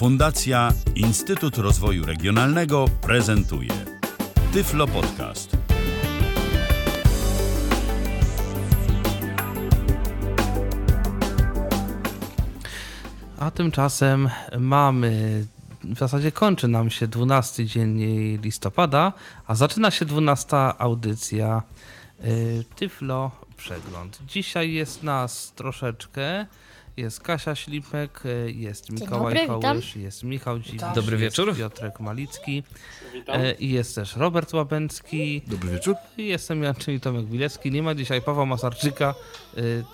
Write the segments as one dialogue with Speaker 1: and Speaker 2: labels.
Speaker 1: Fundacja Instytut Rozwoju Regionalnego prezentuje Tyflo Podcast.
Speaker 2: A tymczasem mamy, w zasadzie kończy nam się 12 dzień listopada, a zaczyna się 12 audycja y, Tyflo Przegląd. Dzisiaj jest nas troszeczkę. Jest Kasia Ślipek, y, jest Mikołaj
Speaker 3: dobry, witam.
Speaker 2: Kołysz, jest Michał Dziwisz,
Speaker 4: Dobry
Speaker 2: jest
Speaker 4: wieczór.
Speaker 2: Piotrek Malicki y, i jest też Robert Łabęcki.
Speaker 5: Dobry wieczór.
Speaker 2: I Jestem ja, czyli Tomek Wilecki. Nie ma dzisiaj Pawła Masarczyka. y,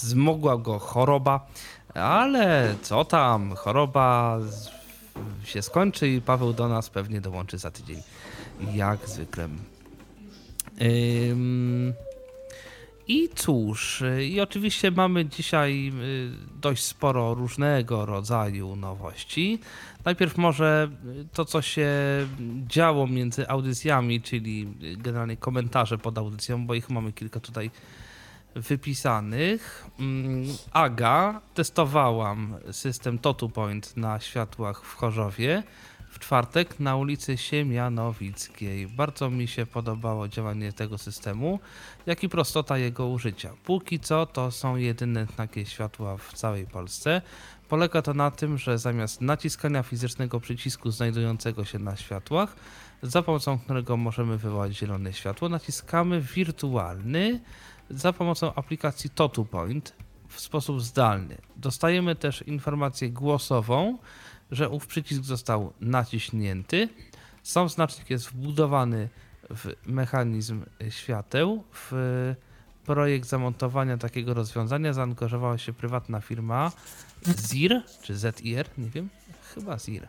Speaker 2: Zmogła go choroba, ale co tam, choroba się skończy i Paweł do nas pewnie dołączy za tydzień. Jak zwykle. Ym, I cóż, i oczywiście mamy dzisiaj y, dość sporo różnego rodzaju nowości. Najpierw może y, to, co się działo między audycjami, czyli y, generalnie komentarze pod audycją, bo ich mamy kilka tutaj wypisanych. Mm, Aga, testowałam system TotuPoint na światłach w Chorzowie w czwartek na ulicy Siemianowickiej. Bardzo mi się podobało działanie tego systemu, jak i prostota jego użycia. Póki co to są jedyne takie światła w całej Polsce. Polega to na tym, że zamiast naciskania fizycznego przycisku znajdującego się na światłach, za pomocą którego możemy wywołać zielone światło, naciskamy wirtualny za pomocą aplikacji TotuPoint w sposób zdalny. Dostajemy też informację głosową, że ów przycisk został naciśnięty. Sam znacznik jest wbudowany w mechanizm świateł. W projekt zamontowania takiego rozwiązania zaangażowała się prywatna firma ZIR, czy ZIR, nie wiem, chyba ZIR.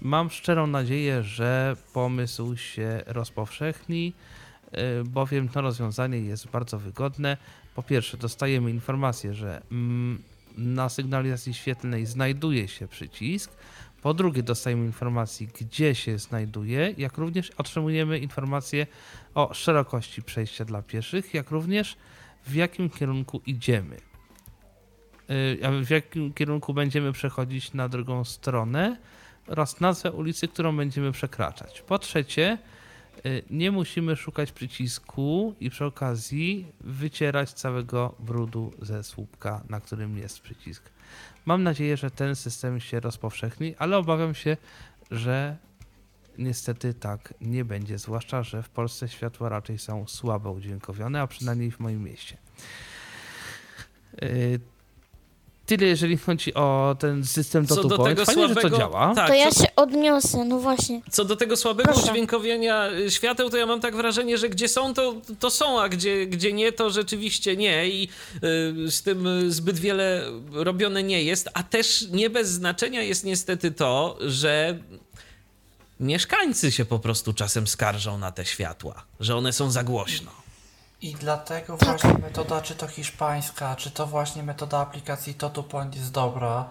Speaker 2: Mam szczerą nadzieję, że pomysł się rozpowszechni, y, bowiem to rozwiązanie jest bardzo wygodne. Po pierwsze, dostajemy informację, że mm, na sygnalizacji świetlnej znajduje się przycisk. Po drugie, dostajemy informację, gdzie się znajduje, jak również otrzymujemy informację o szerokości przejścia dla pieszych, jak również w jakim kierunku idziemy. Y, W jakim kierunku będziemy przechodzić na drugą stronę oraz nazwę ulicy, którą będziemy przekraczać. Po trzecie, nie musimy szukać przycisku i przy okazji wycierać całego brudu ze słupka, na którym jest przycisk. Mam nadzieję, że ten system się rozpowszechni, ale obawiam się, że niestety tak nie będzie, zwłaszcza, że w Polsce światła raczej są słabo udźwiękowione, a przynajmniej w moim mieście. Tyle, jeżeli chodzi o ten system
Speaker 4: Co do tego
Speaker 2: Fajnie, że to
Speaker 4: słabego-
Speaker 2: działa.
Speaker 4: tak.
Speaker 3: To ja
Speaker 4: co-
Speaker 3: się odniosę, no właśnie.
Speaker 4: Co do tego słabego
Speaker 3: Proszę.
Speaker 4: udźwiękowienia y, świateł, to ja mam tak wrażenie, że gdzie są, to, to są, a gdzie, gdzie nie, to rzeczywiście nie. I y, z tym y, zbyt wiele robione nie jest. A też nie bez znaczenia jest niestety to, że mieszkańcy się po prostu czasem skarżą na te światła, że one są za głośno.
Speaker 6: I dlatego właśnie metoda, czy to hiszpańska, czy to właśnie metoda aplikacji TotuPoint jest dobra,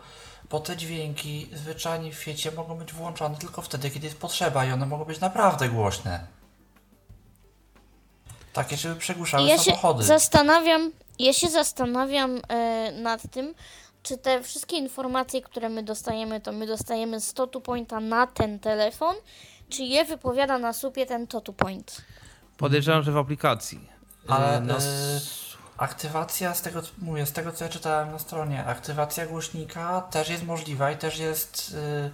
Speaker 6: bo te dźwięki zwyczajnie w świecie mogą być włączone tylko wtedy, kiedy jest potrzeba i one mogą być naprawdę głośne. Takie, żeby przegłuszały
Speaker 3: Ja się
Speaker 6: samochody.
Speaker 3: zastanawiam, ja się zastanawiam e, nad tym, czy te wszystkie informacje, które my dostajemy, to my dostajemy z Totu Pointa na ten telefon, czy je wypowiada na supie ten Totu Point?
Speaker 2: Podejrzewam, że w aplikacji.
Speaker 6: Ale
Speaker 2: Y, no,
Speaker 6: y,
Speaker 2: s-
Speaker 6: aktywacja, z tego, mówię, z tego co ja czytałem na stronie, aktywacja głośnika też jest możliwa i też jest y,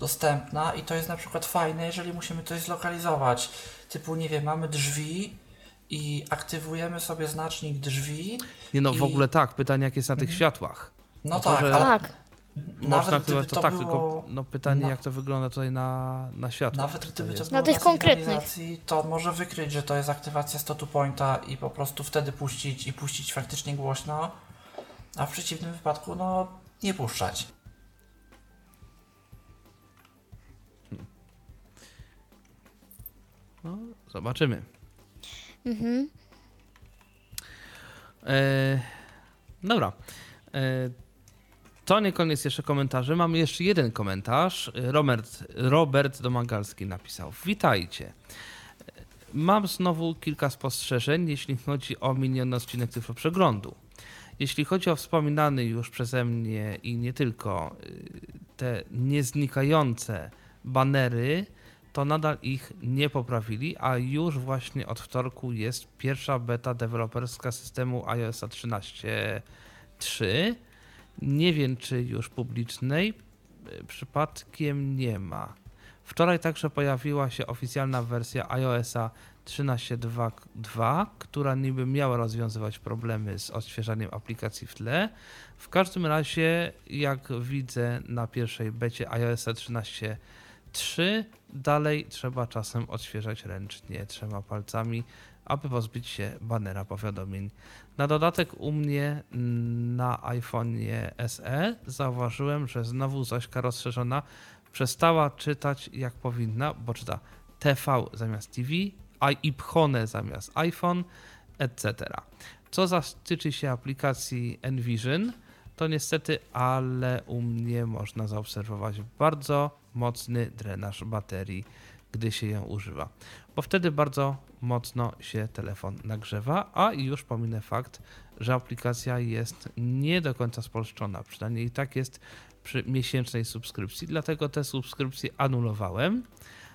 Speaker 6: dostępna i to jest na przykład fajne, jeżeli musimy coś zlokalizować. Typu, nie wiem, mamy drzwi i aktywujemy sobie znacznik drzwi.
Speaker 2: Nie no, w
Speaker 6: i-
Speaker 2: ogóle tak. Pytanie, jak jest na tych światłach.
Speaker 6: No
Speaker 2: No to,
Speaker 6: tak,
Speaker 2: że-
Speaker 6: ale
Speaker 3: Tak.
Speaker 2: Można
Speaker 6: gdyby
Speaker 2: to,
Speaker 6: to
Speaker 2: tak,
Speaker 6: było...
Speaker 2: tylko no, pytanie,
Speaker 6: na-
Speaker 2: jak to wygląda tutaj na, na światło.
Speaker 6: Nawet gdyby to
Speaker 3: Na tych konkretnych.
Speaker 6: to może wykryć, że to jest aktywacja statu pointa i po prostu wtedy puścić i puścić faktycznie głośno, a w przeciwnym wypadku, no, nie puszczać.
Speaker 2: No, zobaczymy.
Speaker 3: Mhm.
Speaker 2: E, dobra. E, to nie koniec jeszcze komentarzy. Mamy jeszcze jeden komentarz. Robert, Robert Domagalski napisał. Witajcie. Mam znowu kilka spostrzeżeń, jeśli chodzi o miniony odcinek Cyfroprzeglądu. Jeśli chodzi o wspominany już przeze mnie i nie tylko y, te nieznikające banery, to nadal ich nie poprawili, a już właśnie od wtorku jest pierwsza beta deweloperska systemu iOS 13.3. Nie wiem, czy już publicznej. Przypadkiem nie ma. Wczoraj także pojawiła się oficjalna wersja iOSa 13.2.2, która niby miała rozwiązywać problemy z odświeżaniem aplikacji w tle. W każdym razie, jak widzę na pierwszej becie iOSa 13.3, dalej trzeba czasem odświeżać ręcznie trzema palcami, aby pozbyć się banera powiadomień. Na dodatek u mnie na iPhone'ie SE zauważyłem, że znowu Zośka rozszerzona przestała czytać jak powinna, bo czyta TV zamiast TV, iPhone zamiast iPhone, etc. Co zatyczy się aplikacji Envision, to niestety, ale u mnie można zaobserwować bardzo mocny drenaż baterii, gdy się ją używa, bo wtedy bardzo mocno się telefon nagrzewa, a już pominę fakt, że aplikacja jest nie do końca spolszczona, przynajmniej i tak jest przy miesięcznej subskrypcji, dlatego tę subskrypcję anulowałem,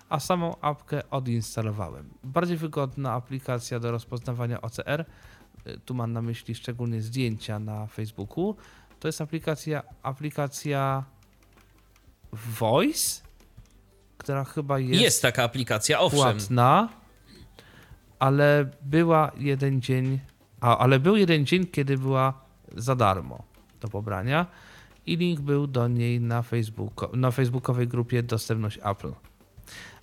Speaker 2: a samą apkę odinstalowałem. Bardziej wygodna aplikacja do rozpoznawania OCR, tu mam na myśli szczególnie zdjęcia na Facebooku, to jest aplikacja, aplikacja Voice, która chyba jest,
Speaker 4: Jest taka aplikacja, owszem.
Speaker 2: płatna, ale była jeden dzień, a, ale był jeden dzień, kiedy była za darmo do pobrania i link był do niej na, Facebooku, na facebookowej grupie Dostępność Apple.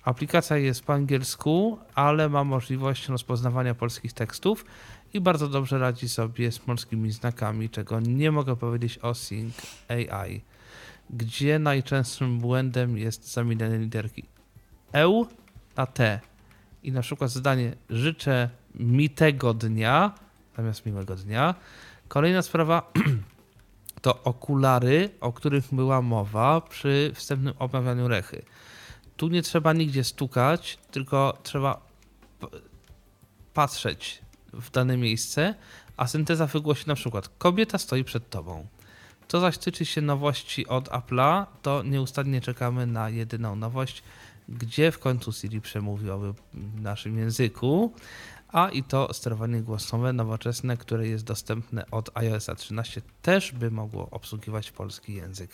Speaker 2: Aplikacja jest po angielsku, ale ma możliwość rozpoznawania polskich tekstów i bardzo dobrze radzi sobie z polskimi znakami, czego nie mogę powiedzieć o Sync AI, gdzie najczęstszym błędem jest zamienianie literki EU na T. I na przykład zdanie życzę mi tego dnia zamiast miłego dnia. Kolejna sprawa to okulary, o których była mowa przy wstępnym omawianiu rechy. Tu nie trzeba nigdzie stukać, tylko trzeba patrzeć w dane miejsce, a synteza wygłosi na przykład kobieta stoi przed tobą. Co zaś tyczy się nowości od Apple'a, to nieustannie czekamy na jedyną nowość, gdzie w końcu Siri przemówiłoby w naszym języku, a i to sterowanie głosowe nowoczesne, które jest dostępne od iOS 13, też by mogło obsługiwać polski język.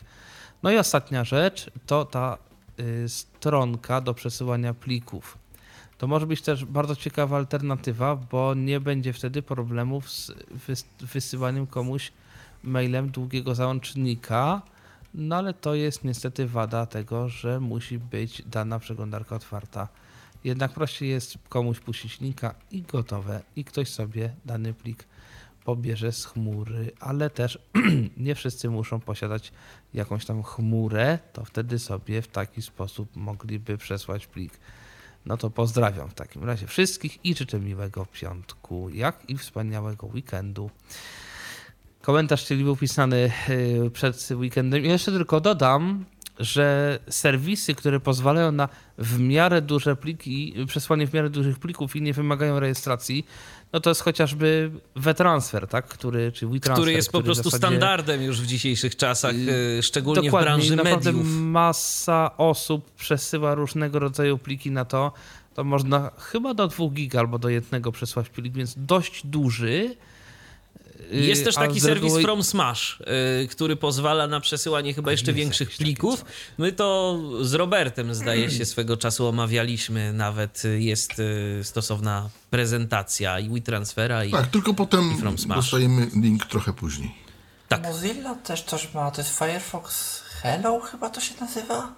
Speaker 2: No i ostatnia rzecz to ta y, stronka do przesyłania plików. To może być też bardzo ciekawa alternatywa, bo nie będzie wtedy problemów z wysyłaniem komuś mailem długiego załącznika, no ale to jest niestety wada tego, że musi być dana przeglądarka otwarta. Jednak prościej jest komuś puścić linka i gotowe, i ktoś sobie dany plik pobierze z chmury, ale też nie wszyscy muszą posiadać jakąś tam chmurę, to wtedy sobie w taki sposób mogliby przesłać plik. No to pozdrawiam w takim razie wszystkich i życzę miłego piątku, jak i wspaniałego weekendu. Komentarz czyli był pisany y, przed weekendem. I jeszcze tylko dodam, że serwisy, które pozwalają na w miarę duże pliki, przesłanie w miarę dużych plików i nie wymagają rejestracji, no to jest chociażby WeTransfer, tak? który, czy WeTransfer,
Speaker 4: który jest po prostu zasadzie... standardem już w dzisiejszych czasach, y, szczególnie Dokładnie, w branży
Speaker 2: naprawdę
Speaker 4: mediów.
Speaker 2: masa osób przesyła różnego rodzaju pliki na to, to można chyba do 2 giga albo do jednego przesłać plik, więc dość duży
Speaker 4: jest też taki serwis reguły... From Smash, yy, który pozwala na przesyłanie chyba jeszcze większych plików. My to z Robertem, zdaje się, swego czasu omawialiśmy. Nawet jest yy, stosowna prezentacja i WeTransfera i
Speaker 5: Tak, tylko potem dostajemy link trochę później.
Speaker 6: Tak. Mozilla też coś ma, to jest Firefox Hello chyba to się nazywa?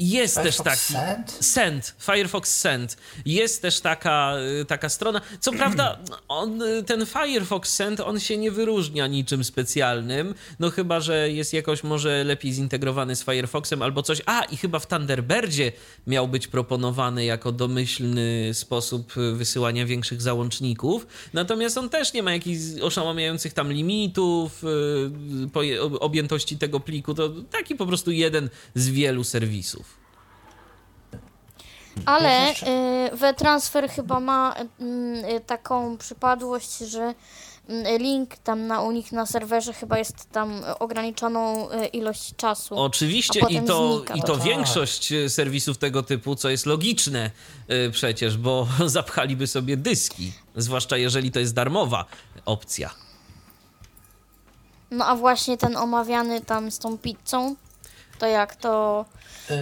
Speaker 4: Jest
Speaker 6: Firefox
Speaker 4: też taki.
Speaker 6: Send?
Speaker 4: Send, Firefox Send. Jest też taka, y, taka strona. Co prawda, on, y, ten Firefox Send, on się nie wyróżnia niczym specjalnym. No chyba, że jest jakoś może lepiej zintegrowany z Firefoxem albo coś. A, i chyba w Thunderbirdzie miał być proponowany jako domyślny sposób y, wysyłania większych załączników. Natomiast on też nie ma jakichś oszałamiających tam limitów, objętości tego pliku. To taki po prostu jeden z wielu serwisów.
Speaker 3: Ale y, WeTransfer chyba ma y, taką przypadłość, że mm, link tam na u nich na serwerze chyba jest tam ograniczoną e, ilość czasu.
Speaker 4: Oczywiście i to, i to większość e, serwisów tego typu, co jest logiczne przecież, bo zapchaliby sobie dyski, zwłaszcza jeżeli to jest darmowa opcja.
Speaker 3: No a właśnie ten omawiany tam z tą pizzą, to jak to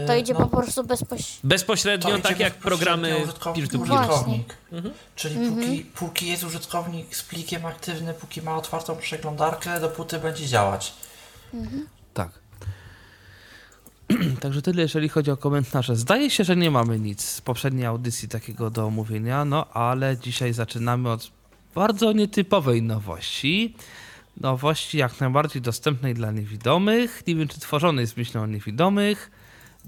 Speaker 3: to idzie no, po prostu bezpośrednio.
Speaker 4: Bezpośrednio, tak jak programy
Speaker 6: peer-to-peer. Mhm. Czyli mhm. póki, póki jest użytkownik z plikiem aktywny, póki ma otwartą przeglądarkę, dopóty będzie działać.
Speaker 2: Mhm. Tak. Także tyle, jeżeli chodzi o komentarze. Zdaje się, że nie mamy nic z poprzedniej audycji takiego do omówienia, no ale dzisiaj zaczynamy od bardzo nietypowej nowości nowości jak najbardziej dostępnej dla niewidomych. Nie wiem, czy tworzonej z myślą o niewidomych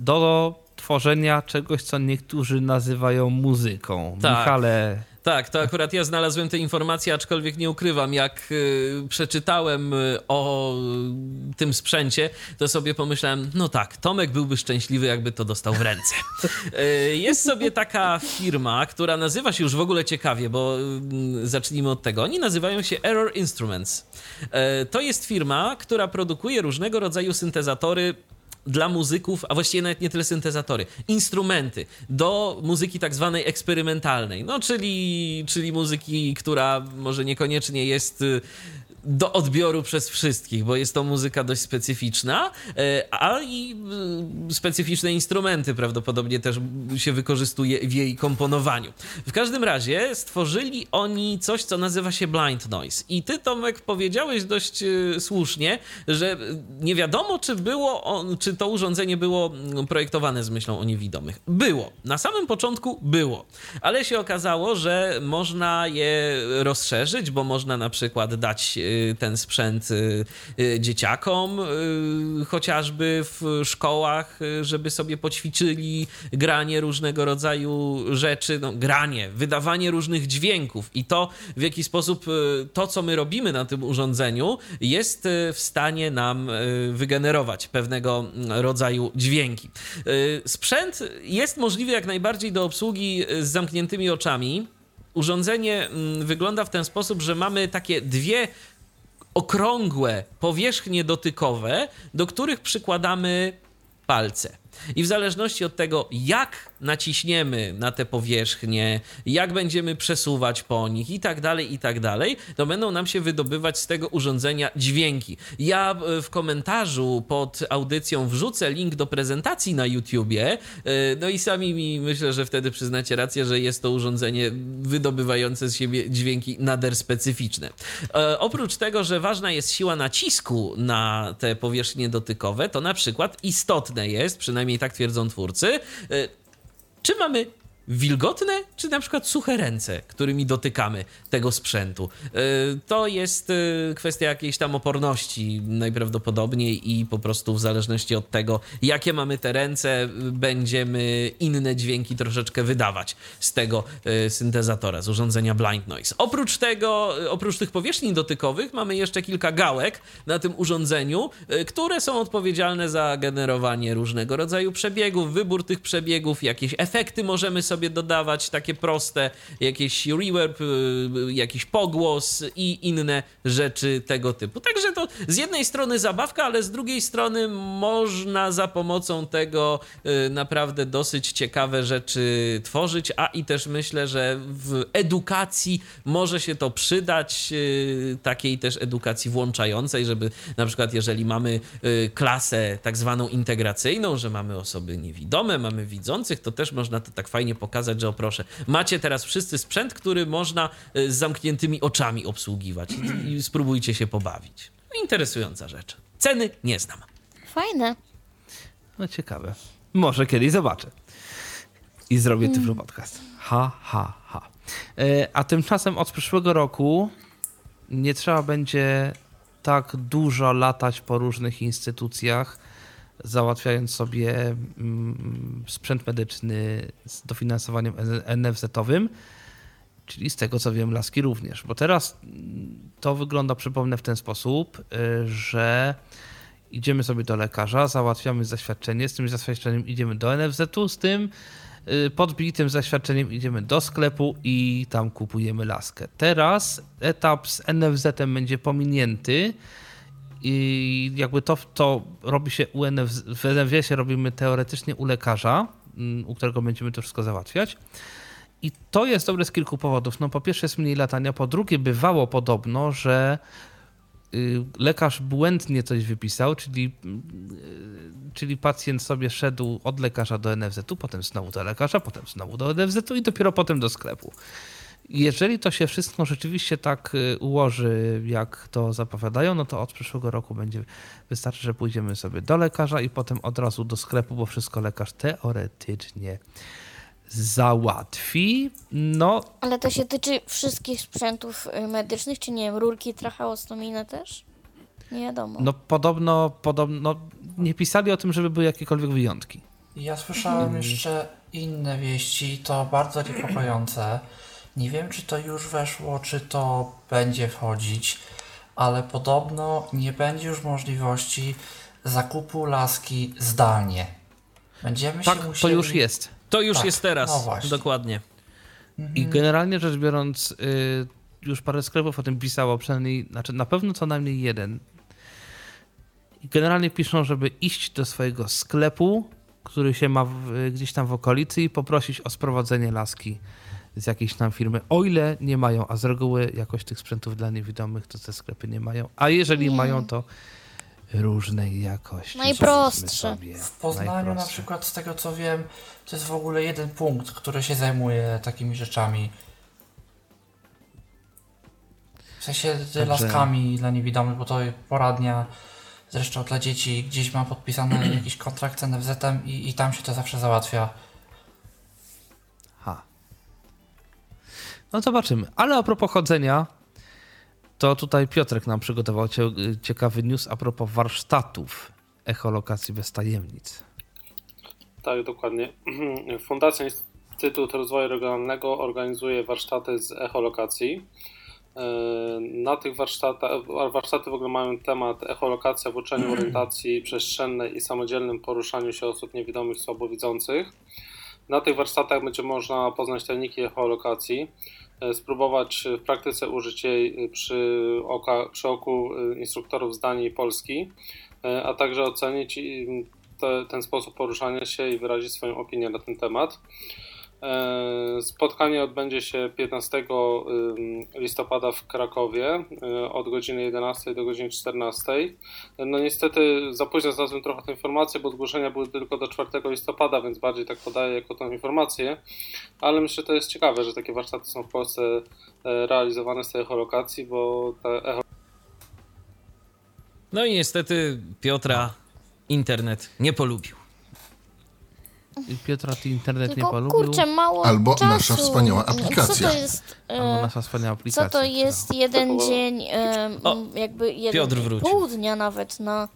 Speaker 2: do tworzenia czegoś, co niektórzy nazywają muzyką. Tak. Michale,
Speaker 4: tak, to akurat ja znalazłem te informacje, aczkolwiek nie ukrywam, jak y, przeczytałem y, o tym sprzęcie, to sobie pomyślałem, no tak, Tomek byłby szczęśliwy, jakby to dostał w ręce. Y, jest sobie taka firma, która nazywa się już w ogóle ciekawie, bo y, zacznijmy od tego. Oni nazywają się Error Instruments. Y, to jest firma, która produkuje różnego rodzaju syntezatory dla muzyków, a właściwie nawet nie tyle syntezatory, instrumenty do muzyki tak zwanej eksperymentalnej, no czyli, czyli muzyki, która może niekoniecznie jest y, do odbioru przez wszystkich, bo jest to muzyka dość specyficzna, e, a i e, specyficzne instrumenty prawdopodobnie też się wykorzystuje w jej komponowaniu. W każdym razie stworzyli oni coś, co nazywa się blind noise. I ty, Tomek, powiedziałeś dość e, słusznie, że nie wiadomo, czy było on, czy to urządzenie było mm, projektowane z myślą o niewidomych. Było. Na samym początku było. Ale się okazało, że można je rozszerzyć, bo można na przykład dać Y, ten sprzęt y, y, dzieciakom, chociażby w szkołach, żeby sobie poćwiczyli granie różnego rodzaju rzeczy, no, granie, wydawanie różnych dźwięków i to, w jaki sposób to, co my robimy na tym urządzeniu, jest w stanie nam wygenerować pewnego rodzaju dźwięki. Sprzęt jest możliwy jak najbardziej do obsługi z zamkniętymi oczami. Urządzenie mm, wygląda w ten sposób, że mamy takie dwie okrągłe powierzchnie dotykowe, do których przykładamy palce. I w zależności od tego, jak naciśniemy na te powierzchnie, jak będziemy przesuwać po nich i tak dalej, i tak dalej, to będą nam się wydobywać z tego urządzenia dźwięki. Ja e, w komentarzu pod audycją wrzucę link do prezentacji na YouTubie, e, no i sami mi myślę, że wtedy przyznacie rację, że jest to urządzenie wydobywające z siebie dźwięki nader specyficzne. E, oprócz tego, że ważna jest siła nacisku na te powierzchnie dotykowe, to na przykład istotne jest, przynajmniej tak twierdzą twórcy, czy mamy wilgotne, czy na przykład suche ręce, którymi dotykamy tego sprzętu. E, to jest e, kwestia jakiejś tam oporności najprawdopodobniej i po prostu w zależności od tego, jakie mamy te ręce, będziemy inne dźwięki troszeczkę wydawać z tego e, syntezatora, z urządzenia Blind Noise. Oprócz tego, oprócz tych powierzchni dotykowych mamy jeszcze kilka gałek na tym urządzeniu, które są odpowiedzialne za generowanie różnego rodzaju przebiegów, wybór tych przebiegów, jakieś efekty możemy sobie sobie dodawać takie proste, jakieś reverb, y, jakiś pogłos i inne rzeczy tego typu. Także to z jednej strony zabawka, ale z drugiej strony można za pomocą tego y, naprawdę dosyć ciekawe rzeczy tworzyć, a i też myślę, że w edukacji może się to przydać, y, takiej też edukacji włączającej, żeby na przykład jeżeli mamy klasę tak zwaną integracyjną, że mamy osoby niewidome, mamy widzących, to też można to tak fajnie pokazać, że o proszę, macie teraz wszyscy sprzęt, który można y, z zamkniętymi oczami obsługiwać i spróbujcie się pobawić. Interesująca rzecz. Ceny nie znam.
Speaker 3: Fajne.
Speaker 2: No ciekawe. Może kiedyś zobaczę. I zrobię mm. Tyflo Podcast. Ha, ha, ha. E, a tymczasem od przyszłego roku nie trzeba będzie tak dużo latać po różnych instytucjach, załatwiając sobie mm, sprzęt medyczny z dofinansowaniem NFZ-owym, czyli z tego co wiem, laski również. Bo teraz to wygląda, przypomnę, w ten sposób, y, że idziemy sobie do lekarza, załatwiamy zaświadczenie, z tym zaświadczeniem idziemy do NFZ-u, z tym y, podbitym zaświadczeniem idziemy do sklepu i tam kupujemy laskę. Teraz etap z NFZ-em będzie pominięty i jakby to, to robi się u NFZ, w NFZ-ie robimy teoretycznie u lekarza, mm, u którego będziemy to wszystko załatwiać. I to jest dobre z kilku powodów. No po pierwsze jest mniej latania, po drugie bywało podobno, że y, lekarz błędnie coś wypisał, czyli, y, czyli pacjent sobie szedł od lekarza do NFZ-u, potem znowu do lekarza, potem znowu do NFZ-u i dopiero potem do sklepu. Jeżeli to się wszystko rzeczywiście tak y, ułoży, jak to zapowiadają, no to od przyszłego roku będzie wystarczy, że pójdziemy sobie do lekarza i potem od razu do sklepu, bo wszystko lekarz teoretycznie załatwi. No.
Speaker 3: Ale to się tyczy wszystkich sprzętów y, medycznych, czy nie wiem, rurki tracheostomijne też? Nie wiadomo.
Speaker 2: No podobno, podobno nie pisali o tym, żeby były jakiekolwiek wyjątki.
Speaker 6: Ja słyszałem mhm. jeszcze inne wieści, to bardzo niepokojące. Nie wiem, czy to już weszło, czy to będzie wchodzić, ale podobno nie będzie już możliwości zakupu laski zdalnie. Będziemy
Speaker 2: tak,
Speaker 6: się musieli...
Speaker 2: to już jest.
Speaker 4: To już tak, jest teraz, no dokładnie.
Speaker 2: I generalnie rzecz biorąc, y, już parę sklepów o tym pisało, przynajmniej, znaczy na pewno co najmniej jeden. I generalnie piszą, żeby iść do swojego sklepu, który się ma w, gdzieś tam w okolicy i poprosić o sprowadzenie laski z jakiejś tam firmy, o ile nie mają, a z reguły jakoś tych sprzętów dla niewidomych to te sklepy nie mają, a jeżeli nie. mają, to różnej jakości.
Speaker 3: Najprostsze.
Speaker 6: W Poznaniu na przykład, z tego co wiem, to jest w ogóle jeden punkt, który się zajmuje takimi rzeczami. W sensie Także... laskami dla niewidomych, bo to poradnia zresztą dla dzieci gdzieś ma podpisany jakiś kontrakt z NFZ-em i, i tam się to zawsze załatwia.
Speaker 2: No zobaczymy. Ale a propos chodzenia, to tutaj Piotrek nam przygotował ciekawy news a propos warsztatów echolokacji bez tajemnic.
Speaker 7: Tak, dokładnie. Fundacja Instytut Rozwoju Regionalnego organizuje warsztaty z echolokacji. E, na tych warsztatach, warsztaty w ogóle mają temat echolokacja w uczeniu orientacji przestrzennej i samodzielnym poruszaniu się osób niewidomych, słabowidzących. Na tych warsztatach będzie można poznać techniki echolokacji, spróbować w praktyce użyć jej przy, oka, przy oku e, instruktorów z Danii i Polski, e, a także ocenić te, ten sposób poruszania się i wyrazić swoją opinię na ten temat. E, spotkanie odbędzie się 15 listopada w Krakowie e, od godziny 11 do godziny 14. No niestety za późno znalazłem trochę tę informację, bo zgłoszenia były tylko do 4 listopada, więc bardziej tak podaję jako tą informację, ale myślę, że to jest ciekawe, że takie warsztaty są w Polsce e, realizowane z tej echolokacji, bo ta echo...
Speaker 4: No i niestety Piotra internet nie polubił.
Speaker 2: Piotra, ty internet
Speaker 3: Tylko,
Speaker 2: nie polubił.
Speaker 3: kurczę, mało
Speaker 5: Albo
Speaker 3: czasu.
Speaker 5: nasza wspaniała aplikacja.
Speaker 3: Co to jest?
Speaker 2: Albo nasza wspaniała aplikacja.
Speaker 3: Co to jest jeden dzień,
Speaker 4: o,
Speaker 3: jakby jeden
Speaker 4: Piotr wrócił.
Speaker 3: pół dnia nawet na,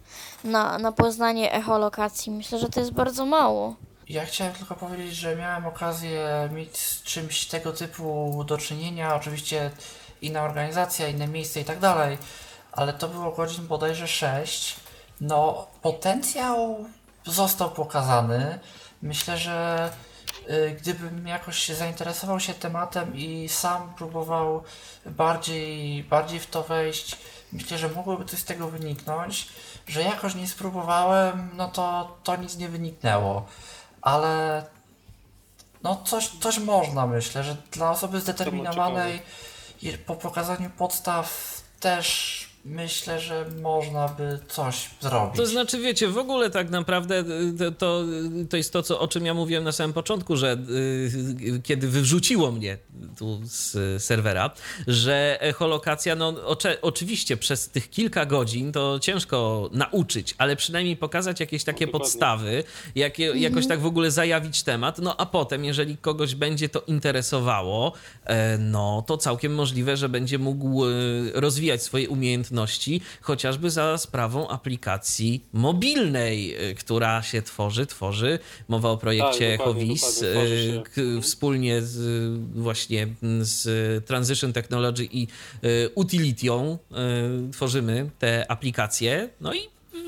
Speaker 3: na, na poznanie echolokacji. Myślę, że to jest bardzo mało.
Speaker 6: Ja chciałem tylko powiedzieć, że miałem okazję mieć z czymś tego typu do czynienia. Oczywiście inna organizacja, inne miejsce i tak dalej, ale to było godzin bodajże 6. No, potencjał został pokazany. Myślę, że y, gdybym jakoś zainteresował się tematem i sam próbował bardziej, bardziej w to wejść, myślę, że mogłoby coś z tego wyniknąć. Że jakoś nie spróbowałem, no to, to nic nie wyniknęło. Ale no coś, coś można, myślę, że dla osoby zdeterminowanej po pokazaniu podstaw też myślę, że można by coś zrobić.
Speaker 4: To znaczy, wiecie, w ogóle tak naprawdę to, to, to jest to, co, o czym ja mówiłem na samym początku, że y, kiedy wyrzuciło mnie tu z serwera, że echolokacja, no ocze, oczywiście przez tych kilka godzin to ciężko nauczyć, ale przynajmniej pokazać jakieś takie no, podstawy, jak, mhm. jakoś tak w ogóle zajawić temat, no a potem, jeżeli kogoś będzie to interesowało, e, no to całkiem możliwe, że będzie mógł e, rozwijać swoje umiejętności chociażby za sprawą aplikacji mobilnej, y, która się tworzy, tworzy. Mowa o projekcie tak, Hovis, y, wspólnie z, właśnie z Transition Technology i y, Utilitią tworzymy te aplikacje. No i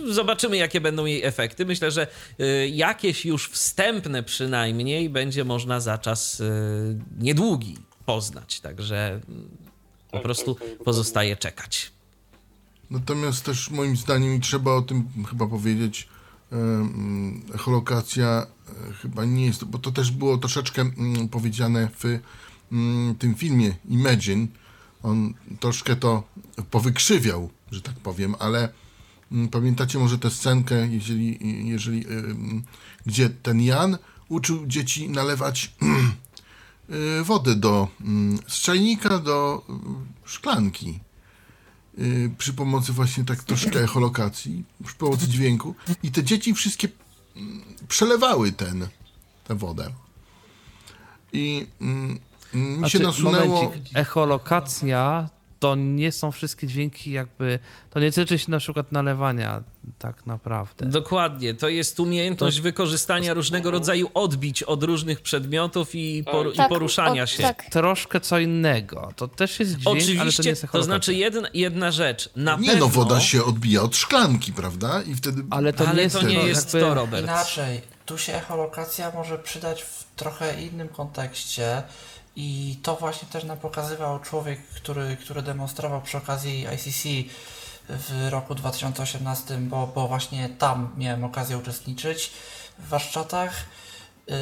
Speaker 4: zobaczymy, jakie będą jej efekty. Myślę, że y, jakieś już wstępne przynajmniej będzie można za czas y, niedługi poznać. Także po tak, prostu tak, tak, pozostaje czekać.
Speaker 5: Natomiast też moim zdaniem, i trzeba o tym chyba powiedzieć, echolokacja e, chyba nie jest, bo to też było troszeczkę mm, powiedziane w mm, tym filmie Imagine. On troszkę to powykrzywiał, że tak powiem, ale mm, pamiętacie może tę scenkę, jeżeli, jeżeli, gdzie ten Jan uczył dzieci nalewać e, wodę do z czajnika do szklanki. Y, przy pomocy właśnie tak troszkę echolokacji, przy pomocy dźwięku i te dzieci wszystkie mm, przelewały ten, tę wodę. I mm, mi się nasunęło... Momencik,
Speaker 2: echolokacja to nie są wszystkie dźwięki jakby, to nie tyczy się na przykład nalewania tak naprawdę.
Speaker 4: Dokładnie, to jest umiejętność to... wykorzystania różnego rodzaju odbić od różnych przedmiotów i, tak. por, tak, i poruszania od, się. Tak.
Speaker 2: Troszkę co innego, to też jest dźwięk,
Speaker 4: Oczywiście,
Speaker 2: ale to nie jest
Speaker 4: to znaczy jedna, jedna rzecz, na
Speaker 5: Nie
Speaker 4: pewno...
Speaker 5: no, woda się odbija od szklanki, prawda? I wtedy...
Speaker 2: Ale to ale nie jest,
Speaker 4: to, nie jest jakby... to, Robert.
Speaker 6: Inaczej, tu się echolokacja może przydać w trochę innym kontekście, i to właśnie też nam pokazywał człowiek, który, który demonstrował przy okazji ICC w roku 2018, bo, bo właśnie tam miałem okazję uczestniczyć w warsztatach. Yy,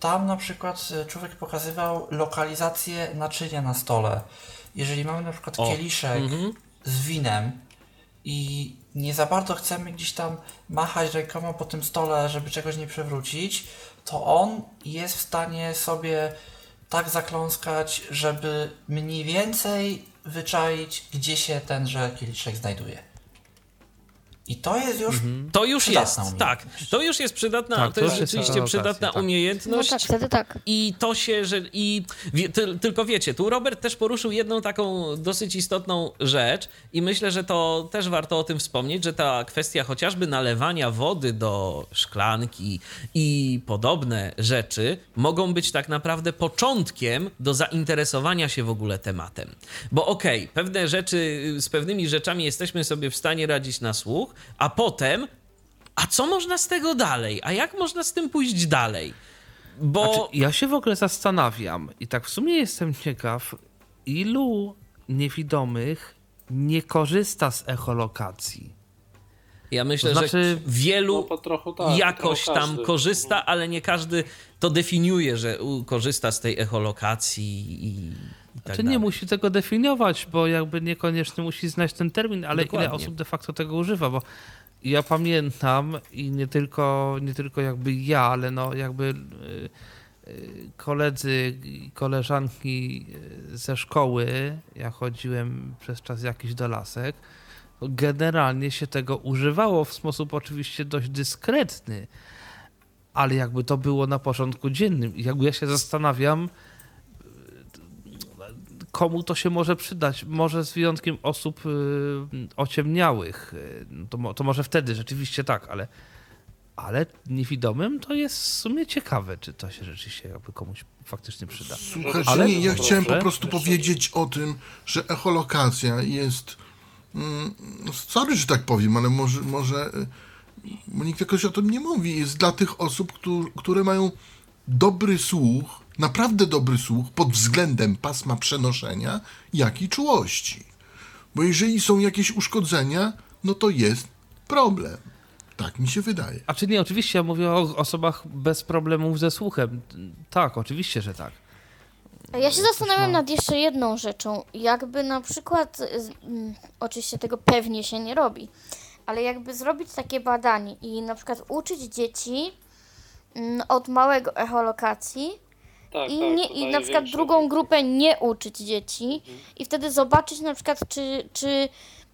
Speaker 6: tam na przykład człowiek pokazywał lokalizację naczynia na stole. Jeżeli mamy na przykład o. kieliszek mm-hmm. z winem i nie za bardzo chcemy gdzieś tam machać rękoma po tym stole, żeby czegoś nie przewrócić, to on jest w stanie sobie tak zakląskać, żeby mniej więcej wyczaić, gdzie się tenże kieliszek znajduje. I to jest już. Mhm.
Speaker 4: To już jest, tak. To już jest przydatna, tak, to, to jest rzeczywiście przydatna tak. umiejętność.
Speaker 3: No tak, wtedy tak.
Speaker 4: I to się, że. I ty, tylko wiecie, tu Robert też poruszył jedną taką dosyć istotną rzecz, i myślę, że to też warto o tym wspomnieć, że ta kwestia chociażby nalewania wody do szklanki i podobne rzeczy mogą być tak naprawdę początkiem do zainteresowania się w ogóle tematem. Bo okej, okay, pewne rzeczy, z pewnymi rzeczami jesteśmy sobie w stanie radzić na słuch, a potem, a co można z tego dalej? A jak można z tym pójść dalej? Bo. Znaczy,
Speaker 2: ja się w ogóle zastanawiam i tak w sumie jestem ciekaw, ilu niewidomych nie korzysta z echolokacji.
Speaker 4: Ja myślę, to znaczy, że wielu no tak, jakoś tam korzysta, ale nie każdy to definiuje, że korzysta z tej echolokacji i tak
Speaker 2: znaczy nie musi tego definiować, bo jakby niekoniecznie musi znać ten termin, ale Dokładnie. ile osób de facto tego używa, bo ja pamiętam i nie tylko, nie tylko jakby ja, ale no jakby y, y, koledzy i koleżanki ze szkoły, ja chodziłem przez czas jakiś do lasek, generalnie się tego używało w sposób oczywiście dość dyskretny, ale jakby to było na porządku dziennym. I jakby ja się zastanawiam, komu to się może przydać. Może z wyjątkiem osób y, ociemniałych. Y, to, to może wtedy rzeczywiście tak, ale, ale niewidomym to jest w sumie ciekawe, czy to się rzeczywiście jakby komuś faktycznie przyda.
Speaker 5: Słuchajcie, ale, nie, ja chciałem po prostu powiedzieć o tym, że echolokacja jest mm, sorry, że tak powiem, ale może, może bo nikt jakoś o tym nie mówi, jest dla tych osób, które mają dobry słuch, naprawdę dobry słuch pod względem pasma przenoszenia, jak i czułości. Bo jeżeli są jakieś uszkodzenia, no to jest problem. Tak mi się wydaje.
Speaker 2: A czy nie, oczywiście ja mówię o osobach bez problemów ze słuchem. Tak, oczywiście, że tak.
Speaker 3: Ja się zastanawiam nad jeszcze jedną rzeczą. Jakby na przykład, mm, oczywiście tego pewnie się nie robi, ale jakby zrobić takie badanie i na przykład uczyć dzieci mm, od małego echolokacji, tak, i, tak, nie, i na przykład drugą grupę nie uczyć dzieci mhm. i wtedy zobaczyć na przykład, czy, czy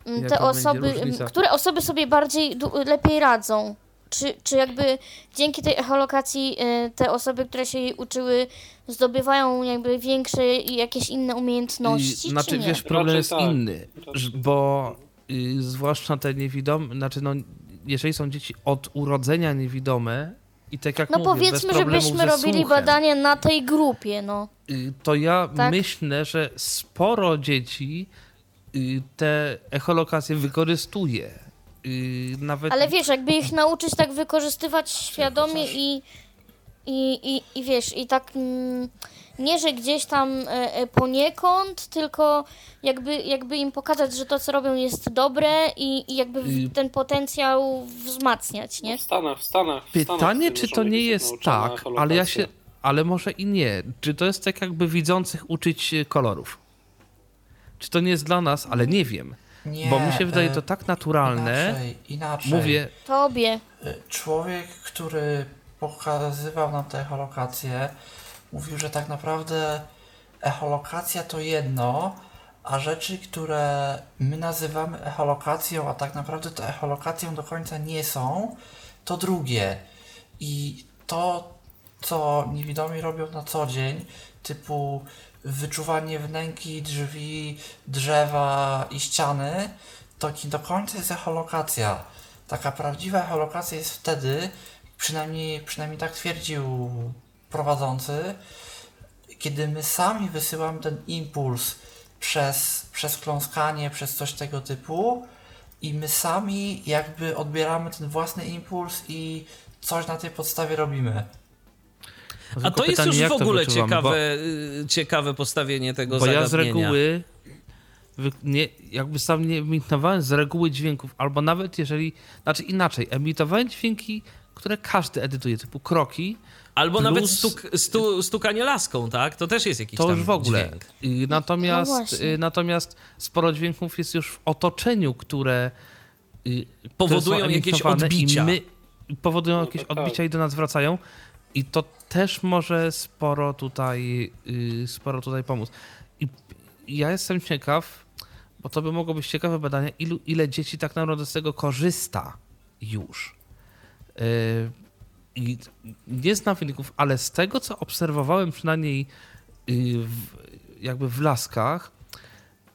Speaker 3: mm, te osoby, które osoby sobie bardziej, lepiej radzą. Czy, czy jakby dzięki tej echolokacji y, te osoby, które się jej uczyły, zdobywają jakby większe i jakieś inne umiejętności? I,
Speaker 2: znaczy, wiesz, problem jest tak. inny, bo y, zwłaszcza te niewidome, znaczy no, jeżeli są dzieci od urodzenia niewidome, i tak jak
Speaker 3: no
Speaker 2: mówię,
Speaker 3: powiedzmy, żebyśmy robili
Speaker 2: słuchem,
Speaker 3: badanie na tej grupie, no.
Speaker 2: Y, to ja tak? myślę, że sporo dzieci y, te echolokacje wykorzystuje. yy, nawet...
Speaker 3: Ale wiesz, jakby ich nauczyć tak wykorzystywać świadomie i, i, i, i wiesz, i tak mm, nie, że gdzieś tam e, e, poniekąd, tylko jakby, jakby im pokazać, że to, co robią jest dobre i, i jakby w- ten potencjał wzmacniać, nie?
Speaker 7: W Stanach, w Stanach. w Stanach
Speaker 2: Pytanie, czy to nie jest tak, ale ja się... Ale może i nie. Czy to jest tak jakby widzących uczyć e, kolorów? Czy to nie jest dla nas, ale nie wiem.
Speaker 6: Nie,
Speaker 2: Bo mi się wydaje to tak naturalne.
Speaker 6: Inaczej, inaczej.
Speaker 2: Mówię,
Speaker 3: Tobie.
Speaker 6: Człowiek, który pokazywał nam te echolokacje, mówił, że tak naprawdę echolokacja to jedno, a rzeczy, które my nazywamy echolokacją, a tak naprawdę to echolokacją do końca nie są, to drugie. I to, co niewidomi robią na co dzień, typu wyczuwanie wnęki, drzwi, drzewa i ściany, to nie do końca jest echolokacja. Taka prawdziwa echolokacja jest wtedy, przynajmniej, przynajmniej tak twierdził prowadzący, kiedy my sami wysyłamy ten impuls przez, przez kląskanie, przez coś tego typu i my sami jakby odbieramy ten własny impuls i coś na tej podstawie robimy.
Speaker 4: A to jest
Speaker 2: pytanie,
Speaker 4: już
Speaker 2: jak
Speaker 4: w ogóle
Speaker 2: wyczuwamy, bo-
Speaker 4: ciekawe, y, ciekawe postawienie tego
Speaker 2: Bo ja
Speaker 4: zagadnienia.
Speaker 2: z reguły nie, jakby sam nie emitowałem z reguły dźwięków, albo nawet jeżeli, znaczy inaczej, emitowałem dźwięki, które każdy edytuje, typu kroki,
Speaker 4: Albo
Speaker 2: plus-
Speaker 4: nawet stuk, stu, stukanie laską, tak? To też jest jakiś
Speaker 2: to
Speaker 4: tam
Speaker 2: już w ogóle.
Speaker 4: dźwięk.
Speaker 2: Natomiast,
Speaker 3: No
Speaker 2: y, natomiast sporo dźwięków jest już w otoczeniu, które y,
Speaker 4: Powodują jakieś odbicia.
Speaker 2: I my, powodują
Speaker 7: No
Speaker 2: jakieś
Speaker 7: tak.
Speaker 2: odbicia i do nas wracają. I to też może sporo tutaj, y, sporo tutaj pomóc. I i ja jestem ciekaw, bo to by mogło być ciekawe badanie, ilu, ile dzieci tak naprawdę z tego korzysta już. Y, I nie znam wyników, ale z tego, co obserwowałem przynajmniej y, w, jakby w laskach,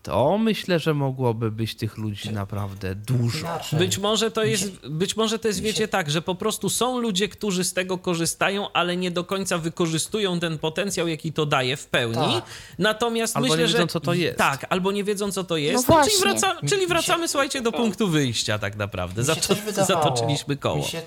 Speaker 2: to myślę, że mogłoby być tych ludzi naprawdę dużo.
Speaker 6: Inaczej.
Speaker 4: Być może to jest, być może to jest, wiecie, tak, że po prostu są ludzie, którzy z tego korzystają, ale nie do końca wykorzystują ten potencjał, jaki to daje w pełni.
Speaker 6: Tak.
Speaker 4: Natomiast
Speaker 2: Albo
Speaker 4: myślę,
Speaker 2: nie wiedzą,
Speaker 4: że.
Speaker 2: co to jest.
Speaker 4: Tak, albo nie wiedzą, co to jest.
Speaker 3: No
Speaker 4: No czyli, wraca, czyli wracamy,
Speaker 6: się-
Speaker 4: słuchajcie, do punktu wyjścia, tak naprawdę. Zato, zatoczyliśmy koło.
Speaker 6: Mi się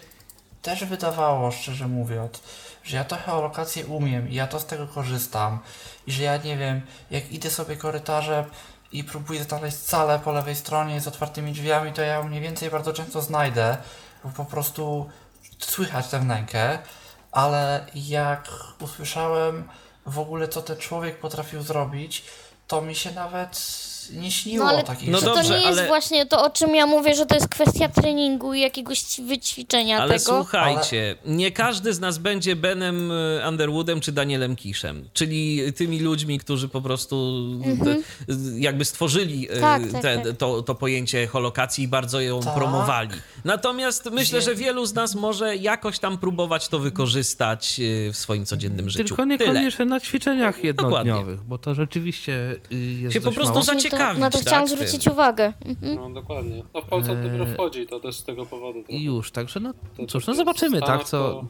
Speaker 6: też wydawało, szczerze mówiąc, że ja to geolokację umiem i ja to z tego korzystam. I że ja nie wiem, jak idę sobie korytarzem i próbuję znaleźć salę po lewej stronie z otwartymi drzwiami, to ja mniej więcej bardzo często znajdę, bo po prostu słychać tę wnękę. Ale jak usłyszałem w ogóle, co ten człowiek potrafił zrobić, to mi się nawet nie śniło
Speaker 3: No ale
Speaker 6: takich
Speaker 4: No
Speaker 3: to nie jest
Speaker 4: ale-
Speaker 3: właśnie to, o czym ja mówię, że to jest kwestia treningu i jakiegoś wyćwiczenia
Speaker 4: Ale
Speaker 3: tego?
Speaker 4: słuchajcie, nie każdy z nas będzie Benem y, Underwoodem czy Danielem Kiszem, czyli tymi ludźmi, którzy po prostu y, jakby stworzyli y,
Speaker 3: Mhm. Tak, tak,
Speaker 4: te,
Speaker 3: tak.
Speaker 4: To, to pojęcie holokacji i bardzo ją
Speaker 6: Tak.
Speaker 4: promowali. Natomiast myślę, że wielu z nas może jakoś tam próbować to wykorzystać y, w swoim codziennym życiu.
Speaker 2: Tylko
Speaker 4: Tyle.
Speaker 2: niekoniecznie na ćwiczeniach jednodniowych, bo to rzeczywiście jest
Speaker 4: Się po prostu
Speaker 2: mało.
Speaker 4: za-
Speaker 3: Właśnie to,
Speaker 4: zaciekawić,
Speaker 3: na to
Speaker 4: tak,
Speaker 3: chciałam
Speaker 4: tym.
Speaker 3: zwrócić uwagę. Mhm.
Speaker 7: No dokładnie. No w Polsce to dopiero
Speaker 2: Eee,
Speaker 7: wchodzi, to też z tego powodu. trochę.
Speaker 2: I już, także no
Speaker 7: To
Speaker 2: cóż,
Speaker 7: tak
Speaker 2: no zobaczymy, tak, co...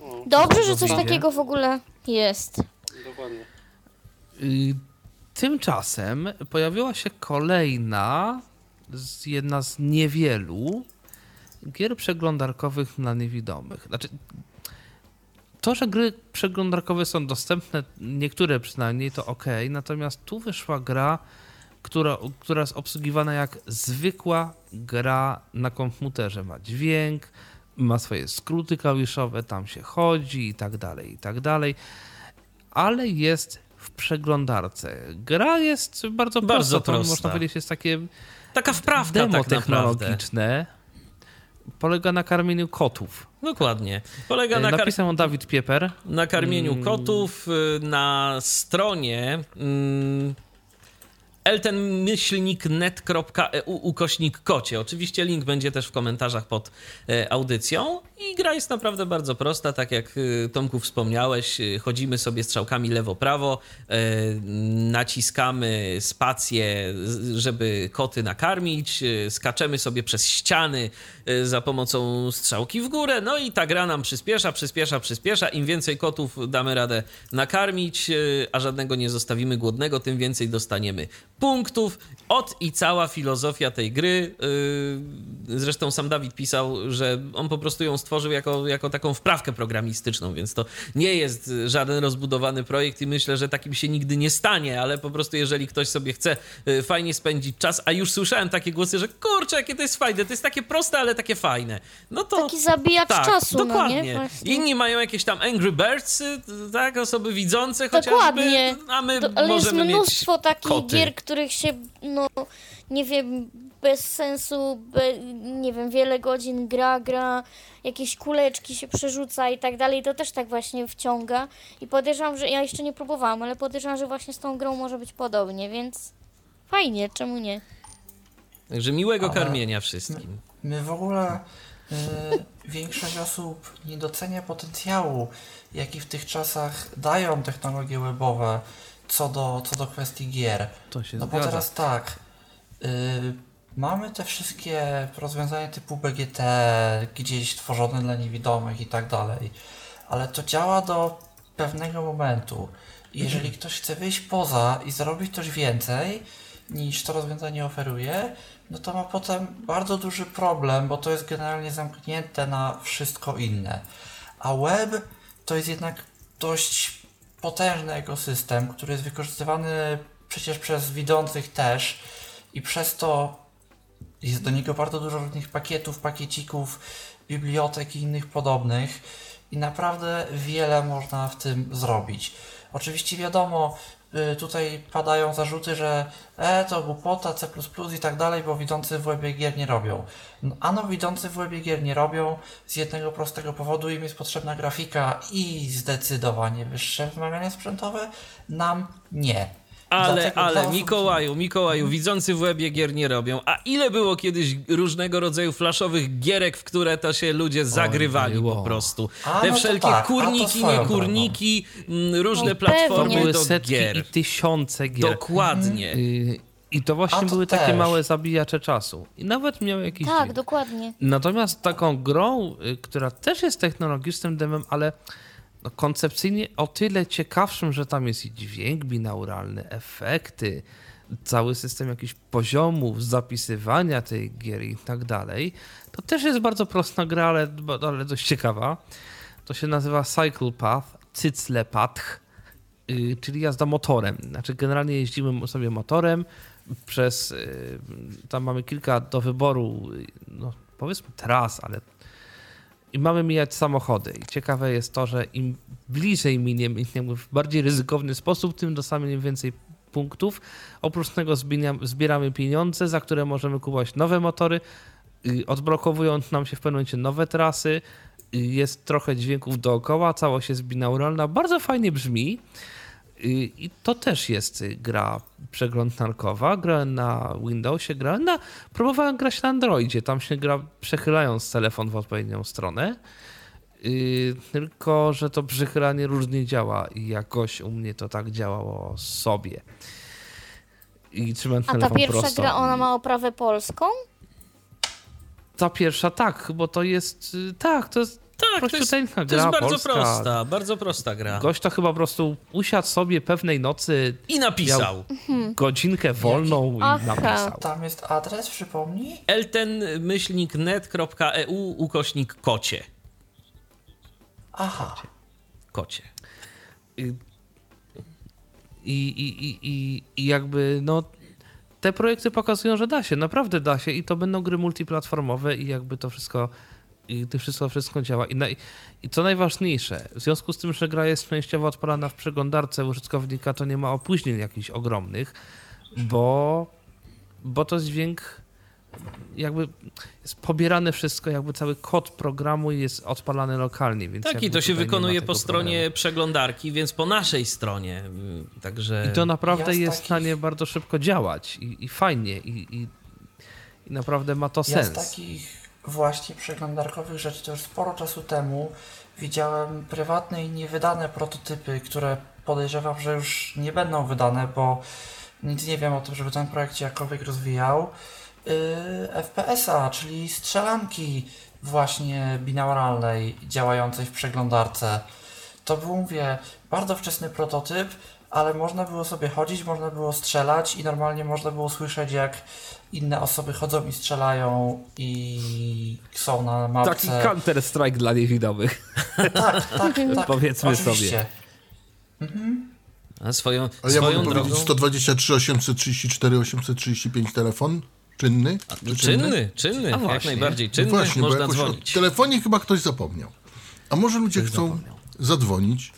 Speaker 7: No,
Speaker 3: Dobrze, że coś takiego w ogóle jest.
Speaker 7: dokładnie.
Speaker 2: Tymczasem pojawiła się kolejna, jedna z niewielu gier przeglądarkowych dla niewidomych. Znaczy, to, że gry przeglądarkowe są dostępne, niektóre przynajmniej, to ok, natomiast tu wyszła gra, która, która jest obsługiwana jak zwykła gra na komputerze. Ma dźwięk, ma swoje skróty klawiszowe, tam się chodzi i tak dalej, i tak dalej ale jest w przeglądarce. Gra jest bardzo,
Speaker 4: Bardzo
Speaker 2: prosta,
Speaker 4: prosta.
Speaker 2: można powiedzieć jest takie
Speaker 4: Taka wprawka
Speaker 2: demo
Speaker 4: tak naprawdę.
Speaker 2: Polega na karmieniu kotów.
Speaker 4: Dokładnie. Polega
Speaker 2: E,
Speaker 4: na,
Speaker 2: Napisał on Dawid Pieper.
Speaker 4: na karmieniu
Speaker 2: Mm.
Speaker 4: kotów y, na stronie mm, eltenmyślniknet.eu ukośnik kocie. Oczywiście link będzie też w komentarzach pod e, audycją. I gra jest naprawdę bardzo prosta, tak jak y, Tomku wspomniałeś, y, chodzimy sobie strzałkami lewo-prawo, y, naciskamy spację, żeby koty nakarmić, skaczemy sobie przez ściany za pomocą strzałki w górę, no i ta gra nam przyspiesza, przyspiesza, przyspiesza. Im więcej kotów damy radę nakarmić, y, a żadnego nie zostawimy głodnego, tym więcej dostaniemy punktów. Od i cała filozofia tej gry. y, Zresztą sam Dawid pisał, że on po prostu ją stworzył jako, jako taką wprawkę programistyczną, więc to nie jest żaden rozbudowany projekt i myślę, że takim się nigdy nie stanie, ale po prostu jeżeli ktoś sobie chce y, fajnie spędzić czas, a już słyszałem takie głosy, że kurczę, jakie to jest fajne, to jest takie proste, ale takie fajne. No to
Speaker 3: Taki zabijacz
Speaker 4: tak,
Speaker 3: czasu,
Speaker 4: dokładnie.
Speaker 3: no nie?
Speaker 4: Inni mają jakieś tam Angry Birds, y, tak, osoby widzące chociażby,
Speaker 3: Dokładnie.
Speaker 4: a my
Speaker 3: Do, ale jest
Speaker 4: możemy
Speaker 3: mnóstwo
Speaker 4: mieć
Speaker 3: takich
Speaker 4: koty.
Speaker 3: gier, których się, no, nie wiem, bez sensu, be, nie wiem, wiele godzin gra, gra, jakieś kuleczki się przerzuca i tak dalej, to też tak właśnie wciąga. I podejrzewam, że ja jeszcze nie próbowałam, ale podejrzewam, że właśnie z tą grą może być podobnie, więc fajnie, czemu nie?
Speaker 4: Także miłego
Speaker 6: Ale-
Speaker 4: karmienia wszystkim.
Speaker 6: My w ogóle y, większość osób nie docenia potencjału, jaki w tych czasach dają technologie webowe co do, co do kwestii gier.
Speaker 2: To się
Speaker 6: No bo
Speaker 2: zgadza.
Speaker 6: teraz tak, y, mamy te wszystkie rozwiązania typu BGT, gdzieś tworzone dla niewidomych i tak dalej, ale to działa do pewnego momentu. Jeżeli ktoś chce wyjść poza i zrobić coś więcej niż to rozwiązanie oferuje, no to ma potem bardzo duży problem, bo to jest generalnie zamknięte na wszystko inne. A web to jest jednak dość potężny ekosystem, który jest wykorzystywany przecież przez widzących też i przez to jest do niego bardzo dużo różnych pakietów, pakiecików, bibliotek i innych podobnych i naprawdę wiele można w tym zrobić. Oczywiście wiadomo, tutaj padają zarzuty, że e, to głupota, C++ i tak dalej, bo widzący w webie gier nie robią. No, ano widzący w webie gier nie robią z jednego prostego powodu, im jest potrzebna grafika i zdecydowanie wyższe wymagania sprzętowe, nam nie.
Speaker 4: Ale,
Speaker 6: Dlatego
Speaker 4: ale, Mikołaju, Mikołaju, widzący w webie gier nie robią. A ile było kiedyś różnego rodzaju flaszowych gierek, w które to się ludzie zagrywali po prostu?
Speaker 6: A,
Speaker 4: Te
Speaker 6: no
Speaker 4: wszelkie
Speaker 6: tak,
Speaker 4: kurniki, nie kurniki, mm, różne
Speaker 3: No
Speaker 4: platformy
Speaker 3: pewnie.
Speaker 2: były
Speaker 4: do
Speaker 2: setki
Speaker 4: gier.
Speaker 2: i tysiące gier.
Speaker 4: Dokładnie.
Speaker 2: Y, I to właśnie
Speaker 6: to
Speaker 2: były takie
Speaker 6: też.
Speaker 2: małe zabijacze czasu. I nawet miały jakiś
Speaker 3: Tak,
Speaker 2: dźwięk.
Speaker 3: dokładnie.
Speaker 2: Natomiast taką grą, y, która też jest technologicznym demem, ale no, koncepcyjnie o tyle ciekawszym, że tam jest i dźwięk binauralny, efekty, cały system jakichś poziomów, zapisywania tej gier i tak dalej, to też jest bardzo prosta gra, ale, ale dość ciekawa. To się nazywa Cycle Path, Cyclepath, y, czyli jazda motorem. Znaczy generalnie jeździmy sobie motorem przez, y, tam mamy kilka do wyboru, y, no powiedzmy tras, ale i mamy mijać samochody. I ciekawe jest to, że im bliżej miniemy jakby w bardziej ryzykowny sposób, tym dostaniemy więcej punktów. Oprócz tego zbieramy pieniądze, za które możemy kupować nowe motory, y, odblokowują nam się w pewnym momencie nowe trasy, y, jest trochę dźwięków dookoła, całość jest binauralna, bardzo fajnie brzmi. Y, I to też jest y, gra przeglądarkowa. Grałem na Windowsie, grałem na. Próbowałem grać na Androidzie. Tam się gra przechylając telefon w odpowiednią stronę. Y, tylko, że to przechylanie różnie działa i jakoś u mnie to tak działało sobie. I trzymałem
Speaker 3: A ta pierwsza
Speaker 2: prosto.
Speaker 3: gra, ona ma oprawę polską?
Speaker 2: Ta pierwsza tak, bo to jest. Tak, to jest.
Speaker 4: Tak, to jest, to jest bardzo
Speaker 2: polska.
Speaker 4: prosta, bardzo prosta gra.
Speaker 2: Gość to chyba po prostu usiadł sobie pewnej nocy,
Speaker 4: I napisał.
Speaker 2: godzinkę wolną i
Speaker 3: Aha.
Speaker 2: napisał.
Speaker 6: Tam jest adres, przypomnij?
Speaker 4: elten-net.eu ukośnik kocie.
Speaker 6: Aha.
Speaker 4: Kocie.
Speaker 2: I, i, i, i, I jakby, no, te projekty pokazują, że da się, naprawdę da się i to będą gry multiplatformowe i jakby to wszystko, i to wszystko, wszystko działa. I, naj, I co najważniejsze, w związku z tym, że gra jest częściowo odpalana w przeglądarce użytkownika, to nie ma opóźnień jakichś ogromnych, bo, bo to dźwięk jakby jest pobierane wszystko, jakby cały kod programu jest odpalany lokalnie. Więc
Speaker 4: Tak, i to się wykonuje po stronie
Speaker 2: problemu.
Speaker 4: przeglądarki, więc po naszej stronie. Mm, Także.
Speaker 2: I to naprawdę
Speaker 6: Ja z
Speaker 2: jest w
Speaker 6: takich-
Speaker 2: stanie bardzo szybko działać i, i fajnie i, i, i naprawdę ma to
Speaker 6: Ja z
Speaker 2: sens.
Speaker 6: takich właśnie przeglądarkowych rzeczy. To już sporo czasu temu widziałem prywatne i niewydane prototypy, które podejrzewam, że już nie będą wydane, bo nic nie wiem o tym, żeby ten projekt się jakkolwiek rozwijał. Yy, FPS-a, czyli strzelanki właśnie binauralnej działającej w przeglądarce. To był, mówię, bardzo wczesny prototyp, ale można było sobie chodzić, można było strzelać i normalnie można było słyszeć, jak inne osoby chodzą i strzelają i są na mapce.
Speaker 2: Taki Counter-Strike dla niewidomych.
Speaker 6: Tak, tak, tak.
Speaker 2: Powiedzmy
Speaker 6: oczywiście.
Speaker 4: A swoją,
Speaker 5: Ale ja
Speaker 4: swoją
Speaker 5: mogę
Speaker 4: drogą...
Speaker 5: powiedzieć 123 834 835 telefon czynny? Czy
Speaker 4: Czynny, czynny, jak
Speaker 2: właśnie.
Speaker 4: najbardziej
Speaker 5: No
Speaker 4: czynny,
Speaker 5: właśnie, bo
Speaker 4: można dzwonić.
Speaker 5: o telefonie chyba ktoś zapomniał. A może ludzie chcą zadzwonić?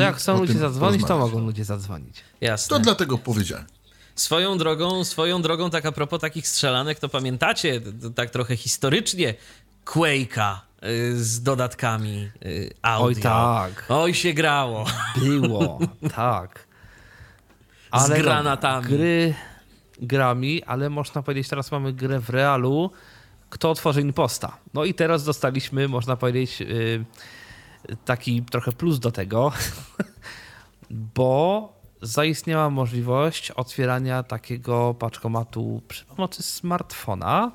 Speaker 2: To jak chcą ludzie zadzwonić, to mogą ludzie zadzwonić.
Speaker 4: Jasne.
Speaker 5: To dlatego powiedziałem.
Speaker 4: Swoją drogą, swoją drogą, tak a propos takich strzelanek, to pamiętacie, tak trochę historycznie, Quake'a y, z dodatkami y, audio.
Speaker 2: Oj tak,
Speaker 4: Oj się grało.
Speaker 2: było, tak.
Speaker 4: Z
Speaker 2: dobra,
Speaker 4: granatami.
Speaker 2: Gry grami, ale można powiedzieć, teraz mamy grę w realu. Kto otworzy imposta? No i teraz dostaliśmy, można powiedzieć, y, taki trochę plus do tego, bo zaistniała możliwość otwierania takiego paczkomatu przy pomocy smartfona.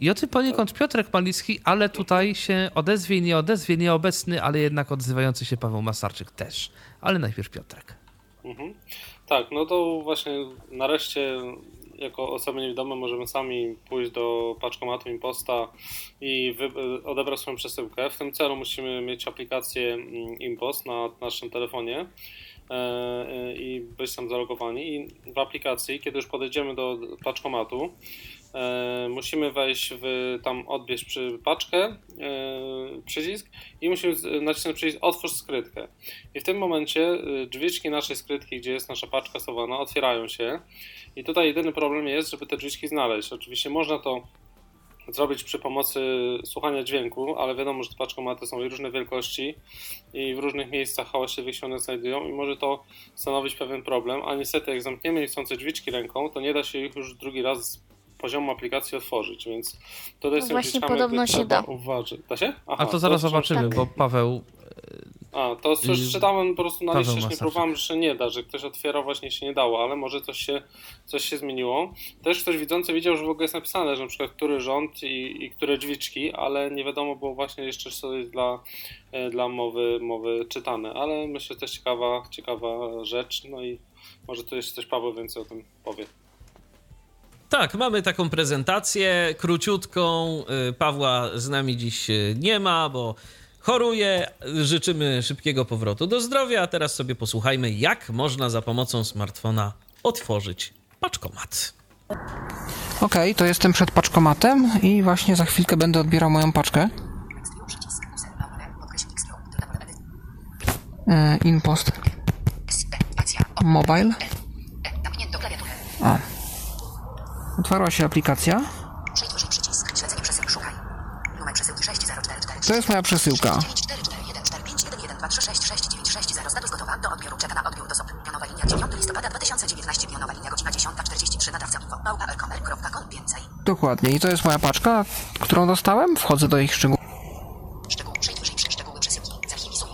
Speaker 2: I o tym poniekąd Piotrek Malicki, ale tutaj się odezwie, nie odezwie, nieobecny, ale jednak odzywający się Paweł Masarczyk też. Ale najpierw Piotrek.
Speaker 7: Mhm. Tak, no to właśnie nareszcie jako osoby niewidome możemy sami pójść do paczkomatu Imposta i odebrać swoją przesyłkę. W tym celu musimy mieć aplikację mm, Impost na naszym telefonie e, e, i być tam zalogowani. I w aplikacji, kiedy już podejdziemy do paczkomatu, e, musimy wejść w tam odbierz przy paczkę, e, przycisk i musimy nacisnąć przycisk otwórz skrytkę. I w tym momencie y, drzwiczki naszej skrytki, gdzie jest nasza paczka schowana, otwierają się. I tutaj jedyny problem jest, żeby te drzwiczki znaleźć. Oczywiście można to zrobić przy pomocy słuchania dźwięku, ale wiadomo, że te paczkomaty są różne wielkości i w różnych miejscach hałaśliwych się one znajdują i może to stanowić pewien problem, a niestety jak zamkniemy niechcące drzwiczki ręką, to nie da się ich już drugi raz poziomu aplikacji otworzyć, więc tutaj
Speaker 3: No właśnie podobno się da.
Speaker 7: uważać. Da się?
Speaker 2: A
Speaker 7: Aha,
Speaker 2: to zaraz
Speaker 7: trzeba-
Speaker 2: zobaczymy,
Speaker 3: tak.
Speaker 2: bo Paweł
Speaker 7: a, to coś
Speaker 2: Y,
Speaker 7: czytałem po prostu na liście, nie próbowałem, że się nie da, że ktoś otwierał, właśnie się nie dało, ale może coś się, coś się zmieniło. Też ktoś widzący widział, że w ogóle jest napisane, że na przykład który rząd i, i które drzwiczki, ale nie wiadomo było właśnie jeszcze, co jest dla, e, dla mowy, mowy czytane, ale myślę, że to jest ciekawa, ciekawa rzecz, no i może tu jeszcze coś Paweł więcej o tym powie.
Speaker 4: Tak, mamy taką prezentację króciutką. Y, Pawła z nami dziś y, nie ma, bo choruje. Życzymy szybkiego powrotu do zdrowia. A teraz sobie posłuchajmy, jak można za pomocą smartfona otworzyć paczkomat.
Speaker 8: Okej, to jestem przed paczkomatem i właśnie za chwilkę będę odbierał moją paczkę. E, Inpost. Mobile. O. Otwarła się aplikacja. To jest moja przesyłka.
Speaker 9: Status gotowa do odbioru. Czeka na odbiór do SOP. Pionowa linia 9 listopada 2019. Pionowa linia godzina 10.43. Nadawca info. Małpa elkomer.com. Więcej.
Speaker 8: Dokładnie. I to jest moja paczka, którą dostałem. Wchodzę do ich szczegółów.
Speaker 9: Szczegół. Przejdź wyżej przy szczegóły przesyłki. Zarchiwizuj.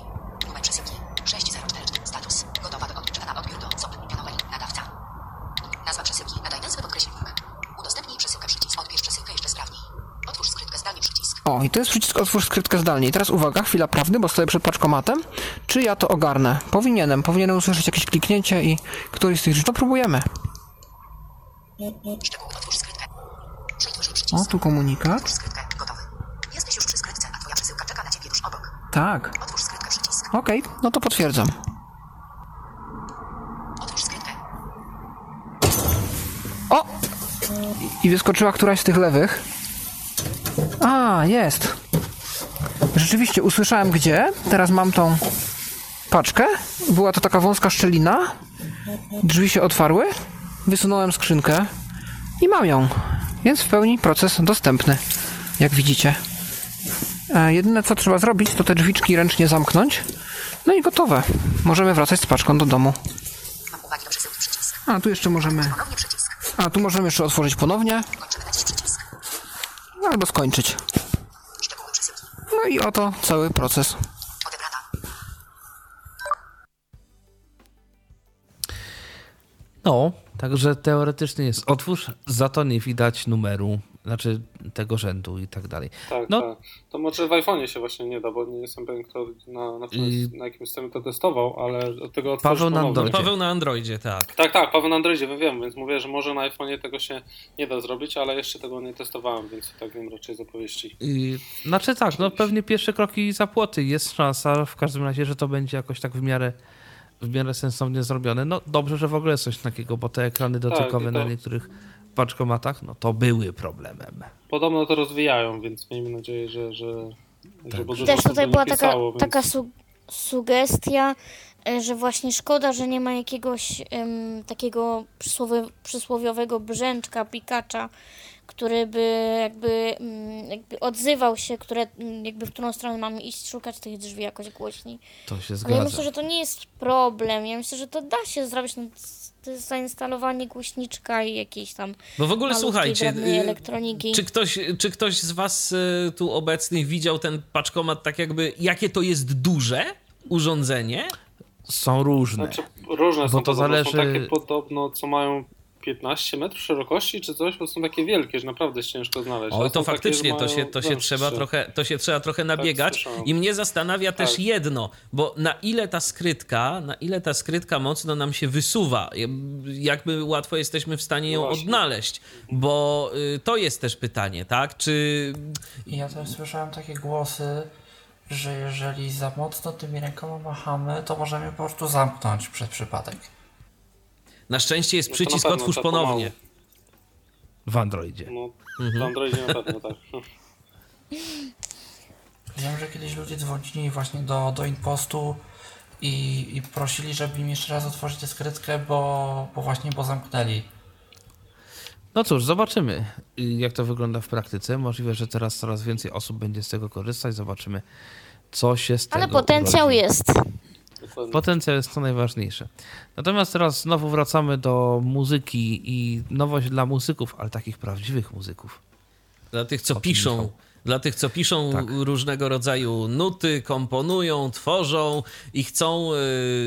Speaker 9: Numer przesyłki. 6044. Status. Gotowa do odbioru. Czeka na odbiór do SOP. Pionowa linia. Nadawca. Nazwa przesyłki. Nadaj nazwę podkreślnik. Udostępnij przesyłkę przycisk. Odbierz przesyłkę jeszcze sprawniej. Otwórz skrytkę zdalnie przycisk.
Speaker 8: O, i jest przycisk otwórz skrytkę zdalnie. I teraz uwaga, chwila prawdy, bo stoję przed paczkomatem. Czy ja to ogarnę? Powinienem. Powinienem usłyszeć jakieś kliknięcie i któryś z tych rzeczy. To próbujemy. O, tu komunikat. Tak.
Speaker 9: Otwórz przycisk.
Speaker 8: Okej, no to potwierdzam. O! I wyskoczyła któraś z tych lewych. A, jest. Rzeczywiście, usłyszałem gdzie. Teraz mam tą paczkę. Była to taka wąska szczelina. Drzwi się otwarły. Wysunąłem skrzynkę i mam ją. Więc w pełni proces dostępny, jak widzicie. E, jedyne co trzeba zrobić, to te drzwiczki ręcznie zamknąć. No i gotowe. Możemy wracać z paczką do domu. A tu jeszcze możemy. A tu możemy jeszcze otworzyć ponownie.
Speaker 9: Przycisk.
Speaker 8: albo skończyć. No i oto cały proces.
Speaker 2: No, także teoretycznie jest otwórz, za to nie widać numeru, znaczy tego rzędu i tak dalej.
Speaker 7: Tak,
Speaker 2: No.
Speaker 7: tak. To może w iPhone'ie się właśnie nie da, bo nie jestem pewien, kto na, na,
Speaker 2: I-
Speaker 7: na jakim systemie to testował, ale od tego
Speaker 2: Paweł na. Androidzie.
Speaker 4: Paweł na Androidzie, tak.
Speaker 7: Tak, tak, Paweł na Androidzie, wiem, wiem, więc mówię, że może na iPhone'ie tego się nie da zrobić, ale jeszcze tego nie testowałem, więc tak wiem raczej z opowieści.
Speaker 2: I, znaczy tak, no pewnie pierwsze kroki za płoty. Jest szansa w każdym razie, że to będzie jakoś tak w miarę, w miarę sensownie zrobione. No dobrze, że w ogóle jest coś takiego, bo te ekrany dotykowe
Speaker 7: i to-
Speaker 2: na niektórych paczkomatach, no to były problemem.
Speaker 7: Podobno to rozwijają, więc miejmy nadzieję, że, że,
Speaker 2: Tak.
Speaker 7: że
Speaker 3: też tutaj była taka,
Speaker 7: więc-
Speaker 3: taka su sugestia, e, że właśnie szkoda, że nie ma jakiegoś em, takiego przysłowie, przysłowiowego brzęczka, pikacza, który by jakby, mm, jakby odzywał się, które, mm, jakby w którą stronę mamy iść, szukać tych drzwi jakoś głośniej.
Speaker 2: To się
Speaker 3: Ale ja
Speaker 2: zgadza.
Speaker 3: myślę, że to nie jest problem. Ja myślę, że to da się zrobić. No, to jest zainstalowanie głośniczka i jakiejś tam
Speaker 4: Bo w ogóle słuchajcie, y,
Speaker 3: elektroniki.
Speaker 4: czy ktoś, czy ktoś z was y, tu obecnych widział ten paczkomat tak jakby, jakie to jest duże urządzenie?
Speaker 2: Są różne.
Speaker 7: Znaczy, różne
Speaker 2: Bo
Speaker 7: są,
Speaker 2: to zależy-
Speaker 7: są takie podobno, co mają 15 metrów szerokości czy coś, bo są takie wielkie, że naprawdę jest ciężko znaleźć.
Speaker 4: Oj, to
Speaker 7: takie,
Speaker 4: faktycznie,
Speaker 7: że
Speaker 4: to się, to, się trzeba trochę, to się trzeba trochę nabiegać.
Speaker 7: słyszałem.
Speaker 4: I mnie zastanawia też
Speaker 7: Tak.
Speaker 4: jedno, bo na ile ta skrytka, na ile ta skrytka mocno nam się wysuwa, jakby łatwo jesteśmy w stanie ją
Speaker 7: Właśnie.
Speaker 4: odnaleźć, bo y, to jest też pytanie, tak? Czy
Speaker 6: I ja też słyszałem takie głosy, że jeżeli za mocno tymi rękoma machamy, to możemy po prostu zamknąć przez przypadek.
Speaker 4: Na szczęście jest
Speaker 7: No
Speaker 4: przycisk
Speaker 7: pewno,
Speaker 4: otwórz ponownie.
Speaker 2: W Androidzie.
Speaker 7: No,
Speaker 4: Mhm.
Speaker 7: w Androidzie na pewno tak.
Speaker 6: Wiem, że kiedyś ludzie dzwonili właśnie do, do Inpostu i, i prosili, żeby im jeszcze raz otworzyć tę skrytkę, bo, bo właśnie bo zamknęli.
Speaker 2: No cóż, zobaczymy, y, jak to wygląda w praktyce. Możliwe, że teraz coraz więcej osób będzie z tego korzystać. Zobaczymy, co się tego
Speaker 3: Ale potencjał
Speaker 2: urodzi.
Speaker 3: jest.
Speaker 7: Dokładnie.
Speaker 2: Potencjał jest to najważniejsze. Natomiast teraz znowu wracamy do muzyki i nowość dla muzyków, ale takich prawdziwych muzyków.
Speaker 4: Dla tych, co piszą.
Speaker 2: Michał?
Speaker 4: Dla tych, co piszą
Speaker 2: Tak.
Speaker 4: różnego rodzaju nuty, komponują, tworzą i chcą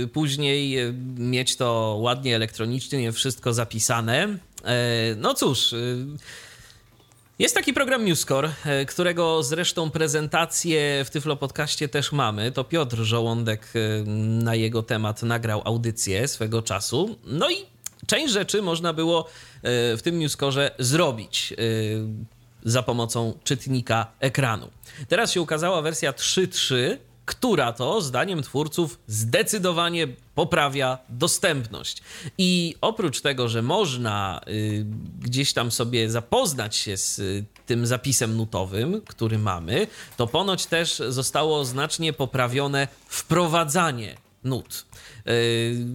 Speaker 4: y, później y, mieć to ładnie elektronicznie, wszystko zapisane. E, no cóż. Y, jest taki program MuseScore, e, którego zresztą prezentację w Tyflo Podcaście też mamy. To Piotr Żołądek e, na jego temat nagrał audycję swego czasu. No i część rzeczy można było e, w tym MuseScore zrobić za pomocą czytnika ekranu. Teraz się ukazała wersja 3.3, która to, zdaniem twórców, zdecydowanie poprawia dostępność. I oprócz tego, że można y, gdzieś tam sobie zapoznać się z y, tym zapisem nutowym, który mamy, to ponoć też zostało znacznie poprawione wprowadzanie nut. Yy,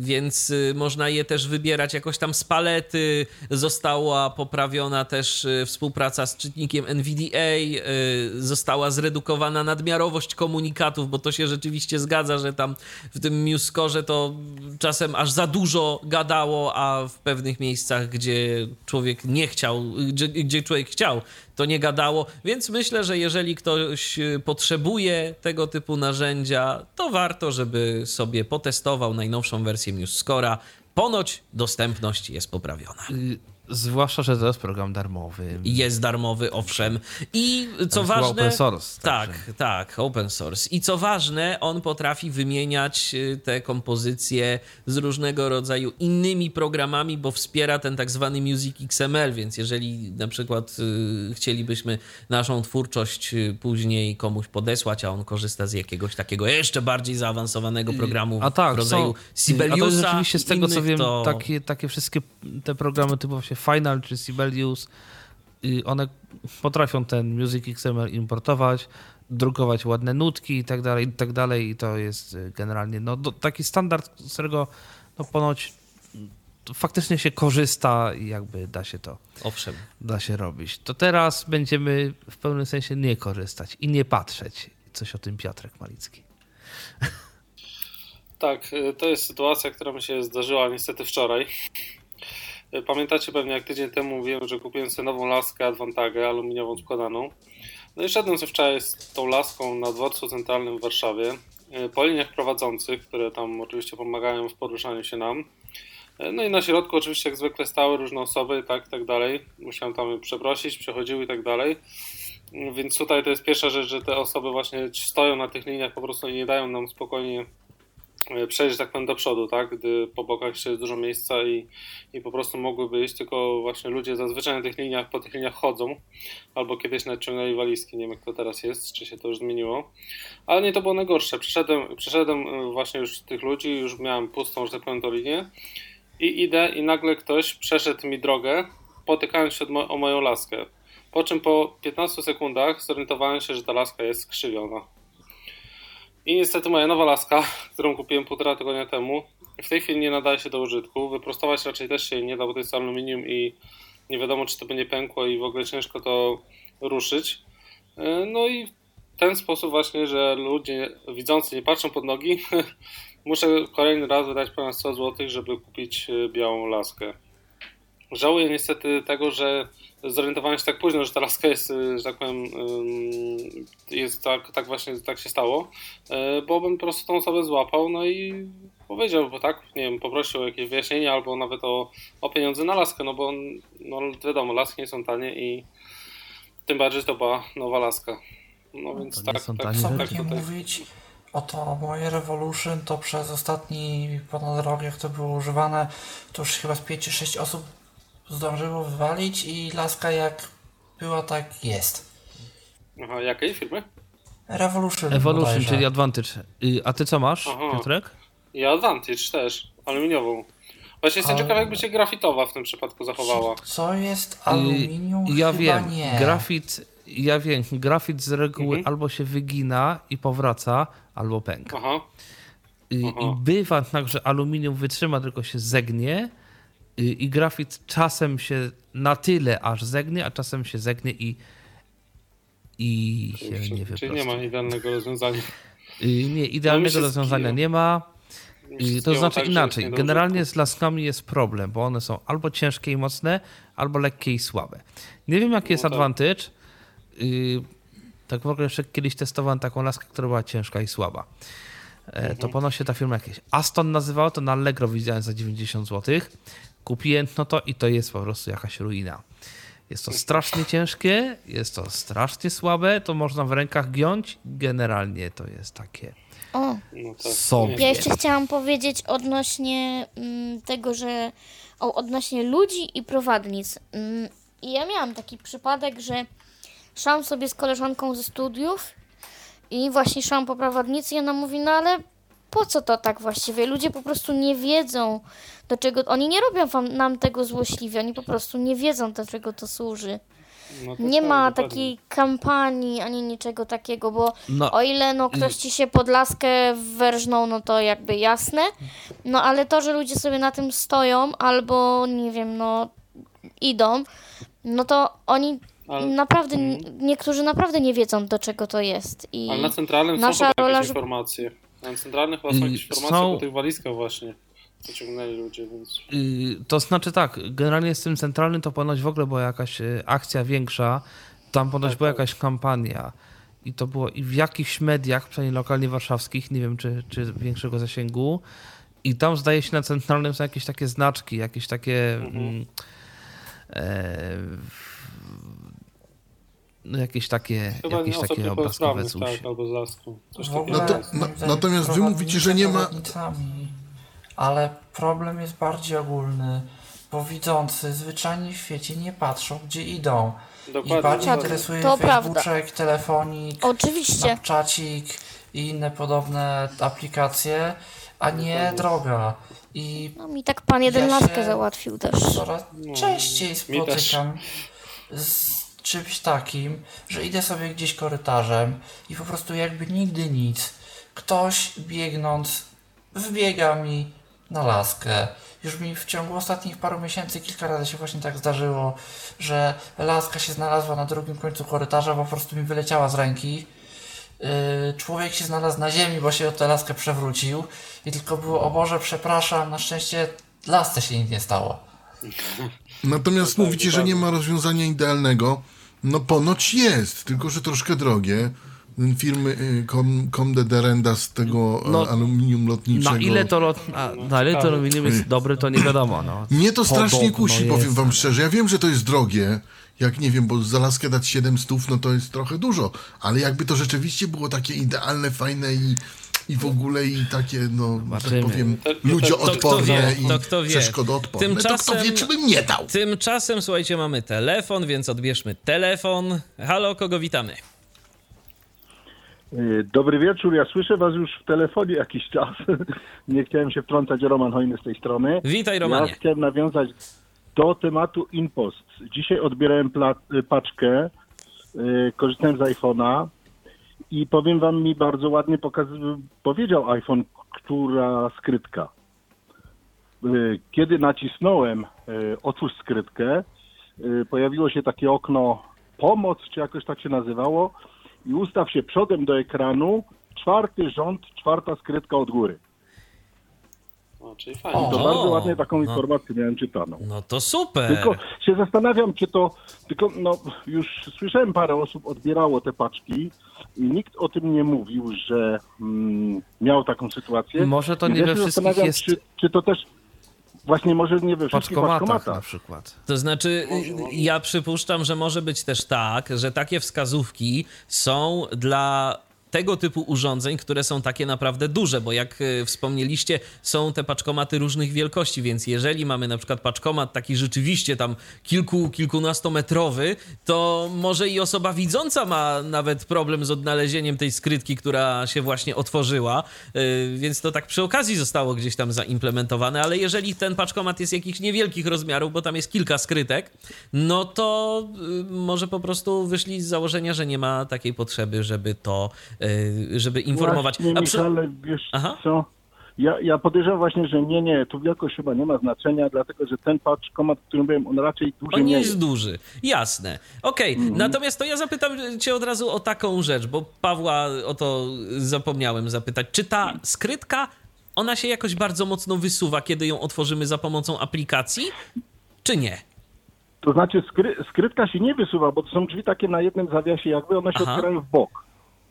Speaker 4: Więc y, można je też wybierać jakoś tam z palety. Została poprawiona też y, współpraca z czytnikiem NVDA. y, Została zredukowana nadmiarowość komunikatów, bo to się rzeczywiście zgadza, że tam w tym MuseScore to czasem aż za dużo gadało, a w pewnych miejscach, gdzie człowiek nie chciał, gdzie, gdzie człowiek chciał, to nie gadało. Więc myślę, że jeżeli ktoś y, potrzebuje tego typu narzędzia, to warto, żeby sobie potestował najnowszą wersję MuseScore'a. Ponoć dostępność jest poprawiona.
Speaker 2: Zwłaszcza, że to jest program darmowy.
Speaker 4: Jest darmowy, owszem. I co ważne.
Speaker 2: open source,
Speaker 4: Tak,
Speaker 2: także.
Speaker 4: tak, open source. I co ważne, on potrafi wymieniać y, te kompozycje z różnego rodzaju innymi programami, bo wspiera ten tak zwany Music XML, więc jeżeli na przykład y, chcielibyśmy naszą twórczość y, później komuś podesłać, a on korzysta z jakiegoś takiego jeszcze bardziej zaawansowanego programu
Speaker 2: A tak,
Speaker 4: w rodzaju
Speaker 2: są,
Speaker 4: Sibeliusa.
Speaker 2: A to jest rzeczywiście z tego co
Speaker 4: innych,
Speaker 2: wiem,
Speaker 4: to...
Speaker 2: takie, takie wszystkie te programy typu właśnie Final czy Sibelius, one potrafią ten Music XML importować, drukować ładne nutki i tak dalej, i tak dalej i to jest y, generalnie no, do, taki standard, z którego no, ponoć faktycznie się korzysta i jakby da się to
Speaker 4: Owszem.
Speaker 2: da się robić. To teraz będziemy w pewnym sensie nie korzystać i nie patrzeć. Coś o tym Piotrek Malicki.
Speaker 7: Tak, y, to jest sytuacja, która mi się zdarzyła niestety wczoraj. Y, Pamiętacie pewnie, jak tydzień temu mówiłem, że kupiłem sobie nową laskę Advantagę aluminiową składaną. No i szedłem sobie wczoraj z tą laską na dworcu centralnym w Warszawie, y, po liniach prowadzących, które tam oczywiście pomagają w poruszaniu się nam. Y, No i na środku oczywiście jak zwykle stały różne osoby, tak, tak dalej. Musiałem tam przeprosić, przechodziły i tak dalej. Więc tutaj to jest pierwsza rzecz, że te osoby właśnie stoją na tych liniach po prostu i nie dają nam spokojnie e, przejść tak powiem do przodu, tak? Gdy po bokach jeszcze jest dużo miejsca i, i po prostu mogłyby iść, tylko właśnie ludzie zazwyczaj na tych liniach, po tych liniach chodzą, albo kiedyś naciągnęli walizki, nie wiem jak to teraz jest, czy się to już zmieniło, ale nie to było najgorsze. Przyszedłem, przyszedłem e, właśnie już tych ludzi, już miałem pustą, że tak powiem, tą linię i idę i nagle ktoś przeszedł mi drogę, potykając się o moją laskę. Po czym po 15 sekundach zorientowałem się, że ta laska jest skrzywiona. I niestety moja nowa laska, którą kupiłem półtora tygodnia temu, w tej chwili nie nadaje się do użytku. Wyprostować raczej też się nie da, bo to jest aluminium i nie wiadomo, czy to będzie pękło i w ogóle ciężko to ruszyć. E, No i w ten sposób właśnie, że ludzie widzący nie patrzą pod nogi, muszę kolejny raz wydać ponad 100 zł, żeby kupić e, białą laskę. Żałuję niestety tego, że zorientowałem się tak późno, że ta laska jest, y, że tak powiem, jest tak, tak właśnie tak się stało, y, bo bym po prostu tą osobę złapał, no i powiedział, bo tak, nie wiem, poprosił o jakieś wyjaśnienie albo nawet o, o pieniądze na laskę, no bo no wiadomo, laski nie są tanie i tym bardziej, to była nowa laska. No więc
Speaker 2: to nie
Speaker 7: tak,
Speaker 2: są
Speaker 7: tak,
Speaker 2: tanie
Speaker 7: tak, tak
Speaker 6: Nie
Speaker 7: tutaj.
Speaker 6: mówić o to moje Revolution, to przez ostatni ponad rok, jak to było używane, to już chyba z 5 czy 6 osób zdążyło wywalić i laska jak była, tak jest.
Speaker 7: Aha, jakiej firmy?
Speaker 6: Revolution.
Speaker 2: Evolution,
Speaker 6: bodajże.
Speaker 2: czyli Advantage. A ty co masz,
Speaker 7: Aha.
Speaker 2: Piotrek?
Speaker 7: I Advantage też, aluminiową. Właśnie jestem
Speaker 6: Ale-
Speaker 7: ciekaw, jakby się grafitowa w tym przypadku zachowała.
Speaker 6: Co jest aluminium?
Speaker 2: Ja
Speaker 6: Chyba
Speaker 2: wiem,
Speaker 6: nie.
Speaker 2: grafit, ja wiem, grafit z reguły
Speaker 7: Mhm.
Speaker 2: albo się wygina i powraca, albo pęka.
Speaker 7: Aha. Aha.
Speaker 2: I bywa tak, że aluminium wytrzyma, tylko się zegnie i grafit czasem się na tyle aż zegnie, a czasem się zegnie i i się nie
Speaker 7: Czyli nie ma idealnego rozwiązania.
Speaker 2: Y, Nie, idealnego
Speaker 7: się
Speaker 2: rozwiązania nie ma. Y, To znaczy
Speaker 7: tak,
Speaker 2: inaczej. Generalnie z laskami jest problem, bo one są albo ciężkie i mocne, albo lekkie i słabe. Nie wiem, jaki jest
Speaker 7: tak.
Speaker 2: advantage. Y, Tak w ogóle jeszcze kiedyś testowałem taką laskę, która była ciężka i słaba. E,
Speaker 7: Mhm.
Speaker 2: To ponoć się ta firma jakieś Aston nazywało, to na Allegro widziałem za 90 zł. Kupiłem no to i to jest po prostu jakaś ruina. Jest to strasznie ciężkie, jest to strasznie słabe, to można w rękach giąć. Generalnie to jest takie
Speaker 3: O,
Speaker 7: No tak.
Speaker 2: sobie.
Speaker 3: ja jeszcze chciałam powiedzieć odnośnie mm, tego, że o, odnośnie ludzi i prowadnic. Mm, I ja miałam taki przypadek, że szłam sobie z koleżanką ze studiów i właśnie szłam po prowadnicy i ona mówi, no ale po co to tak właściwie? Ludzie po prostu nie wiedzą, do czego... Oni nie robią wam, nam tego złośliwie, oni po prostu nie wiedzą, do czego to służy.
Speaker 7: No to
Speaker 3: Nie
Speaker 7: tak,
Speaker 3: ma
Speaker 7: dokładnie.
Speaker 3: takiej kampanii ani niczego takiego, bo
Speaker 2: No,
Speaker 3: o ile no ktoś ci się pod laskę werżnął, no to jakby jasne. No ale to, że ludzie sobie na tym stoją albo nie wiem, no idą, no to oni
Speaker 7: Ale,
Speaker 3: naprawdę, niektórzy naprawdę nie wiedzą do czego to jest. I
Speaker 7: ale na centralnym
Speaker 3: nasza
Speaker 7: są
Speaker 3: rola,
Speaker 7: informacje. Na centralnych chyba są jakieś informacje
Speaker 2: są-
Speaker 7: tych walizkach właśnie. Co ciągnęli ludzie, więc...
Speaker 2: To znaczy tak, generalnie z tym centralnym to ponoć w ogóle była jakaś y, akcja większa, tam ponoć
Speaker 7: Tak,
Speaker 2: była
Speaker 7: tak.
Speaker 2: jakaś kampania i to było i w jakichś mediach, przynajmniej lokalnie warszawskich, nie wiem czy, czy większego zasięgu i tam zdaje się na centralnym są jakieś takie znaczki, jakieś takie
Speaker 7: Mhm.
Speaker 2: mm, e, no jakieś takie,
Speaker 7: Chyba
Speaker 2: jakieś takie obrazkowe coś.
Speaker 7: tak, albo z laską. Coś
Speaker 6: ogóle
Speaker 5: No na-
Speaker 6: zdaniem
Speaker 5: natomiast wy mówicie, że nie ma-
Speaker 6: Ale problem jest bardziej ogólny, bo widzący zwyczajnie w świecie nie patrzą, gdzie idą.
Speaker 7: Dokładnie.
Speaker 6: bardziej
Speaker 3: Tak,
Speaker 6: interesuje
Speaker 3: to prawda.
Speaker 6: Facebooczek, telefonik,
Speaker 3: oczywiście,
Speaker 6: i inne podobne aplikacje, a nie droga. I
Speaker 3: no mi tak pan jeden
Speaker 6: Ja
Speaker 3: załatwił też.
Speaker 6: coraz częściej
Speaker 7: mi też.
Speaker 6: spotykam z czymś takim, że idę sobie gdzieś korytarzem i po prostu jakby nigdy nic. Ktoś biegnąc wbiega mi na laskę. Już mi w ciągu ostatnich paru miesięcy kilka razy się właśnie tak zdarzyło, że laska się znalazła na drugim końcu korytarza, po prostu mi wyleciała z ręki. Yy, człowiek się znalazł na ziemi, bo się o tę laskę przewrócił i tylko było, o Boże, przepraszam, na szczęście lasce się nic nie stało.
Speaker 5: Natomiast
Speaker 7: No tak,
Speaker 5: mówicie, że nie ma rozwiązania idealnego. No ponoć jest, tylko że troszkę drogie. Firmy y, Com, Com de Derenda z tego
Speaker 2: No,
Speaker 5: no, aluminium lotniczego.
Speaker 2: Na ile to, lot, a, na ile to aluminium jest dobre, to nie wiadomo. No.
Speaker 5: Mnie to strasznie kusi,
Speaker 2: jest.
Speaker 5: powiem wam szczerze. Ja wiem, że to jest drogie. Jak nie wiem, bo za laskę dać 7 stów, no to jest trochę dużo. Ale jakby to rzeczywiście było takie idealne, fajne i, i w ogóle i takie, no, że tak
Speaker 2: Zobaczymy.
Speaker 5: powiem,
Speaker 7: To- to-
Speaker 5: ludzioodporne
Speaker 4: wie,
Speaker 5: i
Speaker 4: to kto wie.
Speaker 5: przeszkodoodporne, to
Speaker 4: Tymczasem-
Speaker 5: kto wie, czy bym nie dał.
Speaker 4: Tymczasem, słuchajcie, mamy telefon, więc odbierzmy telefon. Halo, kogo witamy?
Speaker 10: Y, Dobry wieczór, ja słyszę was już w telefonie jakiś czas. Nie chciałem się wtrącać, Roman Hojny z tej strony.
Speaker 4: Witaj,
Speaker 10: Ja
Speaker 4: Romanie.
Speaker 10: chciałem nawiązać do tematu InPost. Dzisiaj odbierałem y, paczkę, y, korzystałem z iPhone'a i powiem wam, mi bardzo ładnie pokaz- powiedział iPhone, która skrytka. Y, Kiedy nacisnąłem y, otwórz skrytkę, y, pojawiło się takie okno pomoc, czy jakoś tak się nazywało i ustaw się przodem do ekranu, czwarty rząd, czwarta skrytka od góry.
Speaker 7: O, czyli fajnie.
Speaker 10: To
Speaker 4: O,
Speaker 10: bardzo ładnie taką
Speaker 4: no.
Speaker 10: informację miałem czytaną.
Speaker 4: No to super.
Speaker 10: Tylko się zastanawiam, czy to, tylko no już słyszałem parę osób odbierało te paczki i nikt o tym nie mówił, że mm, miał taką sytuację.
Speaker 2: Może to
Speaker 10: I
Speaker 2: nie
Speaker 10: ja
Speaker 2: we wszystkich
Speaker 10: zastanawiam,
Speaker 2: jest
Speaker 10: Czy, czy to też właśnie może nie we wszystkich
Speaker 2: paczkomatach na przykład.
Speaker 4: To znaczy, y, ja przypuszczam, że może być też tak, że takie wskazówki są dla tego typu urządzeń, które są takie naprawdę duże, bo jak y, wspomnieliście, są te paczkomaty różnych wielkości, więc jeżeli mamy na przykład paczkomat taki rzeczywiście tam kilku, kilkunastometrowy, to może i osoba widząca ma nawet problem z odnalezieniem tej skrytki, która się właśnie otworzyła, y, więc to tak przy okazji zostało gdzieś tam zaimplementowane, ale jeżeli ten paczkomat jest jakichś niewielkich rozmiarów, bo tam jest kilka skrytek, no to y, może po prostu wyszli z założenia, że nie ma takiej potrzeby, żeby to, żeby informować.
Speaker 10: Właśnie,
Speaker 4: A przy-
Speaker 10: Michale, wiesz
Speaker 4: Aha.
Speaker 10: co? Ja, ja podejrzewam właśnie, że nie, nie, tu wielkość chyba nie ma znaczenia, dlatego że ten paczkomat, którym byłem, on raczej duży
Speaker 4: On nie
Speaker 10: nie
Speaker 4: jest duży, jasne. Okej, natomiast to ja zapytam cię od razu o taką rzecz, bo Pawła o to zapomniałem zapytać. Czy ta skrytka, ona się jakoś bardzo mocno wysuwa, kiedy ją otworzymy za pomocą aplikacji, czy nie?
Speaker 10: To znaczy skry, skrytka się nie wysuwa, bo to są drzwi takie na jednym zawiasie, jakby one się
Speaker 4: Aha.
Speaker 10: otwierają w bok.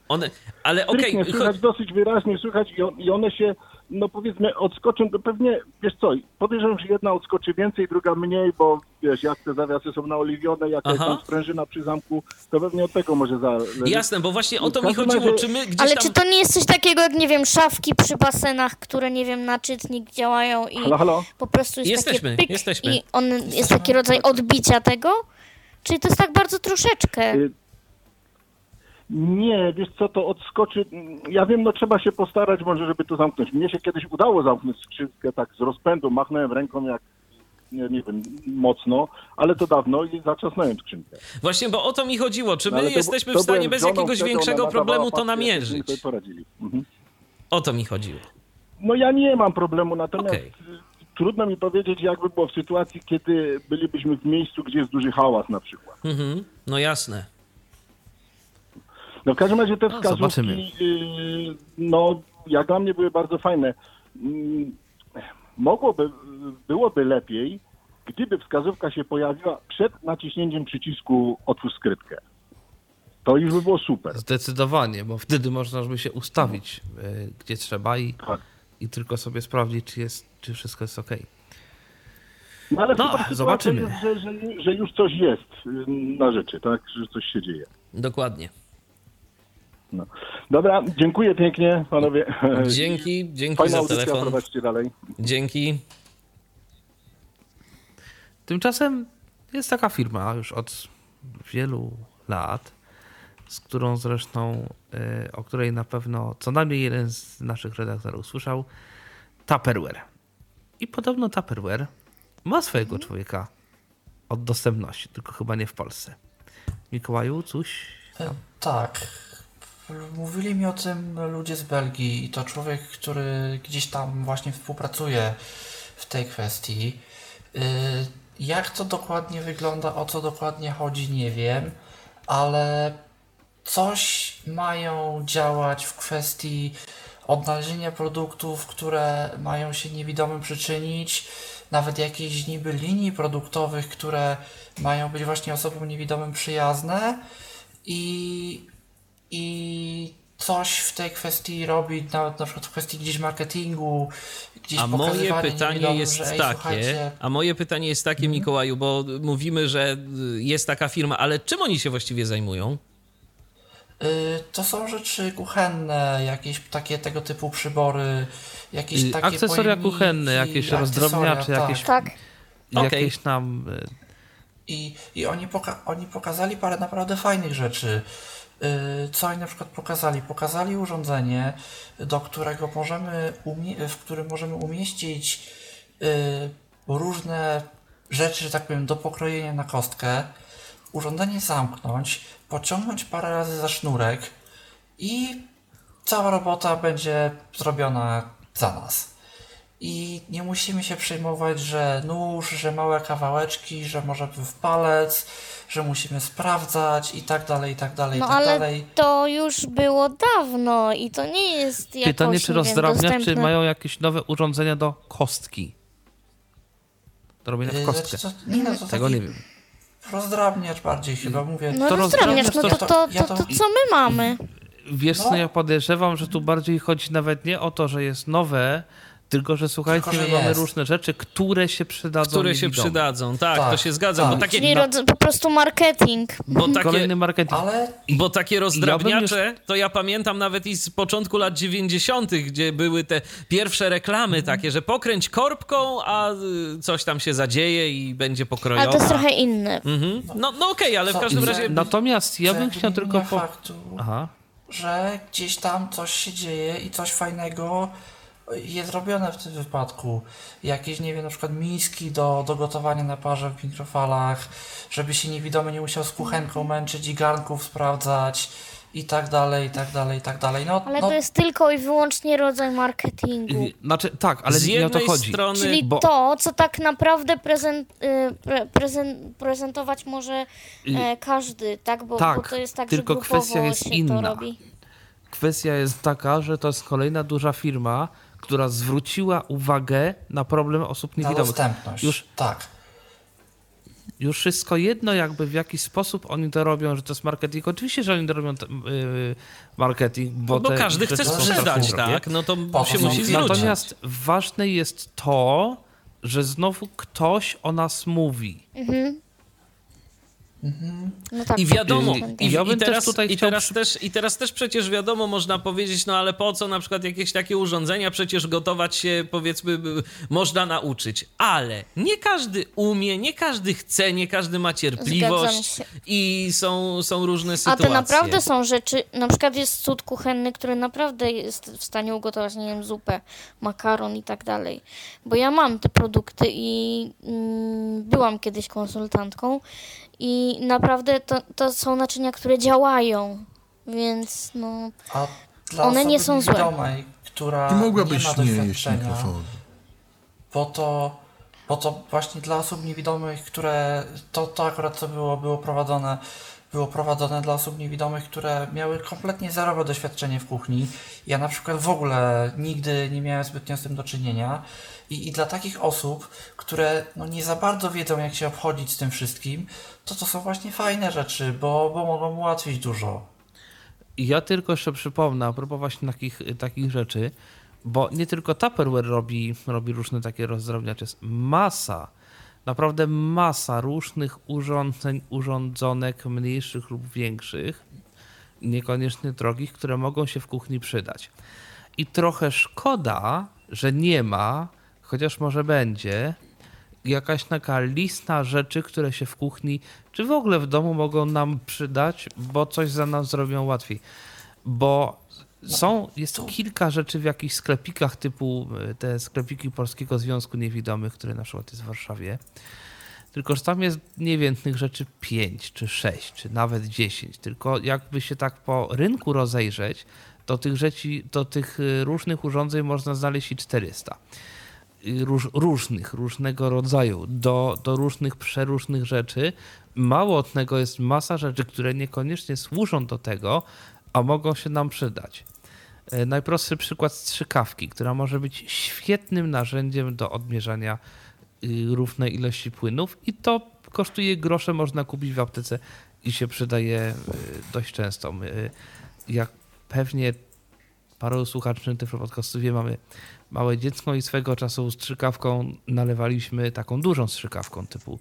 Speaker 4: One, ale okej,
Speaker 10: Stricte słychać dosyć wyraźnie, słychać i, on, i one się, no powiedzmy, odskoczą, to pewnie, wiesz co, podejrzewam, że jedna odskoczy więcej, druga mniej, bo wiesz, jak te zawiasy są naoliwione, jak jest tam sprężyna przy zamku, to pewnie od tego może zależeć.
Speaker 4: jasne, bo właśnie o to mi chodziło,
Speaker 10: razie-
Speaker 4: czy my gdzieś
Speaker 3: Ale
Speaker 4: tam...
Speaker 3: czy to nie jest coś takiego jak, nie wiem, szafki przy basenach, które, nie wiem, na czytnik działają i
Speaker 10: Halo, halo?
Speaker 3: po prostu jest
Speaker 4: Jesteśmy,
Speaker 3: takie pyk
Speaker 4: jesteśmy.
Speaker 3: i on jest taki rodzaj odbicia tego? Czy to jest tak bardzo troszeczkę?
Speaker 10: Y, Nie, wiesz co, to odskoczy. Ja wiem, no trzeba się postarać może, żeby to zamknąć. Mnie się kiedyś udało zamknąć skrzynkę tak z rozpędu, machnąłem ręką jak, nie, nie wiem, mocno, ale to dawno i zatrzasnąłem skrzynkę.
Speaker 4: Właśnie, bo o to mi chodziło, czy my
Speaker 10: No, to-
Speaker 4: jesteśmy
Speaker 10: to
Speaker 4: w stanie bez jakiegoś większego problemu to namierzyć?
Speaker 10: sobie poradzili. Mhm.
Speaker 4: O to mi chodziło.
Speaker 10: No ja nie mam problemu, natomiast
Speaker 4: Okej.
Speaker 10: y, trudno mi powiedzieć, jakby było w sytuacji, kiedy bylibyśmy w miejscu, gdzie jest duży hałas na przykład.
Speaker 4: Mhm, no jasne.
Speaker 10: No w każdym razie te
Speaker 2: No,
Speaker 10: wskazówki,
Speaker 2: zobaczymy.
Speaker 10: yy, no jak dla mnie były bardzo fajne. Mm, Mogłoby, byłoby lepiej, gdyby wskazówka się pojawiła przed naciśnięciem przycisku otwórz skrytkę. To już by było super.
Speaker 2: Zdecydowanie, bo wtedy można by się ustawić, y, gdzie trzeba i,
Speaker 10: Tak.
Speaker 2: i tylko sobie sprawdzić, czy, jest, czy wszystko jest ok.
Speaker 10: No ale
Speaker 2: No, zobaczymy.
Speaker 10: Jest, że, że, że już coś jest yy, na rzeczy, tak? Że coś się dzieje.
Speaker 4: Dokładnie.
Speaker 10: No. Dobra, dziękuję pięknie panowie.
Speaker 4: Dzięki, dzięki
Speaker 10: Fajna
Speaker 4: za
Speaker 10: audycja,
Speaker 4: telefon.
Speaker 10: prowadźcie dalej.
Speaker 4: Dzięki.
Speaker 2: Tymczasem jest taka firma już od wielu lat, z którą zresztą, y, o której na pewno co najmniej jeden z naszych redaktorów słyszał, Tupperware. I podobno Tupperware ma swojego człowieka od dostępności, tylko chyba nie w Polsce. Mikołaju, coś?
Speaker 6: E, Tak. Mówili mi o tym ludzie z Belgii i to człowiek, który gdzieś tam właśnie współpracuje w tej kwestii. Y, Jak to dokładnie wygląda, o co dokładnie chodzi, nie wiem, ale coś mają działać w kwestii odnalezienia produktów, które mają się niewidomym przyczynić. nawet jakichś niby linii produktowych, które mają być właśnie osobom niewidomym przyjazne i, i coś w tej kwestii robić, nawet na przykład w kwestii gdzieś marketingu, gdzieś
Speaker 4: A moje pytanie jest takie,
Speaker 6: słuchajcie,
Speaker 4: a moje pytanie jest takie, Mikołaju, bo mówimy, że jest taka firma, ale czym oni się właściwie zajmują?
Speaker 6: Y, To są rzeczy kuchenne, jakieś takie tego typu przybory, jakieś
Speaker 2: Y,
Speaker 6: takie
Speaker 2: akcesoria
Speaker 6: pojemniki,
Speaker 2: kuchenne, jakieś rozdrobniacze,
Speaker 6: tak.
Speaker 2: jakieś-
Speaker 3: Tak.
Speaker 2: Jakieś tam... y,
Speaker 6: I, i oni, poka- oni pokazali parę naprawdę fajnych rzeczy. Y, Co oni na przykład pokazali? Pokazali urządzenie, do którego możemy w którym możemy umieścić y, różne rzeczy, że tak powiem, do pokrojenia na kostkę, urządzenie zamknąć, pociągnąć parę razy za sznurek i cała robota będzie zrobiona za nas. I nie musimy się przejmować, że nóż, że małe kawałeczki, że może w palec, że musimy sprawdzać i tak dalej, i tak dalej, i
Speaker 3: No
Speaker 6: tak
Speaker 3: ale
Speaker 6: dalej.
Speaker 3: to już było dawno i to nie jest jakoś,
Speaker 2: Pytanie, czy rozdrabniacze
Speaker 3: dostępne.
Speaker 2: mają jakieś nowe urządzenia do kostki? Do robienia w
Speaker 6: Yy,
Speaker 2: kostkę.
Speaker 6: co- nie, no, to
Speaker 2: Tego
Speaker 6: taki
Speaker 2: nie wiem.
Speaker 6: Rozdrabniacz bardziej chyba, mówię.
Speaker 3: No
Speaker 2: To
Speaker 3: rozdrabniasz, no to,
Speaker 2: to-
Speaker 3: to,
Speaker 6: ja
Speaker 3: to,
Speaker 6: to-
Speaker 3: to co my mamy?
Speaker 2: Wiesz co,
Speaker 6: No.
Speaker 2: ja podejrzewam, że tu bardziej chodzi nawet nie o to, że jest nowe, tylko że słuchajcie,
Speaker 6: Tylko, że
Speaker 2: my mamy
Speaker 6: jest.
Speaker 2: różne rzeczy, które się przydadzą
Speaker 4: Które się przydadzą. Tak,
Speaker 6: Tak,
Speaker 4: to się zgadza,
Speaker 6: tak.
Speaker 4: bo takie,
Speaker 3: Czyli rodz- po prostu marketing.
Speaker 4: bo takie,
Speaker 2: Kolejny marketing.
Speaker 6: Ale
Speaker 4: Bo takie rozdrabniacze, to ja pamiętam nawet i z początku lat 90., gdzie były te pierwsze reklamy takie, że pokręć korbką, a y, coś tam się zadzieje i będzie pokrojowa.
Speaker 3: Ale to jest trochę inne.
Speaker 4: Mhm. No, no okej, ale w każdym razie...
Speaker 2: Natomiast ja bym chciał tylko... Po...
Speaker 6: faktu,
Speaker 2: Aha.
Speaker 6: że gdzieś tam coś się dzieje i coś fajnego jest robione w tym wypadku. Jakieś, nie wiem, na przykład miski do, do gotowania na parze w mikrofalach, żeby się niewidomy nie musiał z kuchenką męczyć i garnków sprawdzać i tak dalej, i tak dalej, i tak dalej. No,
Speaker 3: Ale
Speaker 6: no,
Speaker 3: to jest tylko i wyłącznie rodzaj marketingu.
Speaker 2: Znaczy, tak, ale
Speaker 4: z
Speaker 2: nie o to
Speaker 4: jednej
Speaker 2: chodzi.
Speaker 4: strony...
Speaker 3: Czyli
Speaker 2: bo-
Speaker 3: to, co tak naprawdę prezent, y, pre, prezent, prezentować może e, każdy, tak? Bo,
Speaker 2: tak,
Speaker 3: bo to jest tak,
Speaker 2: tylko
Speaker 3: że grupowo
Speaker 2: kwestia jest
Speaker 3: się
Speaker 2: inna.
Speaker 3: to robi.
Speaker 2: Kwestia jest taka, że to jest kolejna duża firma, która zwróciła uwagę na problem osób
Speaker 6: na
Speaker 2: niewidomych.
Speaker 6: dostępność.
Speaker 2: Już
Speaker 6: Tak.
Speaker 2: już wszystko jedno, jakby w jaki sposób oni to robią, że to jest marketing. Oczywiście, że oni to robią yy, marketing, bo,
Speaker 4: No bo
Speaker 2: te
Speaker 4: każdy chce sprzedać, tak? No to
Speaker 6: Po
Speaker 4: się musi zwrócić.
Speaker 2: Natomiast ważne jest to, że znowu ktoś o nas mówi.
Speaker 3: No tak,
Speaker 4: I wiadomo,
Speaker 2: I-
Speaker 4: i,
Speaker 2: ja
Speaker 4: i,
Speaker 2: też
Speaker 4: teraz,
Speaker 2: tutaj
Speaker 4: i, teraz też, i teraz też przecież wiadomo, można powiedzieć, no ale po co na przykład jakieś takie urządzenia, przecież gotować się powiedzmy można nauczyć, ale nie każdy umie, nie każdy chce, nie każdy ma cierpliwość i są, są różne
Speaker 3: A
Speaker 4: sytuacje.
Speaker 3: to naprawdę są rzeczy, na przykład jest cud kuchenny, który naprawdę jest w stanie ugotować, nie wiem, zupę, makaron i tak dalej. Bo ja mam te produkty i mm, byłam kiedyś konsultantką i naprawdę to, to są naczynia, które działają, więc no...
Speaker 6: A dla
Speaker 3: One nie są złe.
Speaker 6: niewidomej, która
Speaker 5: Ty mogłabyś
Speaker 6: nie ma
Speaker 5: nie jeść
Speaker 6: doświadczenia,
Speaker 5: mikrofonu.
Speaker 6: bo to, bo to właśnie dla osób niewidomych, które to, to akurat co było, było prowadzone, było prowadzone dla osób niewidomych, które miały kompletnie zerowe doświadczenie w kuchni. Ja na przykład w ogóle nigdy nie miałem zbytnio z tym do czynienia. I, I dla takich osób, które no nie za bardzo wiedzą, jak się obchodzić z tym wszystkim, to to są właśnie fajne rzeczy, bo, bo mogą ułatwić dużo.
Speaker 2: Ja tylko jeszcze przypomnę, a propos właśnie takich, takich rzeczy, bo nie tylko Tupperware robi, robi różne takie rozdrabniacze, jest masa, naprawdę masa różnych urządzeń, urządzonek mniejszych lub większych, niekoniecznie drogich, które mogą się w kuchni przydać. I trochę szkoda, że nie ma, chociaż może będzie, jakaś taka lista rzeczy, które się w kuchni, czy w ogóle w domu mogą nam przydać, bo coś za nas zrobią łatwiej. Bo są, jest kilka rzeczy w jakichś sklepikach typu y, te sklepiki Polskiego Związku Niewidomych, które na przykład jest w Warszawie. Tylko, że tam jest nie wiem, tych rzeczy 5 czy 6, czy nawet 10. Tylko jakby się tak po rynku rozejrzeć, to tych rzeczy, to tych y, różnych urządzeń można znaleźć i 400 y, róż, różnych, różnego rodzaju, do, do różnych, przeróżnych rzeczy. Mało od tego jest masa rzeczy, które niekoniecznie służą do tego, a mogą się nam przydać. E, Najprostszy przykład strzykawki, która może być świetnym narzędziem do odmierzania y, równej ilości płynów i to kosztuje grosze, można kupić w aptece i się przydaje y, dość często. Y, jak pewnie paru słuchaczy tych podcastów wie, mamy małe dziecko i swego czasu strzykawką nalewaliśmy taką dużą strzykawką typu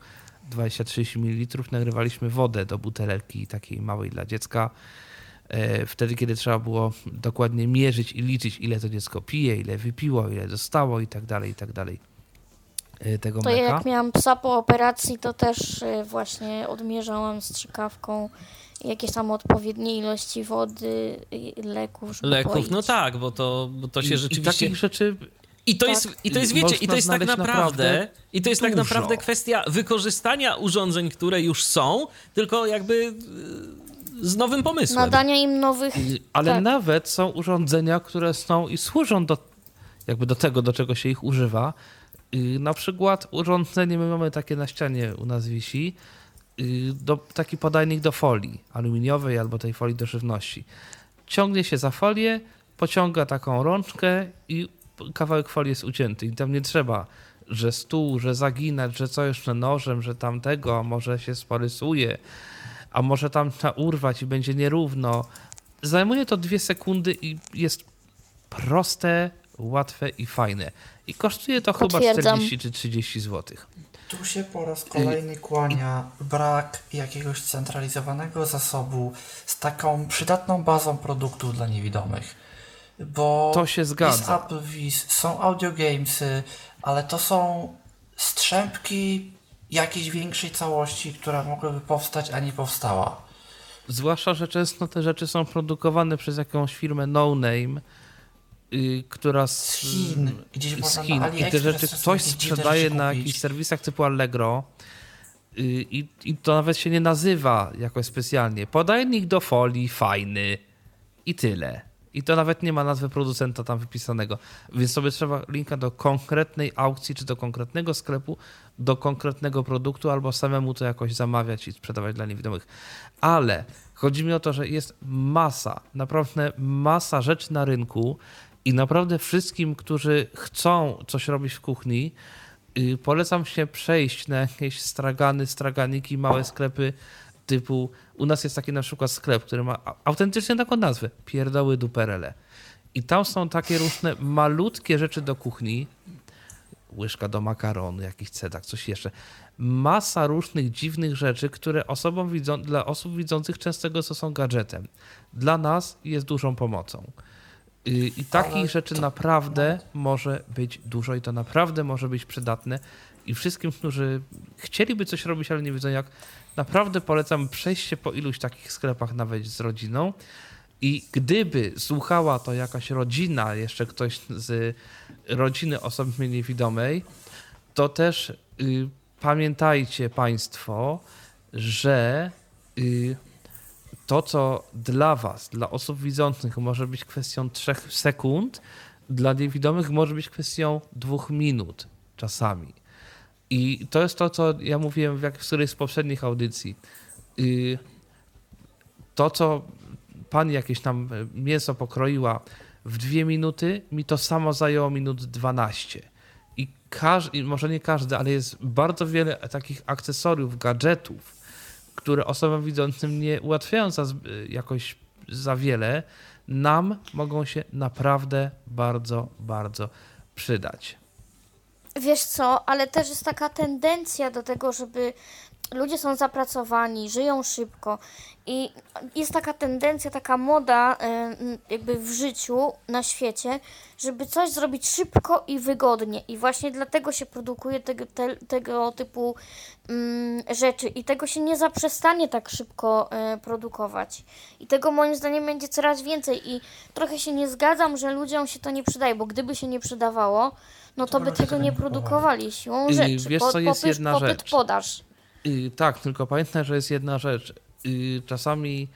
Speaker 2: 20-30 ml, nagrywaliśmy wodę do butelki takiej małej dla dziecka. E, wtedy, kiedy trzeba było dokładnie mierzyć i liczyć, ile to dziecko pije, ile wypiło, ile dostało i tak dalej, i tak dalej. E, tego
Speaker 3: To
Speaker 2: mleka.
Speaker 3: jak miałam psa po operacji, to też y, właśnie odmierzałam strzykawką jakieś tam odpowiednie ilości wody, leków, żeby
Speaker 4: Leków,
Speaker 3: poić.
Speaker 4: no tak, bo to, bo to się
Speaker 2: I, I
Speaker 4: rzeczywiście...
Speaker 2: takich rzeczy
Speaker 4: I to,
Speaker 3: Tak.
Speaker 4: jest, I to jest, wiecie, i to jest tak naprawdę,
Speaker 2: naprawdę
Speaker 4: i to jest tak
Speaker 2: dużo.
Speaker 4: naprawdę kwestia wykorzystania urządzeń, które już są, tylko jakby y, z nowym pomysłem.
Speaker 3: Nadania im nowych...
Speaker 2: Ale
Speaker 3: Tak.
Speaker 2: nawet są urządzenia, które są i służą do, jakby do tego, do czego się ich używa. Y, Na przykład urządzenie, my mamy takie na ścianie u nas wisi, do, taki podajnik do folii aluminiowej albo tej folii do żywności. Ciągnie się za folię, pociąga taką rączkę i kawałek folii jest ucięty. I tam nie trzeba, że stół, że zaginać, że co jeszcze nożem, że tamtego, a może się sporysuje, a może tam trzeba urwać i będzie nierówno. Zajmuje to dwie sekundy i jest proste, łatwe i fajne. I kosztuje to chyba
Speaker 3: Potwierdzam.
Speaker 2: 40 czy 30 zł.
Speaker 6: Tu się po raz kolejny kłania brak jakiegoś centralizowanego zasobu z taką przydatną bazą produktów dla niewidomych. Bo
Speaker 2: To się
Speaker 6: jest
Speaker 2: zgadza.
Speaker 6: Apple Vis, są audiogamesy, ale to są strzępki jakiejś większej całości, która mogłaby powstać, a nie powstała.
Speaker 2: Zwłaszcza, że często te rzeczy są produkowane przez jakąś firmę no name, y, która z,
Speaker 6: Z Chin, gdzieś
Speaker 2: z Chin. I te rzeczy ktoś sprzedaje
Speaker 6: rzeczy
Speaker 2: na jakichś serwisach typu Allegro y, i, i to nawet się nie nazywa jakoś specjalnie. Podajnik do folii, fajny i tyle. I to nawet nie ma nazwy producenta tam wypisanego. Więc sobie trzeba linka do konkretnej aukcji, czy do konkretnego sklepu, do konkretnego produktu, albo samemu to jakoś zamawiać i sprzedawać dla niewidomych. Ale chodzi mi o to, że jest masa, naprawdę masa rzeczy na rynku i naprawdę wszystkim, którzy chcą coś robić w kuchni, yy, polecam się przejść na jakieś stragany, straganiki, małe sklepy typu, u nas jest taki na przykład sklep, który ma autentycznie taką nazwę, pierdoły duperele. I tam są takie różne malutkie rzeczy do kuchni, łyżka do makaronu, jakiś cedak, coś jeszcze. Masa różnych dziwnych rzeczy, które osobom widzą, dla osób widzących często to są gadżetem. Dla nas jest dużą pomocą. Y, I takich rzeczy naprawdę może być dużo i to naprawdę może być przydatne. I wszystkim, którzy chcieliby coś robić, ale nie wiedzą jak, naprawdę polecam przejść się po iluś takich sklepach nawet z rodziną. I gdyby słuchała to jakaś rodzina, jeszcze ktoś z rodziny osoby niewidomej, to też y, pamiętajcie Państwo, że y, to, co dla Was, dla osób widzących, może być kwestią trzech sekund, dla niewidomych może być kwestią dwóch minut czasami. I to jest to, co ja mówiłem w którejś z poprzednich audycji. Y, To, co pani jakieś tam mięso pokroiła w dwie minuty, mi to samo zajęło minut 12. I każdy, może nie każdy, ale jest bardzo wiele takich akcesoriów, gadżetów, które osobom widzącym nie ułatwiają za, jakoś za wiele, nam mogą się naprawdę bardzo, bardzo przydać.
Speaker 3: Wiesz co, ale też jest taka tendencja do tego, żeby ludzie są zapracowani, żyją szybko i jest taka tendencja, taka moda e, jakby w życiu, na świecie, żeby coś zrobić szybko i wygodnie i właśnie dlatego się produkuje tego, te, tego typu mm, rzeczy i tego się nie zaprzestanie tak szybko e, produkować i tego moim zdaniem będzie coraz więcej i trochę się nie zgadzam, że ludziom się to nie przydaje, bo gdyby się nie przydawało, no to by tego nie produkowali siłą rzeczy.
Speaker 2: wiesz co, jest
Speaker 3: popyt,
Speaker 2: jedna
Speaker 3: popyt,
Speaker 2: rzecz.
Speaker 3: podaż.
Speaker 2: Y, tak, tylko pamiętaj, że jest jedna rzecz. Y, czasami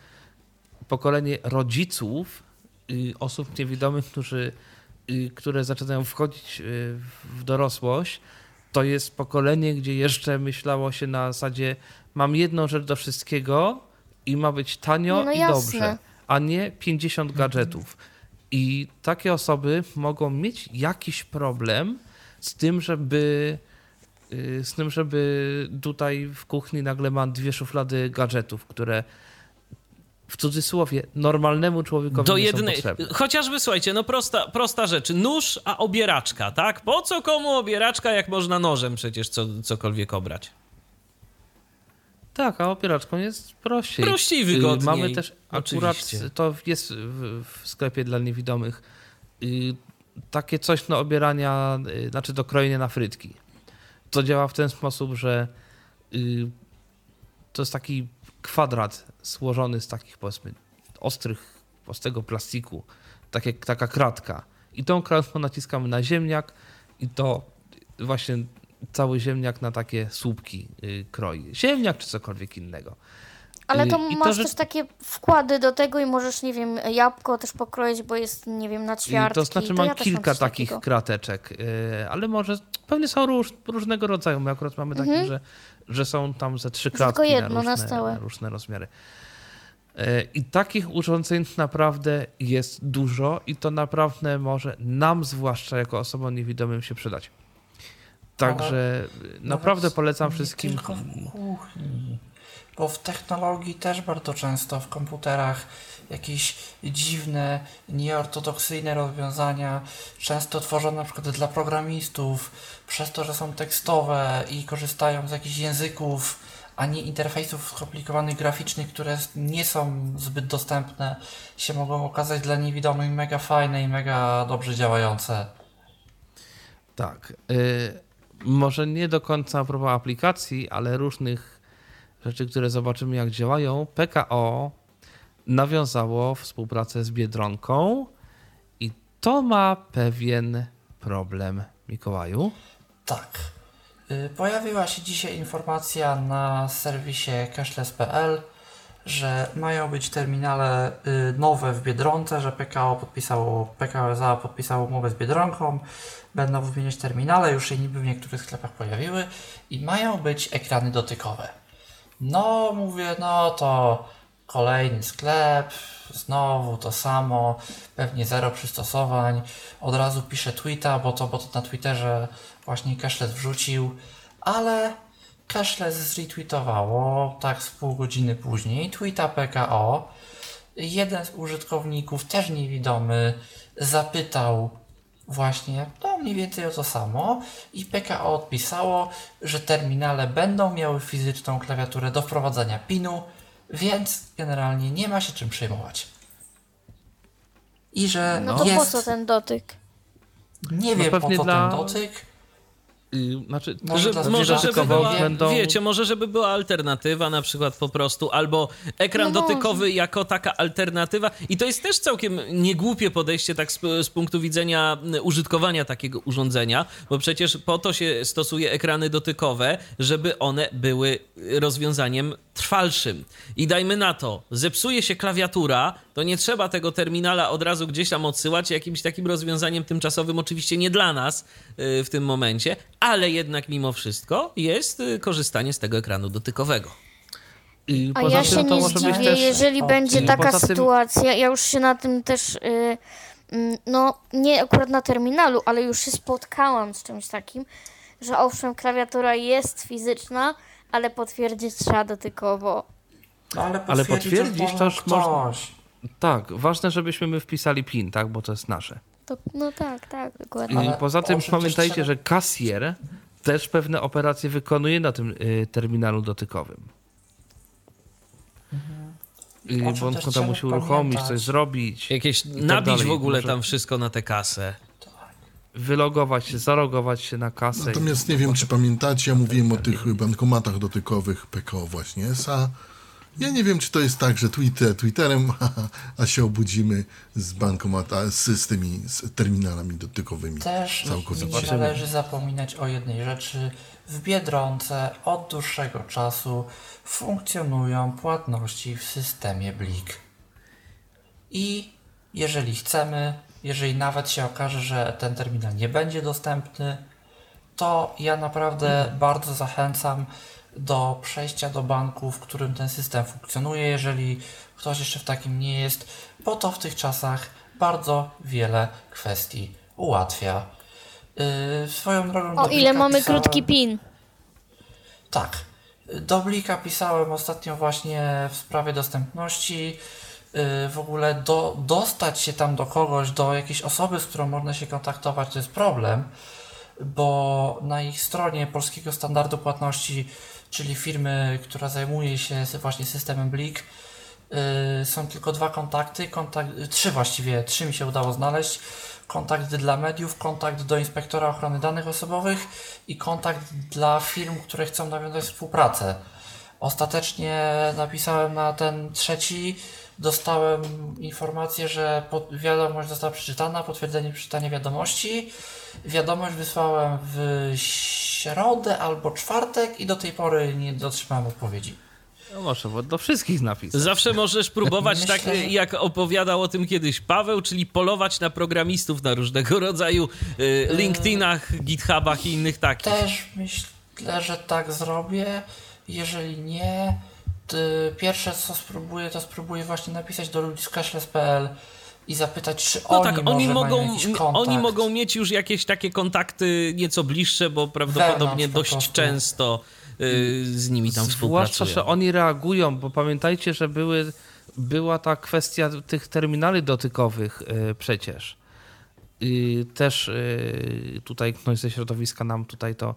Speaker 2: pokolenie rodziców, y, osób niewidomych, którzy, które zaczynają wchodzić w dorosłość, to jest pokolenie, gdzie jeszcze myślało się na zasadzie mam jedną rzecz do wszystkiego i ma być tanio
Speaker 3: Nie, no
Speaker 2: i
Speaker 3: jasne.
Speaker 2: dobrze, a nie 50 gadżetów. I takie osoby mogą mieć jakiś problem z tym, żeby z tym, żeby tutaj w kuchni nagle mam dwie szuflady gadżetów, które w cudzysłowie normalnemu człowiekowi
Speaker 4: Do
Speaker 2: nie
Speaker 4: jednej, chociażby słuchajcie, no prosta, prosta rzecz. Nóż, a obieraczka, tak? Po co komu obieraczka, jak można nożem przecież co, cokolwiek obrać?
Speaker 2: Tak, a opieraczką jest prościej.
Speaker 4: Prościej,
Speaker 2: Y,
Speaker 4: wygodniej.
Speaker 2: Mamy też akurat,
Speaker 4: Oczywiście.
Speaker 2: to jest w, w sklepie dla niewidomych, y, takie coś do obierania, y, znaczy do krojenia na frytki. To działa w ten sposób, że y, to jest taki kwadrat złożony z takich powiedzmy ostrych, ostrego plastiku, tak jak taka kratka. I tą kratką naciskamy na ziemniak i to właśnie cały ziemniak na takie słupki y, kroi. Ziemniak czy cokolwiek innego.
Speaker 3: Ale to
Speaker 2: I to,
Speaker 3: masz
Speaker 2: że-
Speaker 3: też takie wkłady do tego i możesz, nie wiem, jabłko też pokroić, bo jest, nie wiem, na ćwiartki.
Speaker 2: To znaczy mam
Speaker 3: ja
Speaker 2: kilka
Speaker 3: coś
Speaker 2: takich
Speaker 3: takiego.
Speaker 2: krateczek, yy, ale może pewnie są róż, różnego rodzaju. My akurat mamy takie, że, że są tam ze trzy
Speaker 3: Mhm. Tylko
Speaker 2: kratki
Speaker 3: jedno na
Speaker 2: różne,
Speaker 3: stałe.
Speaker 2: różne rozmiary. Yy, I takich urządzeń naprawdę jest dużo i to naprawdę może nam, zwłaszcza jako osobom niewidomym, się przydać. Także yy, naprawdę
Speaker 6: Nawet
Speaker 2: polecam wszystkim.
Speaker 6: Tylko w kuchni. Bo w technologii też bardzo często w komputerach jakieś dziwne, nieortodoksyjne rozwiązania, często tworzone na przykład dla programistów, przez to, że są tekstowe i korzystają z jakichś języków, a nie interfejsów skomplikowanych graficznych, które nie są zbyt dostępne, się mogą okazać dla niewidomych mega fajne i mega dobrze działające.
Speaker 2: Tak. y, może nie do końca a propos aplikacji, ale różnych rzeczy, które zobaczymy, jak działają. PKO nawiązało współpracę z Biedronką i to ma pewien problem. Mikołaju?
Speaker 6: Tak. Y, Pojawiła się dzisiaj informacja na serwisie cashless.pl, że mają być terminale y, nowe w Biedronce, że PKO podpisało, PKO SA podpisało umowę z Biedronką, będą wymieniać terminale, już się niby w niektórych sklepach pojawiły i mają być ekrany dotykowe. No, mówię, no to kolejny sklep, znowu to samo, pewnie zero przystosowań. Od razu piszę tweeta, bo to, bo to na Twitterze właśnie Cashless wrzucił, ale Cashless zretweetowało tak z pół godziny później tweeta PKO. Jeden z użytkowników, też niewidomy, zapytał właśnie no mniej więcej o to samo i PKO odpisało, że terminale będą miały fizyczną klawiaturę do wprowadzania PIN-u, więc generalnie nie ma się czym przejmować. I że
Speaker 3: No to
Speaker 6: jest...
Speaker 3: po co ten dotyk?
Speaker 6: Nie
Speaker 2: No
Speaker 6: wiem po co
Speaker 2: dla-
Speaker 6: ten dotyk.
Speaker 2: Znaczy,
Speaker 6: Może
Speaker 4: Że, może, żeby była,
Speaker 2: będą-
Speaker 4: wiecie, może żeby była alternatywa na przykład po prostu, albo ekran
Speaker 3: No może.
Speaker 4: dotykowy jako taka alternatywa. I to jest też całkiem niegłupie podejście tak z, z punktu widzenia użytkowania takiego urządzenia, bo przecież po to się stosuje ekrany dotykowe, żeby one były rozwiązaniem trwalszym. I dajmy na to, zepsuje się klawiatura, to nie trzeba tego terminala od razu gdzieś tam odsyłać jakimś takim rozwiązaniem tymczasowym, oczywiście nie dla nas y, w tym momencie, ale jednak mimo wszystko jest y, korzystanie z tego ekranu dotykowego.
Speaker 2: y,
Speaker 3: A
Speaker 2: poza
Speaker 3: ja
Speaker 2: tym
Speaker 3: się
Speaker 2: to
Speaker 3: nie
Speaker 2: może być
Speaker 3: zdziwię,
Speaker 2: też...
Speaker 3: jeżeli
Speaker 6: o,
Speaker 3: będzie taka
Speaker 2: tym-
Speaker 3: sytuacja. Ja już się na tym też, y, mm, no nie akurat na terminalu, ale już się spotkałam z czymś takim, że owszem, klawiatura jest fizyczna, ale potwierdzić trzeba dotykowo.
Speaker 6: No, ale,
Speaker 2: Ale
Speaker 6: potwierdzić
Speaker 2: potwierdzić
Speaker 6: może
Speaker 2: już można-. Tak, ważne, żebyśmy my wpisali PIN, tak, bo to jest nasze.
Speaker 3: To, no tak, tak, dokładnie.
Speaker 6: Ale
Speaker 2: poza tym pamiętajcie, że kasjer też pewne operacje wykonuje na tym y, terminalu dotykowym.
Speaker 6: Mhm.
Speaker 2: Bo on tam musi uruchomić,
Speaker 6: pamiętać.
Speaker 2: coś zrobić,
Speaker 4: Jakieś
Speaker 2: tak
Speaker 4: nabić
Speaker 2: dalej.
Speaker 4: w ogóle
Speaker 2: Może-
Speaker 4: tam wszystko na tę kasę.
Speaker 2: wylogować się, zalogować się na kasę.
Speaker 5: Natomiast nie wiem, czy pamiętacie, ja mówiłem o tych bankomatach dotykowych PKO właśnie SA. Ja nie wiem, czy to jest tak, że Twitter Twitterem, a się obudzimy z bankomata, z, z tymi z terminalami dotykowymi.
Speaker 6: Też
Speaker 5: Całkowicie.
Speaker 6: nie należy zapominać o jednej rzeczy. W Biedronce od dłuższego czasu funkcjonują płatności w systemie Blik. I jeżeli chcemy, jeżeli nawet się okaże, że ten terminal nie będzie dostępny, to ja naprawdę bardzo zachęcam do przejścia do banku, w którym ten system funkcjonuje, jeżeli ktoś jeszcze w takim nie jest, bo to w tych czasach bardzo wiele kwestii ułatwia. Yy, swoją drogą
Speaker 3: O ile mamy
Speaker 6: pisałem-
Speaker 3: krótki PIN.
Speaker 6: Tak. Do Blika pisałem ostatnio właśnie w sprawie dostępności. Y, w ogóle do, dostać się tam do kogoś, do jakiejś osoby, z którą można się kontaktować, to jest problem, bo na ich stronie Polskiego Standardu Płatności, czyli firmy, która zajmuje się właśnie systemem Blik, y, są tylko dwa kontakty, kontakt, trzy właściwie, trzy mi się udało znaleźć. Kontakt dla mediów, kontakt do inspektora ochrony danych osobowych i kontakt dla firm, które chcą nawiązać współpracę. Ostatecznie napisałem na ten trzeci, dostałem informację, że wiadomość została przeczytana, potwierdzenie przeczytania wiadomości. Wiadomość wysłałem w środę albo czwartek i do tej pory nie dotrzymałem odpowiedzi.
Speaker 2: No może, bo do wszystkich napisać.
Speaker 4: Zawsze możesz próbować Myślę, tak, jak opowiadał o tym kiedyś Paweł, czyli polować na programistów na różnego rodzaju y, LinkedInach, GitHubach i innych takich.
Speaker 6: Też myślę, że tak zrobię. Jeżeli nie, pierwsze co spróbuję, to spróbuję właśnie napisać do ludzi z cashless.pl i zapytać, czy no oni, tak, oni mogą,
Speaker 4: oni mogą mieć już jakieś takie kontakty nieco bliższe, bo prawdopodobnie dość często y, z nimi tam współpracują.
Speaker 2: Zwłaszcza, że oni reagują, bo pamiętajcie, że były, była ta kwestia tych terminali dotykowych y, przecież. I też y, tutaj ktoś ze środowiska nam tutaj to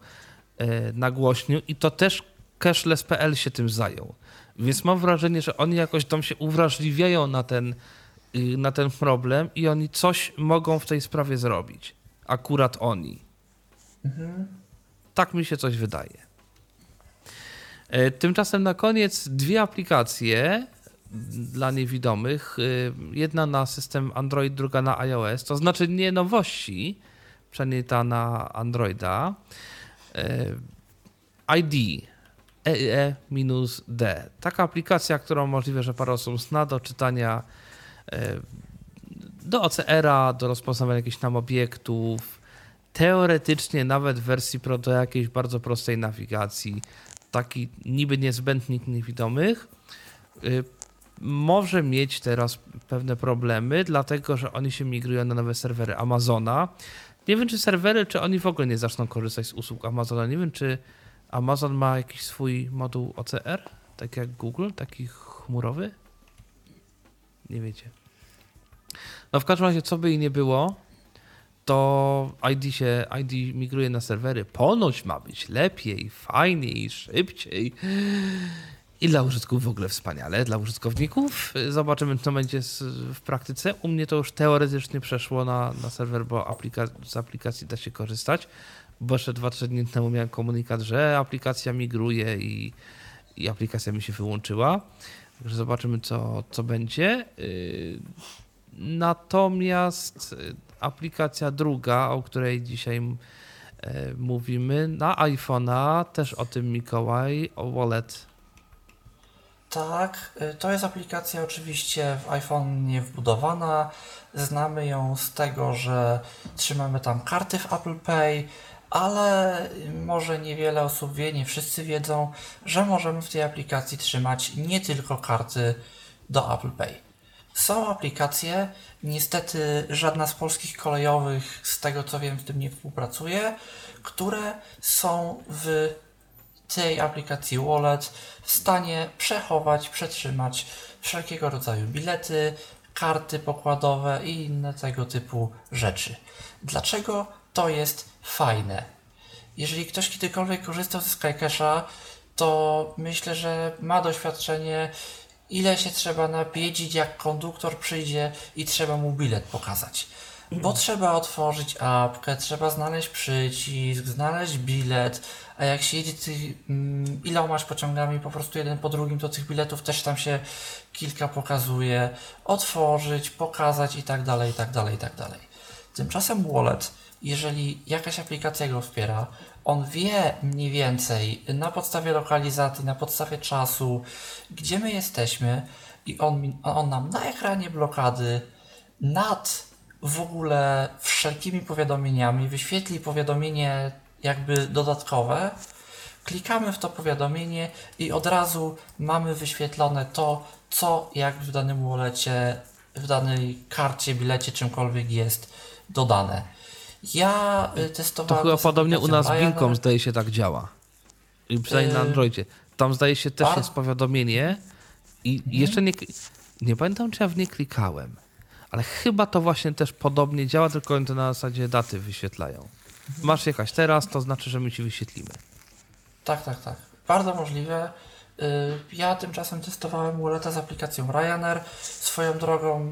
Speaker 2: nagłośnił i to też cashless.pl się tym zajął. Więc mam wrażenie, że oni jakoś tam się uwrażliwiają na ten, y, na ten problem i oni coś mogą w tej sprawie zrobić. Akurat oni. Mhm. Tak mi się coś wydaje. E, tymczasem na koniec dwie aplikacje dla niewidomych. Y, jedna na system Android, druga na iOS. To znaczy nie nowości, przynajmniej ta na Androida. E, ID EE-D. Taka aplikacja, która umożliwia, że parę osób zna do czytania e, do OCR-a, do rozpoznawania jakichś tam obiektów, teoretycznie nawet w wersji Pro do jakiejś bardzo prostej nawigacji, taki niby niezbędnik niewidomych, e, może mieć teraz pewne problemy, dlatego że oni się migrują na nowe serwery Amazona. Nie wiem, czy serwery, czy oni w ogóle nie zaczną korzystać z usług Amazona. Nie wiem, czy Amazon ma jakiś swój moduł OCR, tak jak Google, taki chmurowy? Nie wiecie. No w każdym razie, co by i nie było, to ID się, ID migruje na serwery. Ponoć ma być lepiej, fajniej, szybciej. I dla użytkowników w ogóle wspaniale. Dla użytkowników zobaczymy, co będzie w praktyce. U mnie to już teoretycznie przeszło na, na serwer, bo aplika z aplikacji da się korzystać bo jeszcze 2-3 dni temu miałem komunikat, że aplikacja migruje i, i aplikacja mi się wyłączyła. Także zobaczymy, co, co będzie. Y, natomiast y, aplikacja druga, o której dzisiaj y, mówimy, na iPhone'a, też o tym Mikołaj, o Wallet.
Speaker 6: Tak, to jest aplikacja oczywiście w iPhone nie wbudowana. Znamy ją z tego, że trzymamy tam karty w Apple Pay, ale może niewiele osób wie, nie wszyscy wiedzą, że możemy w tej aplikacji trzymać nie tylko karty do Apple Pay. Są aplikacje, niestety żadna z polskich kolejowych, z tego co wiem, z tym nie współpracuje, które są w tej aplikacji Wallet w stanie przechować, przetrzymać wszelkiego rodzaju bilety, karty pokładowe i inne tego typu rzeczy. Dlaczego to jest fajne. Jeżeli ktoś kiedykolwiek korzystał ze Skycasha, to myślę, że ma doświadczenie, ile się trzeba napiedzić, jak konduktor przyjdzie i trzeba mu bilet pokazać. Bo trzeba otworzyć apkę, trzeba znaleźć przycisk, znaleźć bilet, a jak się jedzie ty, mm, pociągami po prostu jeden po drugim, to tych biletów też tam się kilka pokazuje, otworzyć, pokazać i tak dalej, i tak dalej, i tak dalej. Tymczasem wallet jeżeli jakaś aplikacja go wspiera, on wie mniej więcej na podstawie lokalizacji, na podstawie czasu, gdzie my jesteśmy i on, on nam na ekranie blokady nad w ogóle wszelkimi powiadomieniami wyświetli powiadomienie jakby dodatkowe, klikamy w to powiadomienie i od razu mamy wyświetlone to, co jak w danym wolecie, w danej karcie, bilecie, czymkolwiek jest dodane. Ja y, testowałem...
Speaker 2: To chyba podobnie u nas z Binką zdaje się tak działa.
Speaker 11: przynajmniej na
Speaker 6: Yy,
Speaker 11: Androidzie. Tam zdaje się też
Speaker 6: a?
Speaker 11: jest powiadomienie i
Speaker 6: Mhm.
Speaker 11: jeszcze nie, nie pamiętam, czy ja w nie klikałem, ale chyba to właśnie też podobnie działa, tylko one to na zasadzie daty wyświetlają.
Speaker 6: Mhm.
Speaker 11: Masz jakaś teraz, to znaczy, że my ci wyświetlimy.
Speaker 6: Tak, tak, tak. Bardzo możliwe. Y, Ja tymczasem testowałem Walleta z aplikacją Ryanair. Swoją drogą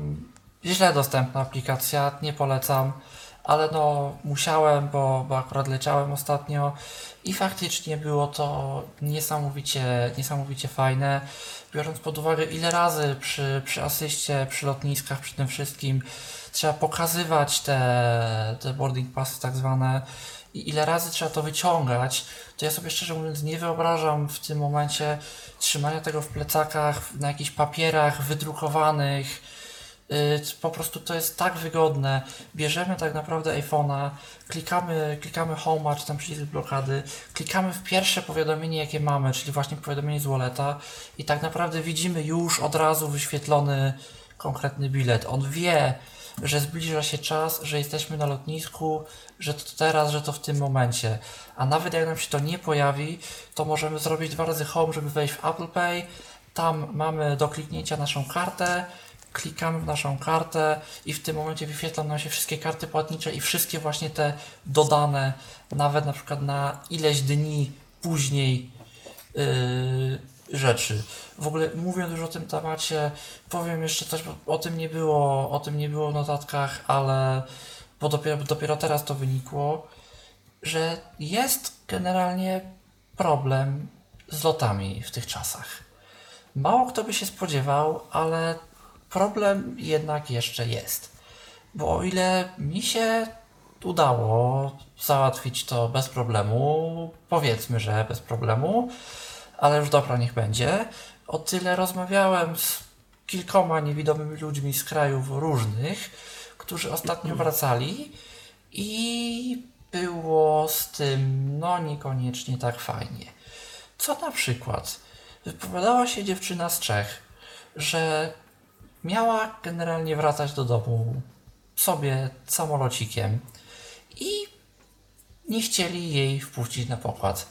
Speaker 6: źle dostępna aplikacja, nie polecam, ale no musiałem, bo, bo akurat leciałem ostatnio i faktycznie było to niesamowicie, niesamowicie fajne. Biorąc pod uwagę ile razy przy, przy asyście, przy lotniskach, przy tym wszystkim trzeba pokazywać te, te boarding passy tak zwane i ile razy trzeba to wyciągać, to ja sobie szczerze mówiąc nie wyobrażam w tym momencie trzymania tego w plecakach, na jakichś papierach wydrukowanych. Yy, Po prostu to jest tak wygodne. Bierzemy tak naprawdę iPhone'a, klikamy, klikamy Home, czy tam przycisk blokady, klikamy w pierwsze powiadomienie, jakie mamy, czyli właśnie powiadomienie z Walleta i tak naprawdę widzimy już od razu wyświetlony konkretny bilet. On wie, że zbliża się czas, że jesteśmy na lotnisku, że to teraz, że to w tym momencie. A nawet jak nam się to nie pojawi, to możemy zrobić dwa razy home, żeby wejść w Apple Pay. Tam mamy do kliknięcia naszą kartę, klikamy w naszą kartę i w tym momencie wyświetlą nam się wszystkie karty płatnicze i wszystkie właśnie te dodane, nawet na przykład na ileś dni później yy, rzeczy. W ogóle mówiąc już o tym temacie, powiem jeszcze coś, o tym nie było, o tym nie było w notatkach, ale bo dopiero, dopiero teraz to wynikło, że jest generalnie problem z lotami w tych czasach. Mało kto by się spodziewał, ale problem jednak jeszcze jest. Bo o ile mi się udało załatwić to bez problemu, powiedzmy, że bez problemu, ale już dobra, niech będzie. O tyle rozmawiałem z kilkoma niewidomymi ludźmi z krajów różnych, którzy ostatnio wracali i było z tym no niekoniecznie tak fajnie. Co na przykład? Wypowiadała się dziewczyna z Czech, że miała generalnie wracać do domu sobie samolocikiem i nie chcieli jej wpuścić na pokład,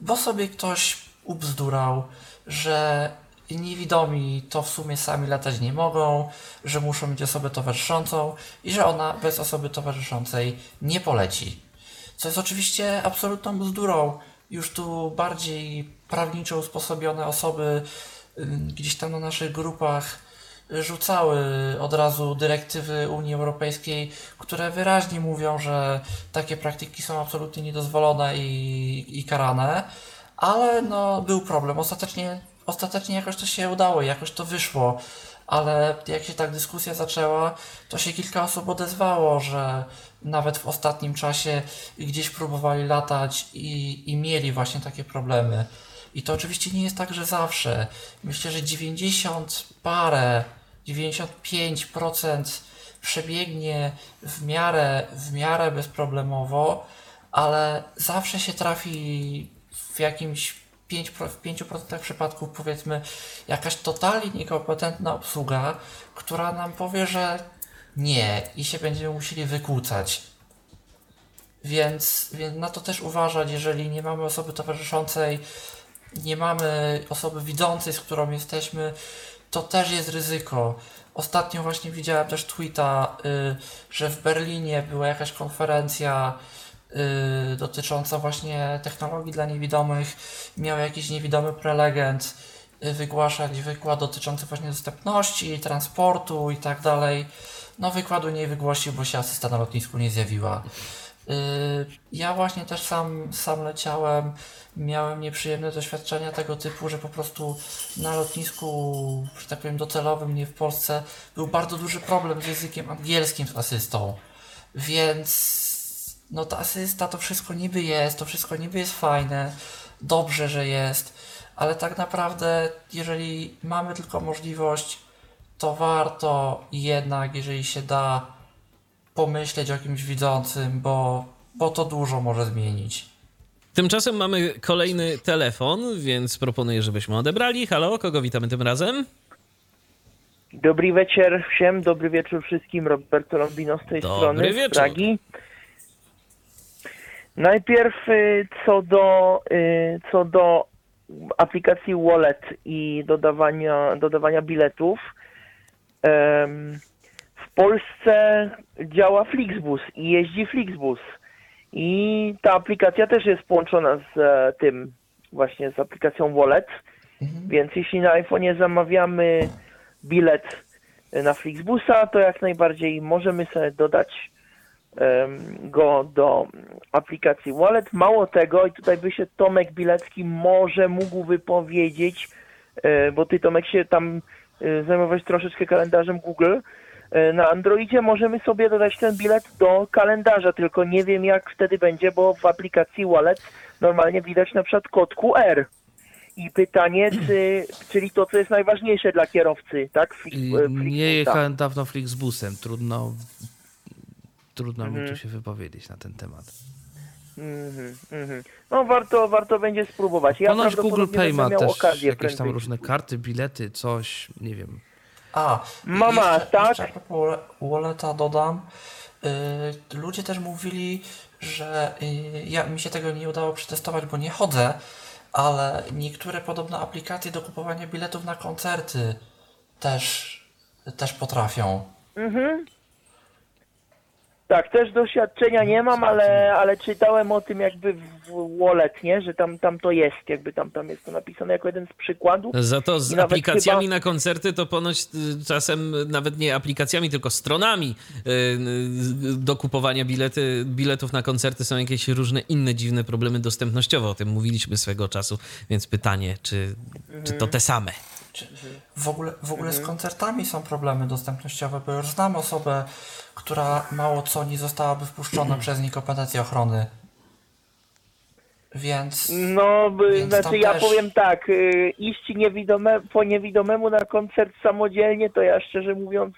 Speaker 6: bo sobie ktoś ubzdurał, że niewidomi to w sumie sami latać nie mogą, że muszą mieć osobę towarzyszącą i że ona bez osoby towarzyszącej nie poleci. Co jest oczywiście absolutną bzdurą. Już tu bardziej prawniczo usposobione osoby gdzieś tam na naszych grupach rzucały od razu dyrektywy Unii Europejskiej, które wyraźnie mówią, że takie praktyki są absolutnie niedozwolone i, i karane, ale no był problem. Ostatecznie, ostatecznie jakoś to się udało, jakoś to wyszło, ale jak się tak dyskusja zaczęła, to się kilka osób odezwało, że nawet w ostatnim czasie gdzieś próbowali latać i, i mieli właśnie takie problemy. I to oczywiście nie jest tak, że zawsze. Myślę, że 90 parę, 95% przebiegnie w miarę, w miarę bezproblemowo, ale zawsze się trafi w jakimś 5, w 5% przypadków powiedzmy jakaś totalnie niekompetentna obsługa, która nam powie, że nie i się będziemy musieli wykłócać. Więc, więc na to też uważać, jeżeli nie mamy osoby towarzyszącej, nie mamy osoby widzącej, z którą jesteśmy, to też jest ryzyko. Ostatnio właśnie widziałem też tweeta, y, że w Berlinie była jakaś konferencja y, dotycząca właśnie technologii dla niewidomych. Miał jakiś niewidomy prelegent y, wygłaszać wykład dotyczący właśnie dostępności, transportu i tak dalej. No wykładu nie wygłosił, bo się asysta na lotnisku nie zjawiła. Y, Ja właśnie też sam, sam leciałem, miałem nieprzyjemne doświadczenia tego typu, że po prostu na lotnisku, że tak powiem, docelowym, nie w Polsce, był bardzo duży problem z językiem angielskim z asystą. Więc no ta asysta to wszystko niby jest, to wszystko niby jest fajne, dobrze, że jest, ale tak naprawdę, jeżeli mamy tylko możliwość, to warto jednak, jeżeli się da, pomyśleć o kimś widzącym, bo, bo to dużo może zmienić.
Speaker 4: Tymczasem mamy kolejny telefon, więc proponuję, żebyśmy odebrali. Halo, kogo witamy tym razem?
Speaker 12: Dobry wieczór wsiem, dobry wieczór wszystkim. Roberto Lombino z tej
Speaker 4: dobry
Speaker 12: strony
Speaker 4: wieczór.
Speaker 12: z Pragi. Najpierw y, co do, y, co do aplikacji Wallet i dodawania, dodawania biletów. Um, Polsce działa Flixbus i jeździ Flixbus. I ta aplikacja też jest połączona z e, tym, właśnie z aplikacją Wallet. Więc jeśli na iPhone'ie zamawiamy bilet na Flixbusa, to jak najbardziej możemy sobie dodać em, go do aplikacji Wallet. Mało tego, i tutaj by się Tomek Bilecki może mógł wypowiedzieć, e, bo ty Tomek się tam e, zajmowałeś troszeczkę kalendarzem Google. E, Na Androidzie możemy sobie dodać ten bilet do kalendarza, tylko nie wiem jak wtedy będzie, bo w aplikacji Wallet normalnie widać na przykład kod QR. I pytanie, czy, czyli to, co jest najważniejsze dla kierowcy, tak? Flix- e.
Speaker 2: Nie jechałem dawno Flixbusem, trudno, trudno mi
Speaker 12: Mhm.
Speaker 2: tu się wypowiedzieć na ten temat.
Speaker 12: Mhm, mhm. No warto, warto będzie spróbować. Ja
Speaker 2: Ponoć Google Pay ma też jakieś tam różne karty, bilety, coś, nie wiem.
Speaker 6: A,
Speaker 12: Mama,
Speaker 6: jeszcze,
Speaker 12: tak?
Speaker 6: Jeszcze Walleta dodam. Y, ludzie też mówili, że y, ja, mi się tego nie udało przetestować, bo nie chodzę, ale niektóre podobne aplikacje do kupowania biletów na koncerty też, też potrafią.
Speaker 12: Mhm. Tak, też doświadczenia nie mam, ale, ale czytałem o tym jakby w Wallet, nie? Że tam, tam to jest, jakby tam, tam jest to napisane jako jeden z przykładów.
Speaker 4: Za to z aplikacjami
Speaker 12: chyba-
Speaker 4: na koncerty to ponoć y, czasem nawet nie aplikacjami, tylko stronami y, y, do kupowania bilety, biletów na koncerty są jakieś różne inne dziwne problemy dostępnościowe. O tym mówiliśmy swego czasu, więc pytanie, czy, czy to te same?
Speaker 6: Czy w ogóle, w ogóle
Speaker 12: Mhm.
Speaker 6: z koncertami są problemy dostępnościowe, bo już znam osobę, która mało co nie zostałaby wpuszczona przez nich kompetencje ochrony. Więc.
Speaker 12: No,
Speaker 6: Więc
Speaker 12: znaczy ja
Speaker 6: też-
Speaker 12: powiem tak, y, iść niewidome, po niewidomemu na koncert samodzielnie, to ja szczerze mówiąc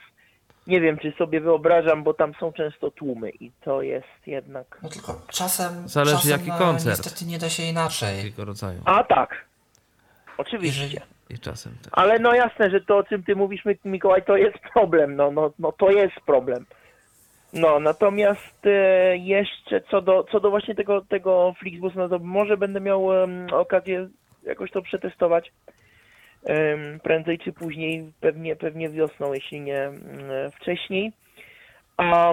Speaker 12: nie wiem, czy sobie wyobrażam, bo tam są często tłumy i to jest jednak...
Speaker 6: No tylko czasem.
Speaker 2: Zależy
Speaker 6: czasem,
Speaker 2: jaki
Speaker 6: no,
Speaker 2: koncert.
Speaker 6: Niestety nie da się inaczej.
Speaker 2: Jakiego rodzaju.
Speaker 12: A tak, oczywiście.
Speaker 2: I czasem też.
Speaker 12: Ale no jasne, że to o czym ty mówisz, Mi- Mikołaj, to jest problem, no, no, no to jest problem. No, natomiast e, jeszcze co do, co do właśnie tego, tego Flixbus, no to może będę miał em, okazję jakoś to przetestować em, prędzej czy później, pewnie, pewnie wiosną, jeśli nie wcześniej. A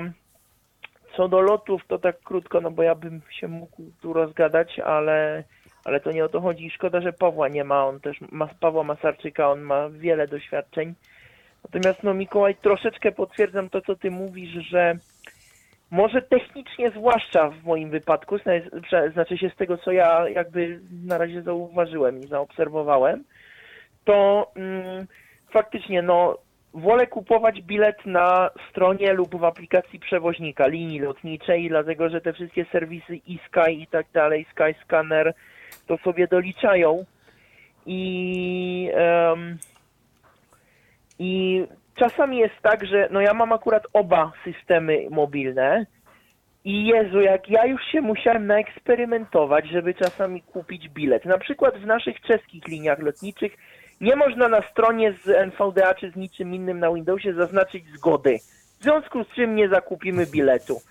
Speaker 12: co do lotów, to tak krótko, no bo ja bym się mógł tu rozgadać, ale, ale to nie o to chodzi. Szkoda, że Pawła nie ma, on też ma Pawła Masarczyka, on ma wiele doświadczeń. Natomiast no Mikołaj, troszeczkę potwierdzam to, co ty mówisz, że może technicznie, zwłaszcza w moim wypadku, znaczy się z tego, co ja jakby na razie zauważyłem i zaobserwowałem, to mm, faktycznie no wolę kupować bilet na stronie lub w aplikacji przewoźnika linii lotniczej, dlatego że te wszystkie serwisy eSky i tak dalej, Skyscanner to sobie doliczają i em, i czasami jest tak, że no ja mam akurat oba systemy mobilne i Jezu, jak ja już się musiałem naeksperymentować, żeby czasami kupić bilet. Na przykład w naszych czeskich liniach lotniczych nie można na stronie z NVDA czy z niczym innym na Windowsie zaznaczyć zgody. W związku z czym nie zakupimy biletu.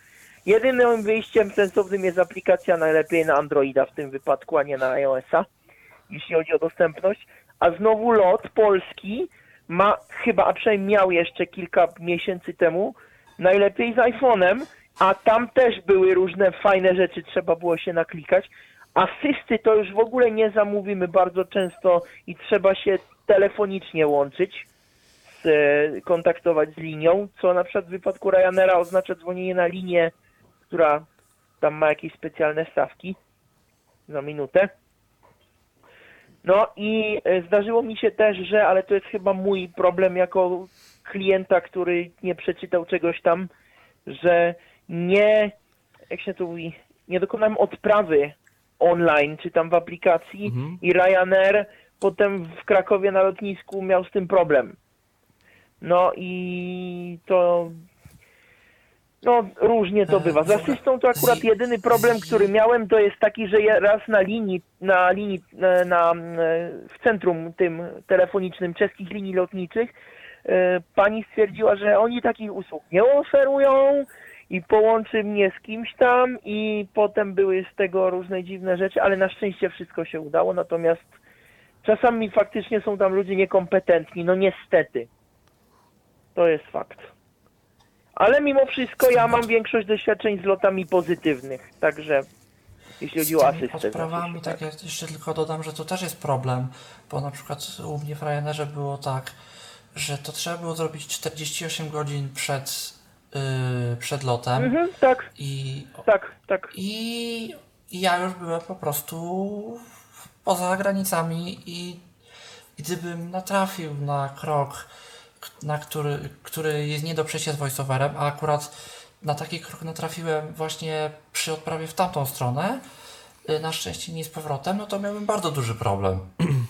Speaker 12: Jedynym wyjściem sensownym jest aplikacja najlepiej na Androida w tym wypadku, a nie na iOS-a, jeśli chodzi o dostępność. A znowu lot polski ma chyba, a przynajmniej miał jeszcze kilka miesięcy temu, najlepiej z iPhone'em, a tam też były różne fajne rzeczy, trzeba było się naklikać. Asysty to już w ogóle nie zamówimy bardzo często i trzeba się telefonicznie łączyć, z, e, kontaktować z linią, co na przykład w wypadku Ryanaira oznacza dzwonienie na linię, która tam ma jakieś specjalne stawki za minutę. No i e, zdarzyło mi się też, że, ale to jest chyba mój problem jako klienta, który nie przeczytał czegoś tam, że nie, jak się to mówi, nie dokonałem odprawy online, czy tam w aplikacji i Ryanair potem w Krakowie na lotnisku miał z tym problem. No i to no różnie to bywa. Z asystą to akurat jedyny problem, który miałem, to jest taki, że ja raz na linii, na linii, na, na, w centrum tym telefonicznym czeskich linii lotniczych e, pani stwierdziła, że oni takich usług nie oferują i połączy mnie z kimś tam i potem były z tego różne dziwne rzeczy, ale na szczęście wszystko się udało, natomiast czasami faktycznie są tam ludzie niekompetentni, no niestety. To jest fakt. Ale mimo wszystko ja mam większość doświadczeń z lotami pozytywnych, także jeśli chodzi o asystę.
Speaker 6: odprawami,
Speaker 12: znaczy się,
Speaker 6: tak ja jeszcze tylko dodam, że to też jest problem, bo na przykład u mnie w Ryanerze było tak, że to trzeba było zrobić 48 godzin przed, yy, przed lotem
Speaker 12: Mhm, tak,
Speaker 6: i,
Speaker 12: tak, tak.
Speaker 6: i ja już byłem po prostu poza granicami i gdybym natrafił na krok, na który, który jest nie do przejścia z voiceoverem, a akurat na taki krok natrafiłem właśnie przy odprawie w tamtą stronę, y, na szczęście nie z powrotem, no to miałbym bardzo duży problem.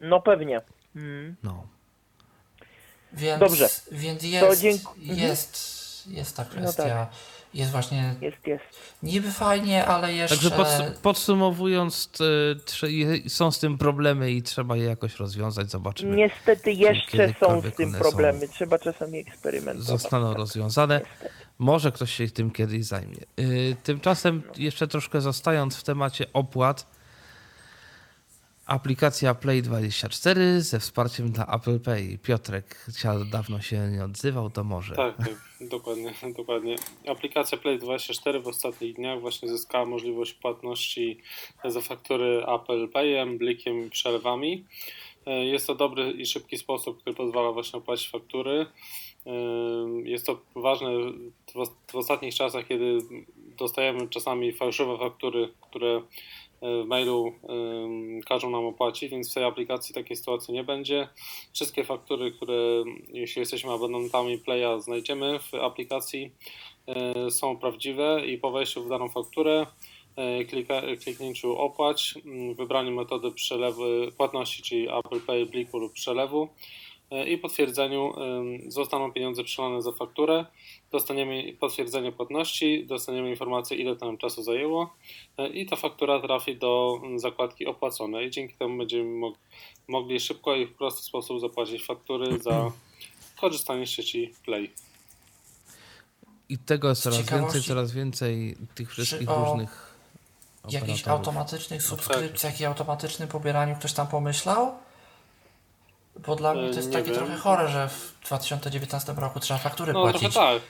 Speaker 12: No pewnie. Mhm.
Speaker 2: No.
Speaker 6: Więc,
Speaker 12: Dobrze.
Speaker 6: Więc
Speaker 12: To
Speaker 6: jest,
Speaker 12: dzięku- mhm.
Speaker 6: jest, jest ta
Speaker 12: No
Speaker 6: kwestia.
Speaker 12: tak.
Speaker 6: Jest właśnie
Speaker 12: Jest, jest.
Speaker 6: niby fajnie, ale jeszcze...
Speaker 2: Także pods- podsumowując, je- są z tym problemy i trzeba je jakoś rozwiązać. Zobaczymy.
Speaker 12: Niestety jeszcze są z tym problemy. Trzeba czasami eksperymentować.
Speaker 2: Zostaną
Speaker 12: tak.
Speaker 2: rozwiązane.
Speaker 12: Niestety.
Speaker 2: Może ktoś się tym kiedyś zajmie. Yy, Tymczasem, jeszcze troszkę zostając w temacie opłat, aplikacja Play24 ze wsparciem dla Apple Pay. Piotrek cię dawno się nie odzywał, to może.
Speaker 7: Tak, tak, dokładnie, dokładnie. Aplikacja Play24 w ostatnich dniach właśnie zyskała możliwość płatności za faktury Apple Payem, blikiem i przelewami. E, Jest to dobry i szybki sposób, który pozwala właśnie opłacić faktury. E, Jest to ważne w w ostatnich czasach, kiedy dostajemy czasami fałszywe faktury, które w mailu każą nam opłacić, więc w tej aplikacji takiej sytuacji nie będzie. Wszystkie faktury, które jeśli jesteśmy abonentami Playa znajdziemy w aplikacji y, są prawdziwe i po wejściu w daną fakturę y, klika, kliknięciu opłać, wybraniu metody płatności, czyli Apple Pay, bliku lub przelewu i potwierdzeniu zostaną pieniądze przelane za fakturę. Dostaniemy potwierdzenie płatności, dostaniemy informację, ile to nam czasu zajęło y, i ta faktura trafi do mm, zakładki opłacone i dzięki temu będziemy mog- mogli szybko i w prosty sposób zapłacić faktury za korzystanie z sieci Play.
Speaker 2: I tego jest coraz więcej, coraz więcej tych wszystkich
Speaker 6: o
Speaker 2: różnych
Speaker 6: jakichś automatycznych subskrypcjach i automatycznym pobieraniu ktoś tam pomyślał? Bo dla mnie to jest
Speaker 7: nie
Speaker 6: takie
Speaker 7: wiem.
Speaker 6: trochę chore, że w 2019 roku trzeba faktury
Speaker 7: No
Speaker 6: płacić.
Speaker 7: tak.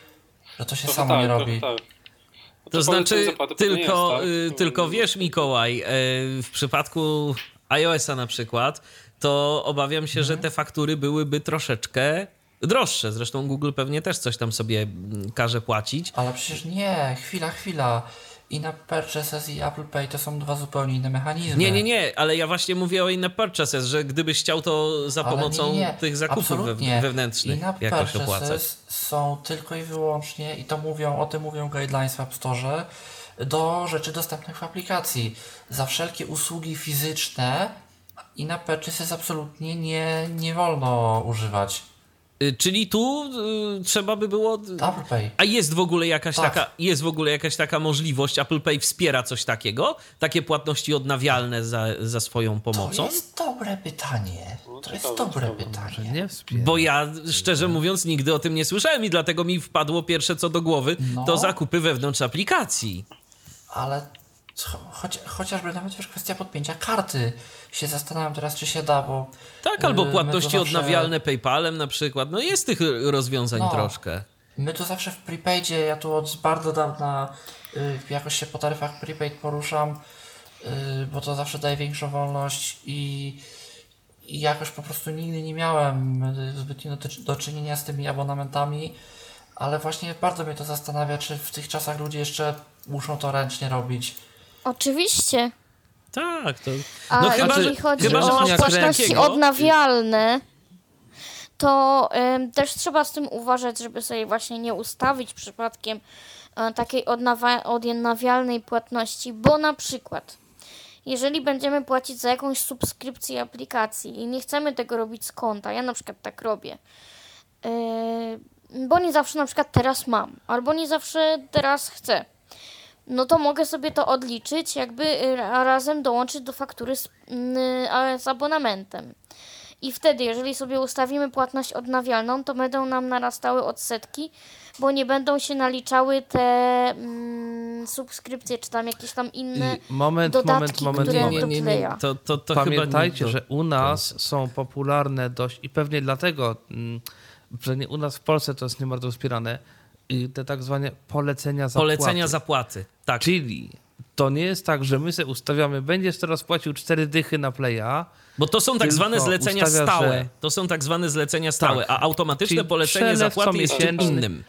Speaker 6: Że to się
Speaker 7: Trochę
Speaker 6: samo nie
Speaker 7: tak,
Speaker 6: robi.
Speaker 7: trochę tak.
Speaker 4: To
Speaker 7: Znaczy,
Speaker 4: znaczy,
Speaker 7: zapłaty pewnie
Speaker 4: tylko,
Speaker 7: jest,
Speaker 4: y,
Speaker 7: tak?
Speaker 4: tylko wiesz, Mikołaj, y, w przypadku iOS-a na przykład, to obawiam się, że te faktury byłyby troszeczkę droższe. Zresztą Google pewnie też coś tam sobie mm, każe płacić.
Speaker 6: Ale przecież nie, chwila, chwila. I na Purchases i Apple Pay to są dwa zupełnie inne mechanizmy.
Speaker 4: Nie, nie, nie, ale ja właśnie mówię o in-app purchases, że gdybyś chciał to za
Speaker 6: Ale
Speaker 4: pomocą
Speaker 6: nie, nie,
Speaker 4: tych zakupów
Speaker 6: Absolutnie.
Speaker 4: we- wewnętrznych
Speaker 6: In-app
Speaker 4: jakoś opłacać.
Speaker 6: purchases są tylko i wyłącznie, i to mówią, o tym mówią guidelines w App Store, do rzeczy dostępnych w aplikacji. Za wszelkie usługi fizyczne in-app purchases absolutnie nie, nie wolno używać.
Speaker 4: Y, Czyli tu y, trzeba by było.
Speaker 6: Apple Pay.
Speaker 4: A jest w ogóle jakaś
Speaker 6: Tak.
Speaker 4: taka, jest w ogóle jakaś taka możliwość, Apple Pay wspiera coś takiego? Takie płatności odnawialne za, za swoją
Speaker 6: To
Speaker 4: pomocą?
Speaker 6: jest dobre pytanie. To jest dobre pytanie.
Speaker 4: Bo ja szczerze mówiąc nigdy o tym nie słyszałem i dlatego mi wpadło pierwsze co do głowy
Speaker 6: No.
Speaker 4: to zakupy wewnątrz aplikacji.
Speaker 6: Ale choć, chociażby nawet już kwestia podpięcia karty. Się zastanawiam teraz, czy się da, bo...
Speaker 4: Tak, albo
Speaker 6: yy, my
Speaker 4: płatności
Speaker 6: zawsze-
Speaker 4: odnawialne PayPalem na przykład. No jest tych rozwiązań
Speaker 6: No.
Speaker 4: troszkę.
Speaker 6: My tu zawsze w prepaidzie, ja tu od bardzo dawna y, jakoś się po taryfach prepaid poruszam, y, bo to zawsze daje większą wolność i, i jakoś po prostu nigdy nie miałem y, zbytnio do, do czynienia z tymi abonamentami, ale właśnie bardzo mnie to zastanawia, czy w tych czasach ludzie jeszcze muszą to ręcznie robić.
Speaker 3: Oczywiście.
Speaker 4: Tak, to...
Speaker 3: A
Speaker 4: No chyba,
Speaker 3: jeżeli
Speaker 4: że-
Speaker 3: chodzi
Speaker 4: chyba, że
Speaker 3: o płatności
Speaker 4: takiego-
Speaker 3: odnawialne, to em, też trzeba z tym uważać, żeby sobie właśnie nie ustawić przypadkiem e, takiej odnawialnej płatności, bo na przykład jeżeli będziemy płacić za jakąś subskrypcję aplikacji i nie chcemy tego robić z konta, ja na przykład tak robię, yy, bo nie zawsze na przykład teraz mam, albo nie zawsze teraz chcę, no to mogę sobie to odliczyć, jakby y, ra- razem dołączyć do faktury z, mm, z abonamentem. I wtedy, jeżeli sobie ustawimy płatność odnawialną, to będą nam narastały odsetki, bo nie będą się naliczały te mm, subskrypcje, czy tam jakieś tam inne
Speaker 2: I moment,
Speaker 3: dodatki,
Speaker 2: moment, moment,
Speaker 3: które
Speaker 2: moment.
Speaker 3: do
Speaker 4: Nie, nie, nie. To, to, to
Speaker 2: Pamiętajcie, że u nas są popularne dość i pewnie dlatego, mm, że nie, u nas w Polsce to jest nie bardzo wspierane, te tak zwane polecenia zapłaty.
Speaker 4: Polecenia zapłaty. Tak.
Speaker 2: Czyli to nie jest tak, że my sobie ustawiamy, będziesz teraz płacił cztery dychy na playa,
Speaker 4: Bo to są tak zwane zlecenia
Speaker 2: ustawia,
Speaker 4: stałe.
Speaker 2: że-
Speaker 4: To są tak zwane zlecenia stałe,
Speaker 2: Tak.
Speaker 4: a automatyczne
Speaker 2: Czyli
Speaker 4: polecenie zapłaty jest czym innym.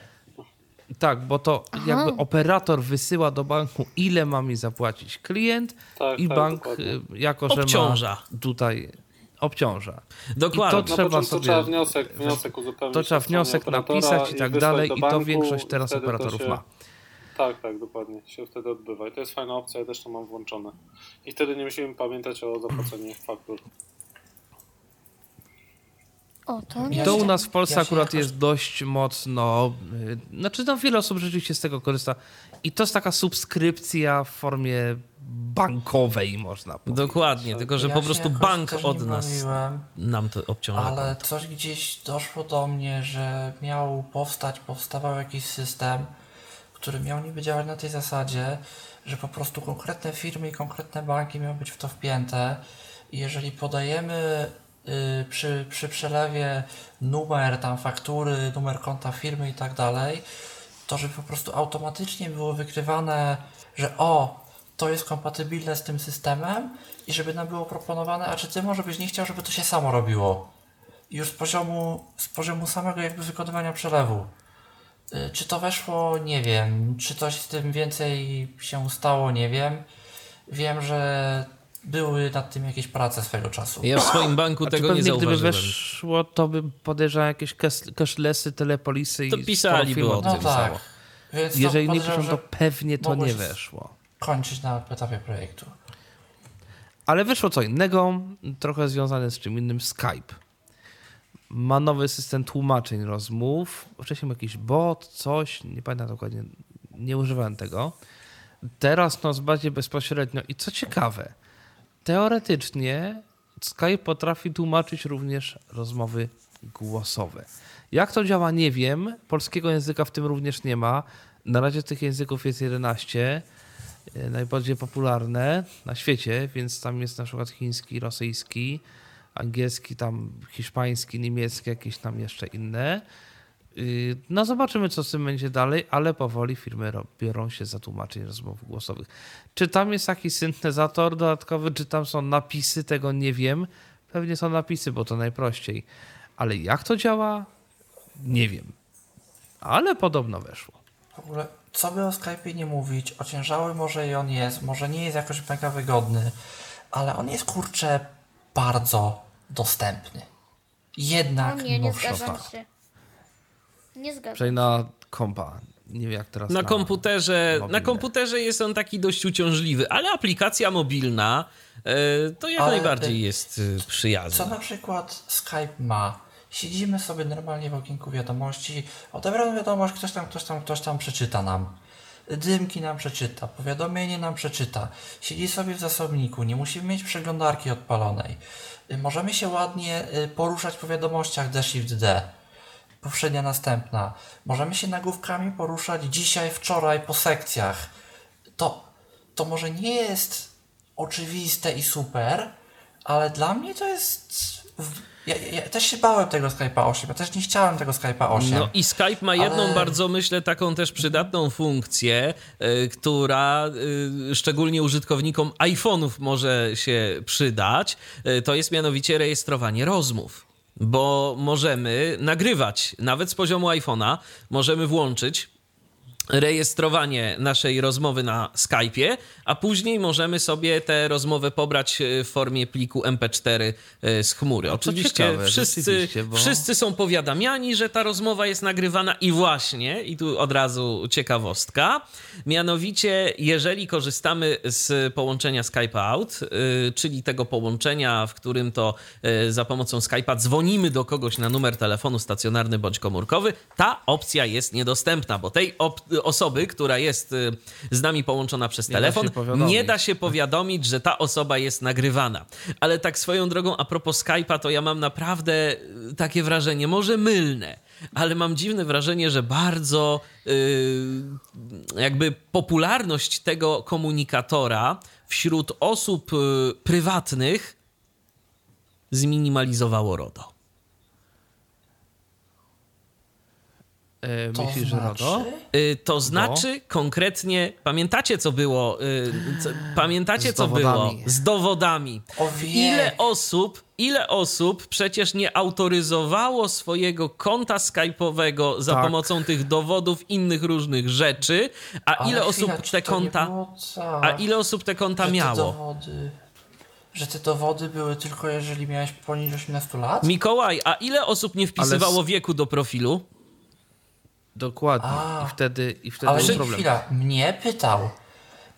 Speaker 2: Tak, bo to
Speaker 3: Aha.
Speaker 2: jakby operator wysyła do banku, ile ma mi zapłacić klient
Speaker 7: Tak,
Speaker 2: i
Speaker 7: tak,
Speaker 2: bank,
Speaker 7: dokładnie.
Speaker 2: y, jako że
Speaker 4: Obciąża.
Speaker 2: ma tutaj obciąża.
Speaker 4: Dokładnie.
Speaker 2: I to trzeba sobie-
Speaker 7: trzeba wniosek, wniosek uzupełnić.
Speaker 2: To trzeba
Speaker 7: stronie
Speaker 2: wniosek napisać i tak dalej i to większość teraz operatorów
Speaker 7: się-
Speaker 2: ma.
Speaker 7: Tak, tak, dokładnie. Się wtedy odbywa. I to jest fajna opcja, ja też to mam włączone. I wtedy nie musimy pamiętać o zapłaceniu faktur.
Speaker 3: O, to
Speaker 2: I to u nas w Polsce
Speaker 6: ja
Speaker 2: akurat
Speaker 6: jakoś-
Speaker 2: jest dość mocno. y, Znaczy, tam wiele osób rzeczywiście z tego korzysta. I to jest taka subskrypcja w formie bankowej, można powiedzieć.
Speaker 4: Dokładnie, tylko że
Speaker 6: Ja
Speaker 4: po prostu bank od nas
Speaker 6: bawiłem,
Speaker 4: nam to obciąża.
Speaker 6: Ale coś gdzieś doszło do mnie, że miał powstać, powstawał jakiś system, który miał niby działać na tej zasadzie, że po prostu konkretne firmy i konkretne banki miały być w to wpięte. I jeżeli podajemy y, przy, przy przelewie numer tam faktury, numer konta firmy i tak dalej, to żeby po prostu automatycznie było wykrywane, że o, to jest kompatybilne z tym systemem i żeby nam było proponowane, a czy ty może byś nie chciał, żeby to się samo robiło? I Już z poziomu, z poziomu samego jakby wykonywania przelewu. Y, Czy to weszło? Nie wiem. Czy coś z tym więcej się stało? Nie wiem. Wiem, że były nad tym jakieś prace swego czasu.
Speaker 4: Ja w swoim banku
Speaker 2: A
Speaker 4: tego nie
Speaker 2: pewnie gdyby
Speaker 4: zauważyłem.
Speaker 2: weszło, to by podejrzewam jakieś cash- cashlessy, telepolisy
Speaker 4: To
Speaker 2: i
Speaker 4: pisaliby
Speaker 2: sporo firm
Speaker 4: o tym.
Speaker 6: No tak.
Speaker 2: pisało.
Speaker 6: Więc
Speaker 2: Jeżeli
Speaker 6: to
Speaker 2: nie piszą, to pewnie to nie weszło.
Speaker 6: Kończyć na etapie projektu.
Speaker 2: Ale wyszło co innego, trochę związane z czym innym, Skype. Ma nowy system tłumaczeń rozmów. Wcześniej był jakiś bot, coś, nie pamiętam dokładnie, nie używałem tego. Teraz no bardziej bezpośrednio. I co ciekawe, teoretycznie Skype potrafi tłumaczyć również rozmowy głosowe. Jak to działa, nie wiem. Polskiego języka w tym również nie ma. Na razie tych języków jest 11 e, najbardziej popularne na świecie, więc tam jest na przykład chiński, rosyjski, angielski, tam hiszpański, niemiecki, jakieś tam jeszcze inne. Yy, No zobaczymy, co z tym będzie dalej, ale powoli firmy biorą się za tłumaczenie rozmów głosowych. Czy tam jest jakiś syntezator dodatkowy, czy tam są napisy, tego nie wiem. Pewnie są napisy, bo to najprościej. Ale jak to działa? Nie wiem. Ale podobno weszło.
Speaker 6: W ogóle, co by o Skype'ie nie mówić, ociężały może i on jest, może nie jest jakoś mega wygodny, ale on jest kurczę bardzo dostępny. Jednak
Speaker 3: O nie, nie zgadzam się. Nie zgadzam
Speaker 2: Przynajmniej na kompa. Nie wiem jak teraz.
Speaker 4: Na komputerze, na
Speaker 2: mobilne.
Speaker 4: komputerze jest on taki dość uciążliwy, ale aplikacja mobilna e, to jak
Speaker 6: Ale,
Speaker 4: najbardziej
Speaker 6: e,
Speaker 4: jest e,
Speaker 6: Co
Speaker 4: przyjazna.
Speaker 6: na przykład Skype ma? Siedzimy sobie normalnie w okienku wiadomości, odebrano wiadomość, ktoś tam, ktoś tam, ktoś tam przeczyta nam. Dymki nam przeczyta, powiadomienie nam przeczyta. Siedzi sobie w zasobniku, nie musimy mieć przeglądarki odpalonej. Y, Możemy się ładnie y, poruszać po wiadomościach D Shift D. Poprzednia, następna. Możemy się nagłówkami poruszać dzisiaj, wczoraj po sekcjach. To, to może nie jest oczywiste i super, ale dla mnie to jest. Ja, ja, ja też się bałem tego Skype'a 8, ja też nie chciałem tego Skype'a 8.
Speaker 4: No i Skype ma jedną
Speaker 6: Ale-
Speaker 4: bardzo, myślę, taką też przydatną funkcję, y, która y, szczególnie użytkownikom iPhone'ów może się przydać. Y, to jest mianowicie rejestrowanie rozmów. Bo możemy nagrywać, nawet z poziomu iPhone'a, możemy włączyć rejestrowanie naszej rozmowy na Skype'ie, a później możemy sobie tę rozmowę pobrać e, w formie pliku MP4 e, z chmury. Oczywiście
Speaker 2: ciekawe,
Speaker 4: wszyscy,
Speaker 2: bo-
Speaker 4: wszyscy są powiadamiani, że ta rozmowa jest nagrywana i właśnie, i tu od razu ciekawostka, mianowicie jeżeli korzystamy z połączenia Skype Out, y, czyli tego połączenia, w którym to za pomocą Skype'a dzwonimy do kogoś na numer telefonu stacjonarny bądź komórkowy, ta opcja jest niedostępna, bo tej op- osoby, która jest y, z nami połączona przez
Speaker 2: Nie da
Speaker 4: telefon,
Speaker 2: się powiadomić.
Speaker 4: nie da się powiadomić, że ta osoba jest nagrywana. Ale tak swoją drogą, a propos Skype'a, to ja mam naprawdę y, takie wrażenie, może mylne, ale mam dziwne wrażenie, że bardzo y, jakby popularność tego komunikatora wśród osób y, prywatnych zminimalizowało RODO.
Speaker 6: To
Speaker 2: myślisz, że
Speaker 6: znaczy?
Speaker 2: RODO?
Speaker 4: Y, To znaczy konkretnie, pamiętacie co było? y, co, pamiętacie
Speaker 2: Z
Speaker 4: co było? Z dowodami. Ile osób, ile osób przecież nie autoryzowało swojego konta Skype'owego za
Speaker 2: Tak.
Speaker 4: pomocą tych dowodów innych różnych rzeczy, a
Speaker 6: Ale
Speaker 4: ile
Speaker 6: chwila,
Speaker 4: osób te konta
Speaker 6: było
Speaker 4: a ile osób te konta miało?
Speaker 6: Dowody, że te dowody były tylko jeżeli miałeś poniżej 18 lat?
Speaker 4: Mikołaj, a ile osób nie wpisywało wieku do profilu?
Speaker 2: Dokładnie.
Speaker 6: A.
Speaker 2: I wtedy, i wtedy
Speaker 6: Ale
Speaker 2: był problem.
Speaker 6: chwila, mnie pytał.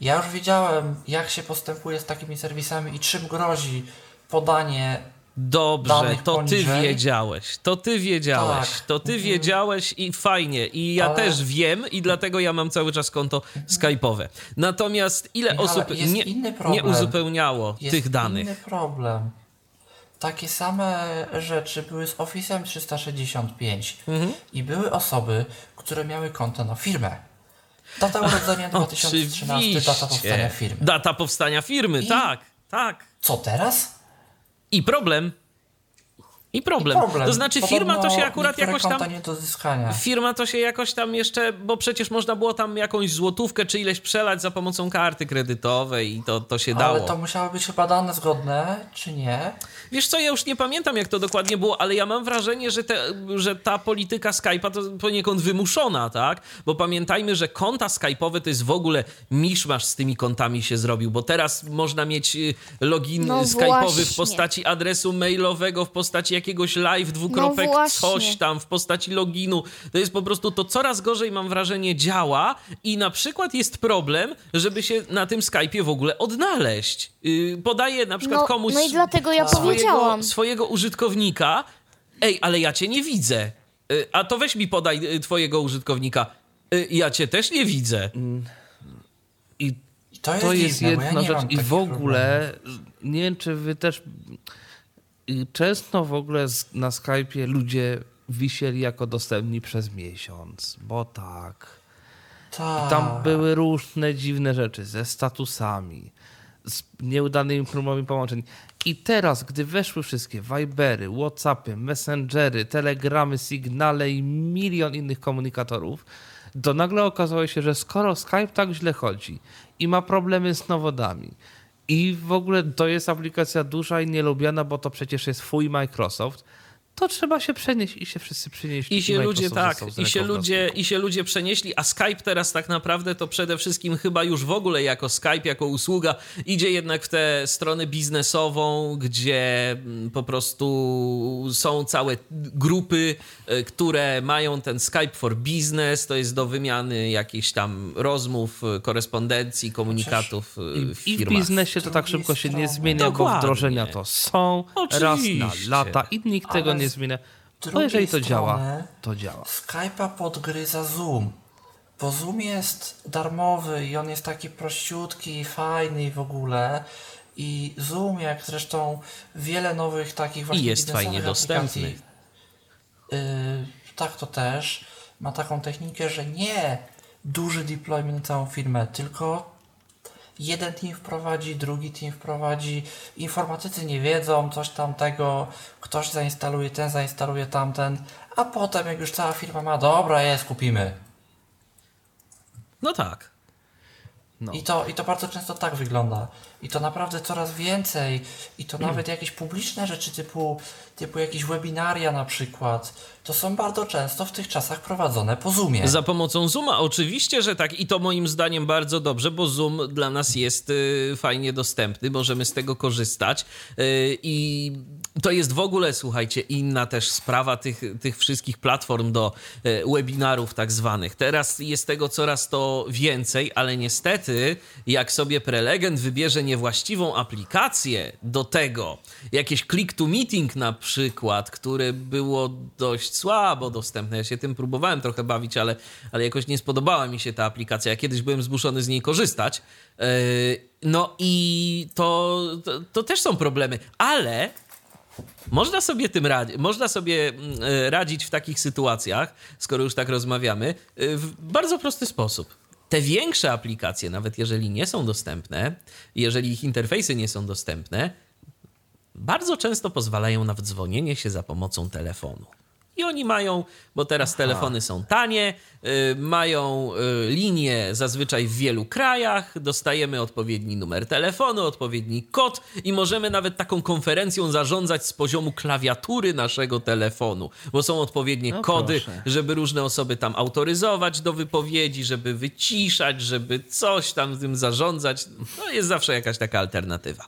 Speaker 6: Ja już wiedziałem, jak się postępuje z takimi serwisami i czym grozi podanie
Speaker 4: Dobrze, to ty
Speaker 6: poniżej.
Speaker 4: wiedziałeś. To ty wiedziałeś.
Speaker 6: Tak.
Speaker 4: To ty
Speaker 6: Mhm.
Speaker 4: wiedziałeś i fajnie. I ja
Speaker 6: Ale-
Speaker 4: też wiem i dlatego ja mam cały czas konto Skype'owe. Natomiast ile
Speaker 6: Michale,
Speaker 4: osób
Speaker 6: jest
Speaker 4: nie, nie uzupełniało
Speaker 6: Jest
Speaker 4: tych danych?
Speaker 6: inny problem. Takie same rzeczy były z Office'em 365
Speaker 4: Mhm.
Speaker 6: i były osoby, które miały konto na firmę. Data urodzenia 2013, data powstania firmy.
Speaker 4: Data powstania firmy,
Speaker 6: I-
Speaker 4: tak, tak.
Speaker 6: Co teraz?
Speaker 4: I problem. I problem.
Speaker 6: I problem.
Speaker 4: To znaczy firma to się akurat jakoś tam... Firma to się jakoś tam jeszcze, bo przecież można było tam jakąś złotówkę czy ileś przelać za pomocą karty kredytowej i to, to się dało.
Speaker 6: Ale to musiały być chyba dane zgodne, czy nie?
Speaker 4: Wiesz co, ja już nie pamiętam jak to dokładnie było, ale ja mam wrażenie, że, te, że ta polityka Skype'a to poniekąd wymuszona, tak? Bo pamiętajmy, że konta Skype'owe to jest w ogóle miszmasz z tymi kontami się zrobił, bo teraz można mieć y, login
Speaker 3: No
Speaker 4: Skype'owy w postaci adresu mailowego, w postaci jakiegoś live, dwukropek,
Speaker 3: No
Speaker 4: coś tam, w postaci loginu. To jest po prostu, to coraz gorzej mam wrażenie działa i na przykład jest problem, żeby się na tym Skype'ie w ogóle odnaleźć. Yy, podaję na przykład
Speaker 3: No,
Speaker 4: komuś
Speaker 3: no i dlatego ja
Speaker 4: swojego,
Speaker 3: powiedziałam.
Speaker 4: swojego użytkownika, ej, ale ja cię nie widzę. Y, A to weź mi podaj y, twojego użytkownika. Y, Ja cię też nie widzę.
Speaker 2: I
Speaker 6: to jest,
Speaker 2: to jest
Speaker 6: ja
Speaker 2: jedna
Speaker 6: nie
Speaker 2: rzecz. I w ogóle,
Speaker 6: problemów.
Speaker 2: nie wiem, czy wy też. I Często w ogóle na Skype'ie ludzie wisieli jako dostępni przez miesiąc, bo tak.
Speaker 6: Tak.
Speaker 2: I tam były różne dziwne rzeczy ze statusami, z nieudanymi próbami połączeń. I teraz, gdy weszły wszystkie Vibery, Whatsappy, Messengery, Telegramy, Signale i milion innych komunikatorów, to nagle okazało się, że skoro Skype tak źle chodzi i ma problemy z nowodami, i w ogóle to jest aplikacja duża i nielubiana, bo to przecież jest fuj Microsoft, to trzeba się przenieść i się wszyscy przynieśli.
Speaker 4: I się ludzie
Speaker 2: Microsoft
Speaker 4: tak, i się ludzie, i się ludzie przenieśli, a Skype teraz tak naprawdę to przede wszystkim chyba już w ogóle jako Skype, jako usługa idzie jednak w tę stronę biznesową, gdzie mm, po prostu są całe grupy, e, które mają ten Skype for Business, to jest do wymiany jakichś tam rozmów, e, korespondencji, komunikatów e,
Speaker 2: I,
Speaker 4: w
Speaker 2: I w
Speaker 4: firmach.
Speaker 2: biznesie to tak szybko się nie zmienia, bo
Speaker 4: Dokładnie.
Speaker 2: wdrożenia to są raz
Speaker 4: Oczywiście.
Speaker 2: na lata i nikt tego
Speaker 6: Ale
Speaker 2: nie
Speaker 6: z
Speaker 2: zmienia. No jeżeli to działa, to działa.
Speaker 6: Skype'a podgryza Zoom. Bo Zoom jest darmowy i on jest taki prościutki, fajny i w ogóle. I Zoom, jak zresztą wiele nowych takich właśnie
Speaker 4: jest
Speaker 6: biznesowych
Speaker 4: fajnie dostępny.
Speaker 6: Yy, tak to też ma taką technikę, że nie duży deployment na całą firmę, tylko jeden team wprowadzi, drugi team wprowadzi, informatycy nie wiedzą coś tamtego, ktoś zainstaluje ten, zainstaluje tamten, a potem jak już cała firma ma, dobra jest, kupimy.
Speaker 4: No tak.
Speaker 2: No.
Speaker 6: I, to, I to bardzo często tak wygląda. I to naprawdę coraz więcej. I to nawet jakieś publiczne rzeczy typu, typu jakieś webinaria na przykład, to są bardzo często w tych czasach prowadzone po Zoomie.
Speaker 4: Za pomocą Zooma, oczywiście, że tak. I to moim zdaniem bardzo dobrze, bo Zoom dla nas jest y, fajnie dostępny, możemy z tego korzystać. Y, I to jest w ogóle, słuchajcie, inna też sprawa tych, tych wszystkich platform do e, webinarów tak zwanych. Teraz jest tego coraz to więcej, ale niestety, jak sobie prelegent wybierze niewłaściwą aplikację do tego, jakieś click to meeting na przykład, które było dość słabo dostępne. Ja się tym próbowałem trochę bawić, ale, ale jakoś nie spodobała mi się ta aplikacja. Ja kiedyś byłem zmuszony z niej korzystać. E, no i to, to, to też są problemy, ale można sobie tym radzić, można sobie mm, e, radzić w takich sytuacjach, skoro już tak rozmawiamy, e, w bardzo prosty sposób. Te większe aplikacje, nawet jeżeli nie są dostępne, jeżeli ich interfejsy nie są dostępne, bardzo często pozwalają na wdzwonienie się za pomocą telefonu. I oni mają, bo teraz Aha. telefony są tanie, y, mają y, linie zazwyczaj w wielu krajach, dostajemy odpowiedni numer telefonu, odpowiedni kod i możemy nawet taką konferencją zarządzać z poziomu klawiatury naszego telefonu, bo są odpowiednie no kody, proszę. żeby różne osoby tam autoryzować do wypowiedzi, żeby wyciszać, żeby coś tam tym zarządzać. No jest zawsze jakaś taka alternatywa.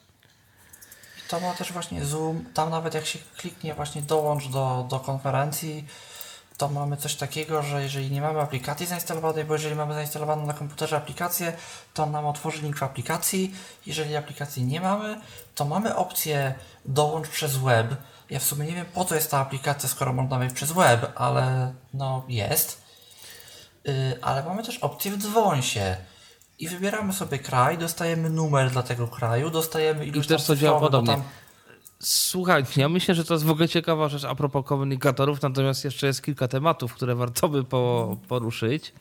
Speaker 6: To ma też właśnie Zoom. Tam nawet jak się kliknie właśnie dołącz do, do konferencji, to mamy coś takiego, że jeżeli nie mamy aplikacji zainstalowanej, bo jeżeli mamy zainstalowaną na komputerze aplikację, to nam otworzy link w aplikacji. Jeżeli aplikacji nie mamy, to mamy opcję dołącz przez web. Ja w sumie nie wiem po co jest ta aplikacja, skoro można wejść przez web, ale no jest. Yy, ale mamy też opcję w dzwonsie i wybieramy sobie kraj, dostajemy numer dla tego kraju, dostajemy ilość
Speaker 2: I też to działa podobnie. Tam... Słuchajcie, ja myślę, że to jest w ogóle ciekawa rzecz a propos komunikatorów, natomiast jeszcze jest kilka tematów, które warto by po, poruszyć.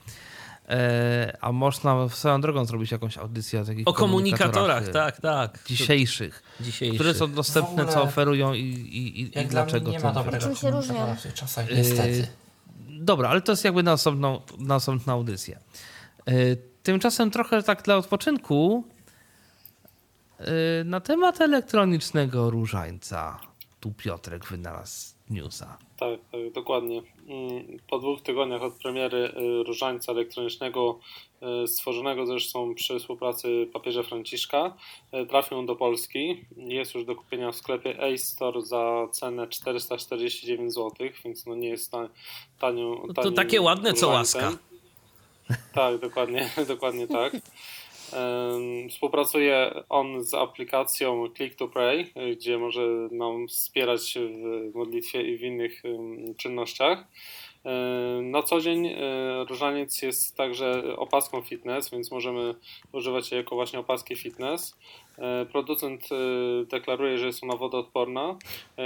Speaker 2: E, a można swoją drogą zrobić jakąś audycję o takich
Speaker 4: O komunikatorach, tak, tak.
Speaker 2: Dzisiejszych, dzisiejszych. Które są dostępne, ogóle, co oferują i, i, i, i dlaczego.
Speaker 6: Nie ma dobrego się różnią. w tych czasach, niestety. E,
Speaker 2: dobra, ale to jest jakby na osobną, na osobną audycję. E, Tymczasem trochę tak dla odpoczynku yy, na temat elektronicznego różańca. Tu Piotrek wynalazł newsa.
Speaker 7: Tak, tak, dokładnie. Mm, po dwóch tygodniach od premiery y, różańca elektronicznego, y, stworzonego zresztą przy współpracy papieża Franciszka, y, trafią do Polski. Jest już do kupienia w sklepie Ace Store za cenę 449 zł, więc no nie jest tanią.
Speaker 4: No to takie ładne co łaska.
Speaker 7: Tak, dokładnie, dokładnie tak. Współpracuje on z aplikacją Click to Pray, gdzie może nam wspierać w modlitwie i w innych czynnościach. Na co dzień e, różaniec jest także opaską fitness, więc możemy używać jej jako właśnie opaski fitness. E, producent e, deklaruje, że jest ona wodoodporna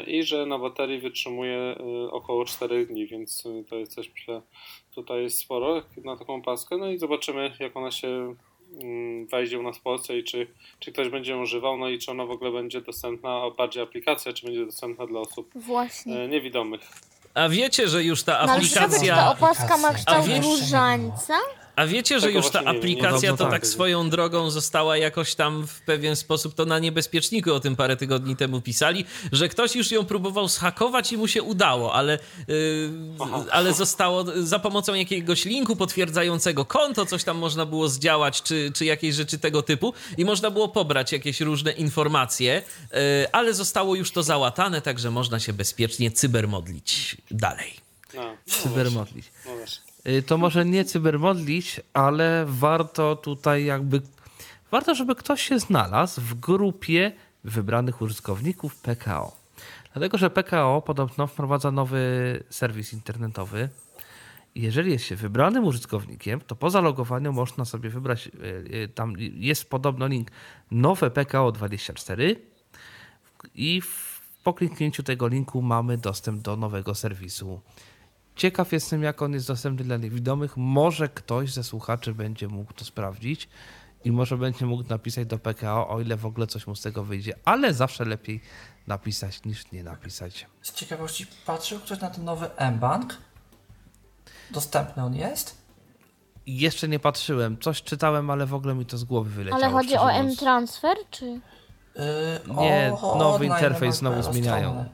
Speaker 7: i że na baterii wytrzymuje około 4 dni, więc to jest coś, myślę, tutaj jest sporo na taką paskę, no i zobaczymy jak ona się mm, wejdzie u nas w Polsce i czy, czy ktoś będzie ją używał, no i czy ona w ogóle będzie dostępna, bardziej aplikacja, czy będzie dostępna dla osób Właśnie. E, niewidomych.
Speaker 4: A wiecie, że już ta aplikacja...
Speaker 3: No, ale ta opaska ma kształt różańca?
Speaker 4: A wiecie, że już ta aplikacja to tak swoją drogą została jakoś tam w pewien sposób, to na niebezpieczniku o tym parę tygodni temu pisali, że ktoś już ją próbował schakować i mu się udało, ale, yy, ale zostało za pomocą jakiegoś linku potwierdzającego konto, coś tam można było zdziałać, czy, czy jakieś rzeczy tego typu i można było pobrać jakieś różne informacje, yy, ale zostało już to załatane, także można się bezpiecznie cybermodlić dalej.
Speaker 7: No, no
Speaker 2: cybermodlić. No to może nie cybermodlić, ale warto tutaj jakby, warto, żeby ktoś się znalazł w grupie wybranych użytkowników PKO. Dlatego, że PKO podobno wprowadza nowy serwis internetowy. Jeżeli jest się wybranym użytkownikiem, to po zalogowaniu można sobie wybrać, y, y, tam jest podobno link nowe PKO 24 i po kliknięciu tego linku mamy dostęp do nowego serwisu Ciekaw jestem, jak on jest dostępny dla niewidomych. Może ktoś ze słuchaczy będzie mógł to sprawdzić i może będzie mógł napisać do PKO, o ile w ogóle coś mu z tego wyjdzie, ale zawsze lepiej napisać niż nie napisać.
Speaker 6: Z ciekawości patrzył ktoś na ten nowy M-Bank? Dostępny on jest?
Speaker 2: Jeszcze nie patrzyłem. Coś czytałem, ale w ogóle mi to z głowy wyleciało.
Speaker 3: Ale chodzi o M-Transfer, czy? Yy,
Speaker 2: nie, nowy interfejs znowu zmieniają.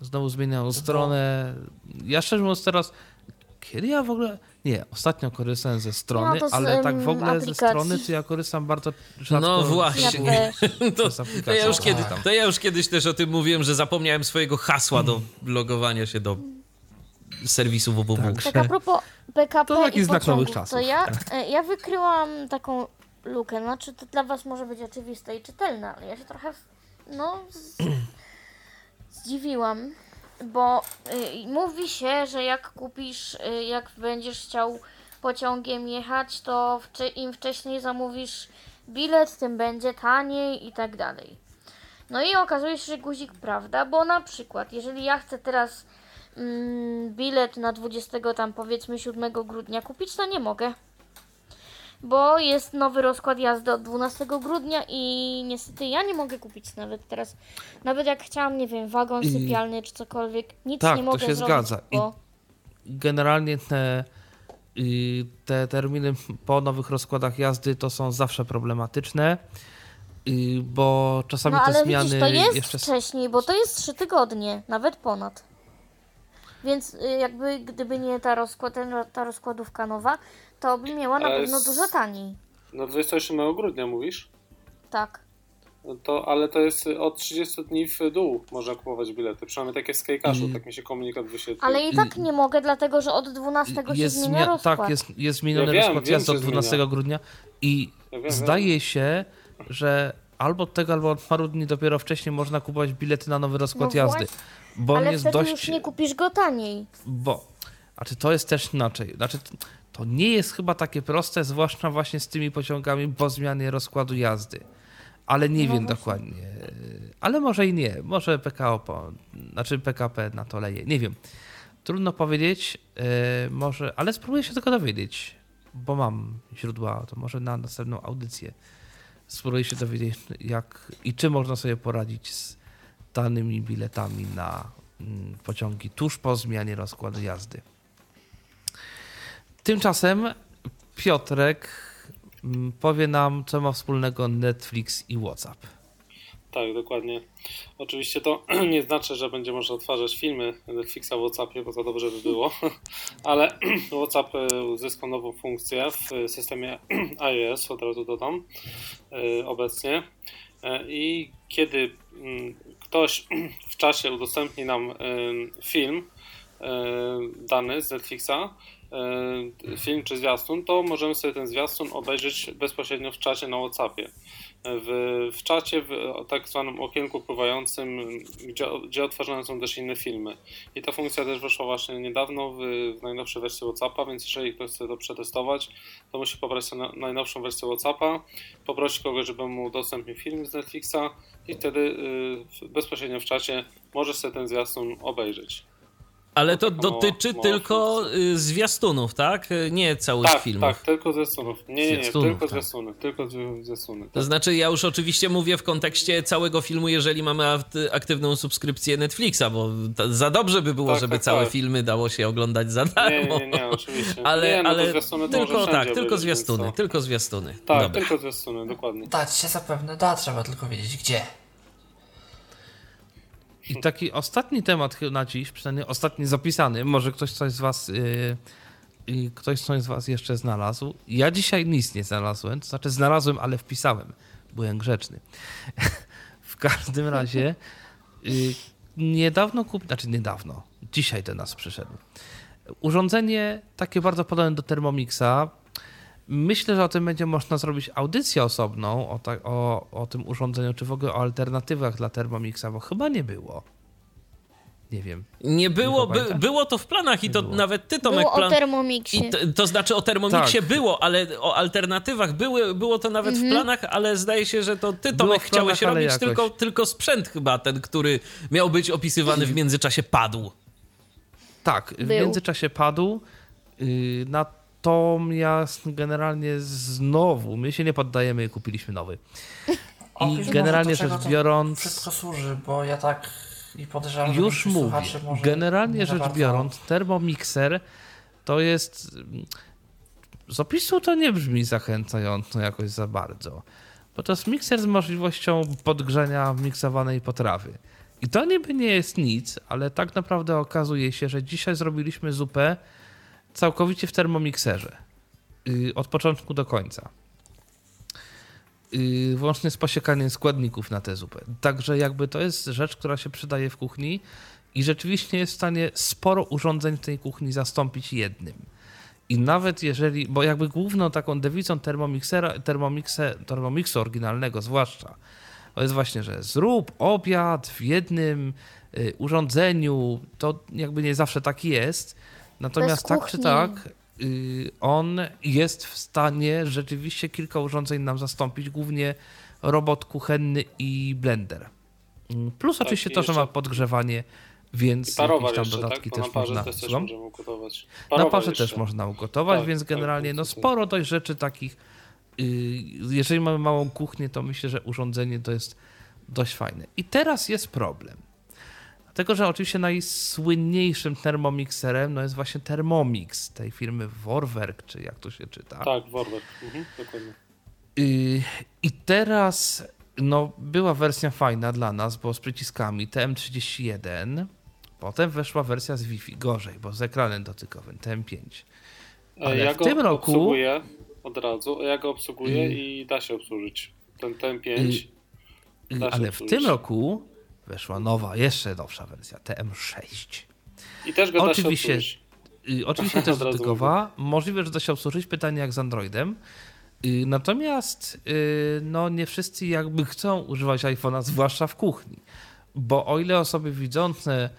Speaker 2: Znowu zmieniają stronę. Ja szczerze mówiąc teraz, kiedy ja w ogóle, Nie, ostatnio korzystałem ze strony,
Speaker 3: No z,
Speaker 2: ale tak w ogóle ze
Speaker 3: aplikacji.
Speaker 2: strony to ja korzystam bardzo rzadko.
Speaker 4: No właśnie. To, to, ja już kiedy, to ja już kiedyś też o tym mówiłem, że zapomniałem swojego hasła do logowania się do serwisu www.
Speaker 2: Tak.
Speaker 3: Tak a propos PKP
Speaker 2: To taki
Speaker 3: i
Speaker 2: znak nowych
Speaker 3: pociągów,
Speaker 2: czasów.
Speaker 3: to ja, e, ja wykryłam taką lukę, znaczy to dla was może być oczywiste i czytelne, ale ja się trochę, no, z, zdziwiłam, bo y, mówi się, że jak kupisz, y, jak będziesz chciał pociągiem jechać, to im wcześniej zamówisz bilet, tym będzie taniej i tak dalej. No i okazuje się, że guzik prawda, bo na przykład, jeżeli ja chcę teraz mm, bilet na 20 tam powiedzmy 7 grudnia kupić, to nie mogę. Bo jest nowy rozkład jazdy od 12 grudnia i niestety ja nie mogę kupić nawet teraz. Nawet jak chciałam, nie wiem, wagon
Speaker 2: I-
Speaker 3: sypialny czy cokolwiek, nic
Speaker 2: Tak,
Speaker 3: nie
Speaker 2: to
Speaker 3: mogę
Speaker 2: się
Speaker 3: zrobić,
Speaker 2: zgadza. I-
Speaker 3: bo
Speaker 2: Generalnie te, te terminy po nowych rozkładach jazdy to są zawsze problematyczne, bo czasami
Speaker 3: no
Speaker 2: te zmiany
Speaker 3: widzisz, to jest
Speaker 2: jeszcze...
Speaker 3: wcześniej, bo to jest 3 tygodnie, nawet ponad. Więc y, jakby gdyby nie ta, rozkład, ta rozkładówka nowa, to by miała na pewno
Speaker 7: s-
Speaker 3: dużo taniej.
Speaker 7: No 27 grudnia mówisz?
Speaker 3: Tak.
Speaker 7: No To, ale to jest od 30 dni w dół można kupować bilety. Przynajmniej takie w Skycashu, tak mi się komunikat wyświetlił.
Speaker 3: Ale i tak nie mogę, dlatego że od 12 się
Speaker 2: jest
Speaker 3: zmienia
Speaker 2: zmia-
Speaker 3: rozkład.
Speaker 2: Tak, jest, jest zmieniony
Speaker 7: Ja wiem,
Speaker 2: rozkład
Speaker 7: wiem,
Speaker 2: jazdy od 12
Speaker 7: zmienia.
Speaker 2: grudnia i
Speaker 7: Ja wiem,
Speaker 2: zdaje się, że albo od tego, albo od paru dni dopiero wcześniej można kupować bilety na nowy rozkład
Speaker 3: No
Speaker 2: jazdy. Bo on
Speaker 3: Ale
Speaker 2: jest
Speaker 3: wtedy
Speaker 2: dość...
Speaker 3: już nie kupisz go taniej.
Speaker 2: Bo, znaczy to jest też inaczej. Znaczy, to- nie jest chyba takie proste, zwłaszcza właśnie z tymi pociągami po zmianie rozkładu jazdy. Ale nie
Speaker 3: No
Speaker 2: wiem
Speaker 3: właśnie.
Speaker 2: dokładnie. Ale może i nie. Może PKO, po, znaczy PKP na to leje. Nie wiem. Trudno powiedzieć. e, może, ale spróbuję się tego dowiedzieć, bo mam źródła. To może na następną audycję spróbuję się dowiedzieć, jak i czy można sobie poradzić z danymi biletami na mm, pociągi tuż po zmianie rozkładu jazdy. Tymczasem Piotrek mm, powie nam, co ma wspólnego Netflix i WhatsApp.
Speaker 7: Tak, dokładnie. Oczywiście to nie znaczy, że będzie można odtwarzać filmy Netflixa w WhatsAppie, bo za dobrze by było, ale WhatsApp e, uzyskał nową funkcję w systemie iOS, od razu dodam, e, obecnie. E, I kiedy mm, ktoś w czasie udostępni nam film dany z Netflixa, film czy zwiastun, to możemy sobie ten zwiastun obejrzeć bezpośrednio w czacie na WhatsAppie. W, w czacie, w tak zwanym okienku pływającym, gdzie, gdzie odtwarzane są też inne filmy. I ta funkcja też weszła właśnie niedawno w, w najnowszej wersji WhatsAppa, więc jeżeli ktoś chce to przetestować, to musi pobrać na, najnowszą wersję WhatsAppa, poprosić kogoś, żeby mu udostępnił film z Netflixa i wtedy y, bezpośrednio w czacie możesz sobie ten zwiastun obejrzeć.
Speaker 4: Ale to
Speaker 7: Taką
Speaker 4: dotyczy
Speaker 7: małą
Speaker 4: tylko y, zwiastunów, tak? Y, Nie całych
Speaker 7: Tak,
Speaker 4: filmów.
Speaker 7: tak, tylko zwiastunów. Nie, nie, nie,
Speaker 2: Zwiastunów,
Speaker 7: tylko
Speaker 2: tak.
Speaker 7: zwiastuny, tylko zwi- zwiastuny.
Speaker 4: To
Speaker 7: Tak.
Speaker 4: znaczy, ja już oczywiście mówię w kontekście całego filmu, jeżeli mamy aktywną subskrypcję Netflixa, bo za dobrze by było,
Speaker 7: Tak,
Speaker 4: żeby
Speaker 7: tak,
Speaker 4: całe
Speaker 7: tak.
Speaker 4: filmy dało się oglądać za darmo.
Speaker 7: nie, nie, nie, oczywiście.
Speaker 4: Ale,
Speaker 7: nie, no to
Speaker 4: ale
Speaker 7: zwiastuny to
Speaker 4: tylko tak, tylko zwiastuny, tylko zwiastuny.
Speaker 7: to- Tak,
Speaker 4: Dobra.
Speaker 7: tylko zwiastuny, dokładnie.
Speaker 6: Dać się zapewne da, trzeba tylko wiedzieć gdzie.
Speaker 2: I taki ostatni temat na dziś, przynajmniej ostatni zapisany, może ktoś coś z was yy, ktoś coś z was jeszcze znalazł. Ja dzisiaj nic nie znalazłem, to znaczy znalazłem, ale wpisałem. Byłem grzeczny. w każdym razie yy, niedawno kupiłem, znaczy niedawno, dzisiaj do nas przyszedł. Urządzenie takie bardzo podobne do Thermomixa. Myślę, że o tym będzie można zrobić audycję osobną, o, ta, o, o tym urządzeniu, czy w ogóle o alternatywach dla Thermomixa, bo chyba nie było. Nie wiem.
Speaker 4: Nie było, by, było to w planach i to
Speaker 2: było.
Speaker 4: nawet ty, Tomek,
Speaker 3: Było o
Speaker 4: plan...
Speaker 3: Thermomixie.
Speaker 4: I to, to znaczy o Thermomixie
Speaker 2: Tak.
Speaker 4: było, ale o alternatywach były, było to nawet w planach, ale zdaje się, że to ty, Tomek,
Speaker 2: w
Speaker 4: chciałeś
Speaker 2: planach, ale
Speaker 4: robić,
Speaker 2: jakoś.
Speaker 4: tylko, tylko sprzęt chyba ten, który miał być opisywany w międzyczasie padł.
Speaker 2: Tak, w
Speaker 3: Był.
Speaker 2: międzyczasie padł. Yy, natomiast generalnie znowu, my się nie poddajemy i kupiliśmy nowy.
Speaker 6: Może,
Speaker 2: generalnie rzecz
Speaker 6: to
Speaker 2: biorąc-
Speaker 6: Wszystko służy, bo ja tak i podejrzewam,
Speaker 2: Już mówię. Generalnie rzecz
Speaker 6: bardzo-
Speaker 2: biorąc, Thermomixer to jest. Z opisu to nie brzmi zachęcająco jakoś za bardzo. Bo to jest mikser z możliwością podgrzania miksowanej potrawy. I to niby nie jest nic, ale tak naprawdę okazuje się, że dzisiaj zrobiliśmy zupę całkowicie w termomikserze. Y, od początku do końca. Y, włącznie z posiekaniem składników na tę zupę. Także jakby to jest rzecz, która się przydaje w kuchni i rzeczywiście jest w stanie sporo urządzeń w tej kuchni zastąpić jednym. I nawet jeżeli, bo jakby główną taką dewizą termomixera, termomixe, termomixu oryginalnego zwłaszcza, to jest właśnie, że zrób obiad w jednym y, urządzeniu. To jakby nie zawsze tak jest. Natomiast tak czy tak, y, on jest w stanie rzeczywiście kilka urządzeń nam zastąpić, głównie robot kuchenny i blender. Mm, plus tak, oczywiście to, że ma podgrzewanie więc jakieś tam dodatki tak? też można.
Speaker 7: Też możemy ugotować.
Speaker 2: na parze jeszcze. też można ugotować, tak, więc tak, generalnie tak, no sporo dość rzeczy takich. Y, jeżeli mamy małą kuchnię, to myślę, że urządzenie to jest dość fajne. I teraz jest problem. Dlatego, że oczywiście najsłynniejszym termomikserem no jest właśnie Thermomix tej firmy Vorwerk, czy jak to się czyta.
Speaker 7: Tak, Vorwerk, mhm, dokładnie.
Speaker 2: Y, I teraz no, była wersja fajna dla nas, bo z przyciskami TM31 Potem weszła wersja z Wi-Fi, gorzej, bo z ekranem dotykowym, TM5.
Speaker 7: E, Ale ja w tym roku. Obsługuję od razu, ja go obsługuję i, i da się obsłużyć. Ten TM5.
Speaker 2: ale w tym roku weszła nowa, jeszcze nowsza wersja, TM6.
Speaker 7: I też go oczywiście, obsłużyć.
Speaker 2: Oczywiście też dotykowa. Możliwe, że da się obsłużyć. Pytanie jak z Androidem. Natomiast no, nie wszyscy jakby chcą używać iPhone'a, zwłaszcza w kuchni. Bo o ile osoby widzące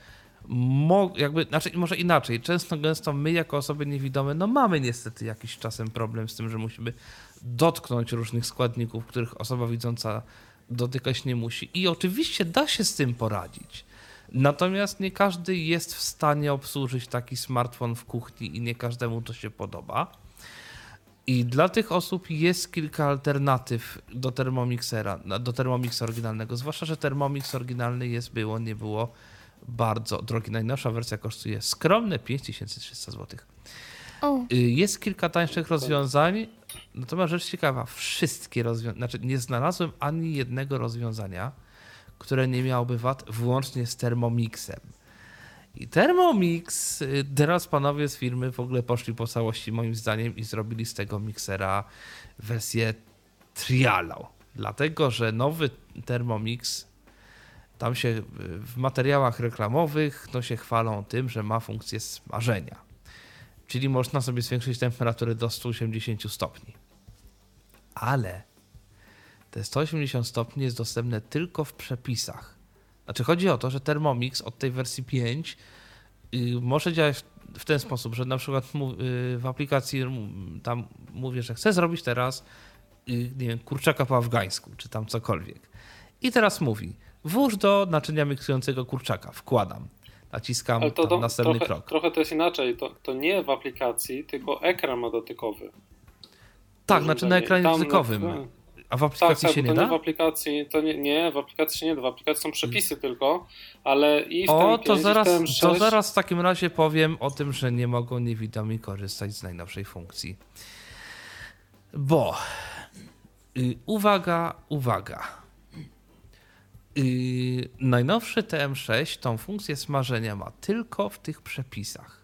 Speaker 2: jakby, znaczy może inaczej, często gęsto my jako osoby niewidome, no mamy niestety jakiś czasem problem z tym, że musimy dotknąć różnych składników, których osoba widząca dotykać nie musi. I oczywiście da się z tym poradzić. Natomiast nie każdy jest w stanie obsłużyć taki smartfon w kuchni i nie każdemu to się podoba. I dla tych osób jest kilka alternatyw do Thermomixera, do Thermomixa oryginalnego. Zwłaszcza, że Thermomix oryginalny jest, było, nie było bardzo drogi. Najnowsza wersja kosztuje skromne 5300 zł. Y, jest kilka tańszych rozwiązań, natomiast rzecz ciekawa, wszystkie rozwiązania, znaczy nie znalazłem ani jednego rozwiązania, które nie miałoby wad włącznie z Thermomixem. I Thermomix, y, teraz panowie z firmy w ogóle poszli po całości moim zdaniem i zrobili z tego miksera wersję trialą. Dlatego, że nowy Thermomix tam się w materiałach reklamowych no się chwalą tym, że ma funkcję smażenia. Czyli można sobie zwiększyć temperaturę do 180 stopni. Ale te 180 stopni jest dostępne tylko w przepisach. Znaczy chodzi o to, że Thermomix od tej wersji 5 yy, może działać w ten sposób, że na przykład yy, w aplikacji tam mówię, że chcę zrobić teraz yy, nie wiem, kurczaka po afgańsku, czy tam cokolwiek. I teraz mówi, Włóż do naczynia miksującego kurczaka. Wkładam. Naciskam Ale to do, następny
Speaker 7: trochę,
Speaker 2: krok.
Speaker 7: Trochę to jest inaczej. To, to nie w aplikacji, tylko ekran ma dotykowy.
Speaker 2: Tak, znaczy na ekranie Tam dotykowym. Na... A w aplikacji tak, tak, się nie
Speaker 7: to
Speaker 2: da?
Speaker 7: Nie w aplikacji, to nie, nie, w aplikacji się nie da. W aplikacji są przepisy tylko, ale i w O,
Speaker 2: to zaraz, to zaraz w takim razie powiem o tym, że nie mogą niewidomi korzystać z najnowszej funkcji. Bo yy, uwaga, uwaga Yy, najnowszy TM6 tą funkcję smażenia ma tylko w tych przepisach.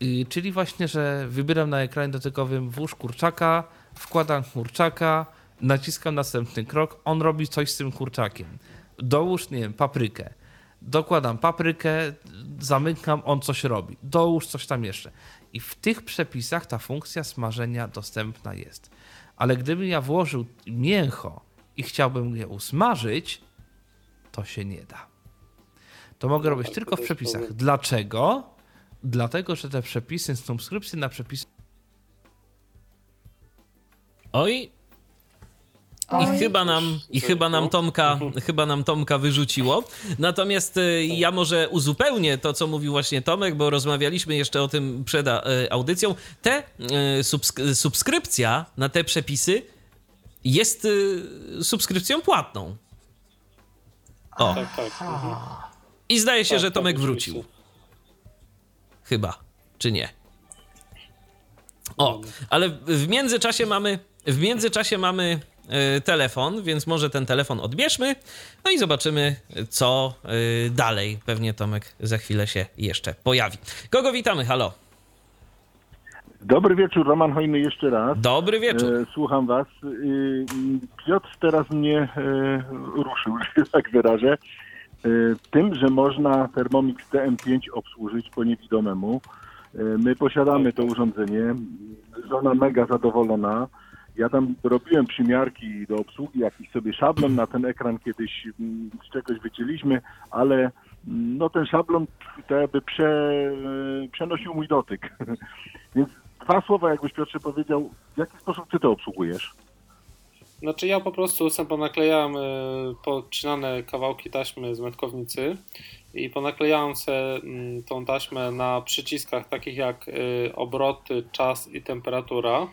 Speaker 2: Yy, czyli właśnie, że wybieram na ekranie dotykowym włóż kurczaka, wkładam kurczaka, naciskam następny krok, on robi coś z tym kurczakiem. Dołóż, nie wiem, paprykę. Dokładam paprykę, zamykam, on coś robi. Dołóż coś tam jeszcze. I w tych przepisach ta funkcja smażenia dostępna jest. Ale gdybym ja włożył mięcho i chciałbym je usmażyć, to się nie da. To mogę robić tylko w przepisach. Dlaczego? Dlatego, że te przepisy, subskrypcje na przepisy.
Speaker 4: Oj, i chyba nam, i chyba nam Tomka, chyba nam Tomka wyrzuciło. Natomiast y, ja może uzupełnię to, co mówił właśnie Tomek, bo rozmawialiśmy jeszcze o tym przed y, audycją. Te y, subskrypcja na te przepisy jest y, subskrypcją płatną. O. Tak, tak. Mhm. I zdaje się, tak, że tak, Tomek wrócił. Chyba, czy nie? O, ale w międzyczasie mamy, w międzyczasie mamy y, telefon, więc może ten telefon odbierzmy, no i zobaczymy, co y, dalej. Pewnie Tomek za chwilę się jeszcze pojawi. Kogo witamy? Halo.
Speaker 10: Dobry wieczór, Roman Hojny jeszcze raz.
Speaker 4: Dobry wieczór.
Speaker 10: E, słucham was. E, Piotr teraz mnie e, ruszył, że tak wyrażę, tym, że można Thermomix TM5 obsłużyć po niewidomemu. My posiadamy to urządzenie. Żona mega zadowolona. Ja tam robiłem przymiarki do obsługi, jakiś sobie szablon na ten ekran kiedyś mm, z czegoś wycięliśmy, ale mm, no ten szablon to jakby prze, przenosił mój dotyk. Więc dwa słowa, jakbyś Piotrze powiedział, w jaki sposób ty to obsługujesz?
Speaker 7: Znaczy ja po prostu sam ponaklejałem y, podcinane kawałki taśmy z metkownicy i ponaklejałem sobie mm, tą taśmę na przyciskach takich jak y, obroty, czas i temperatura.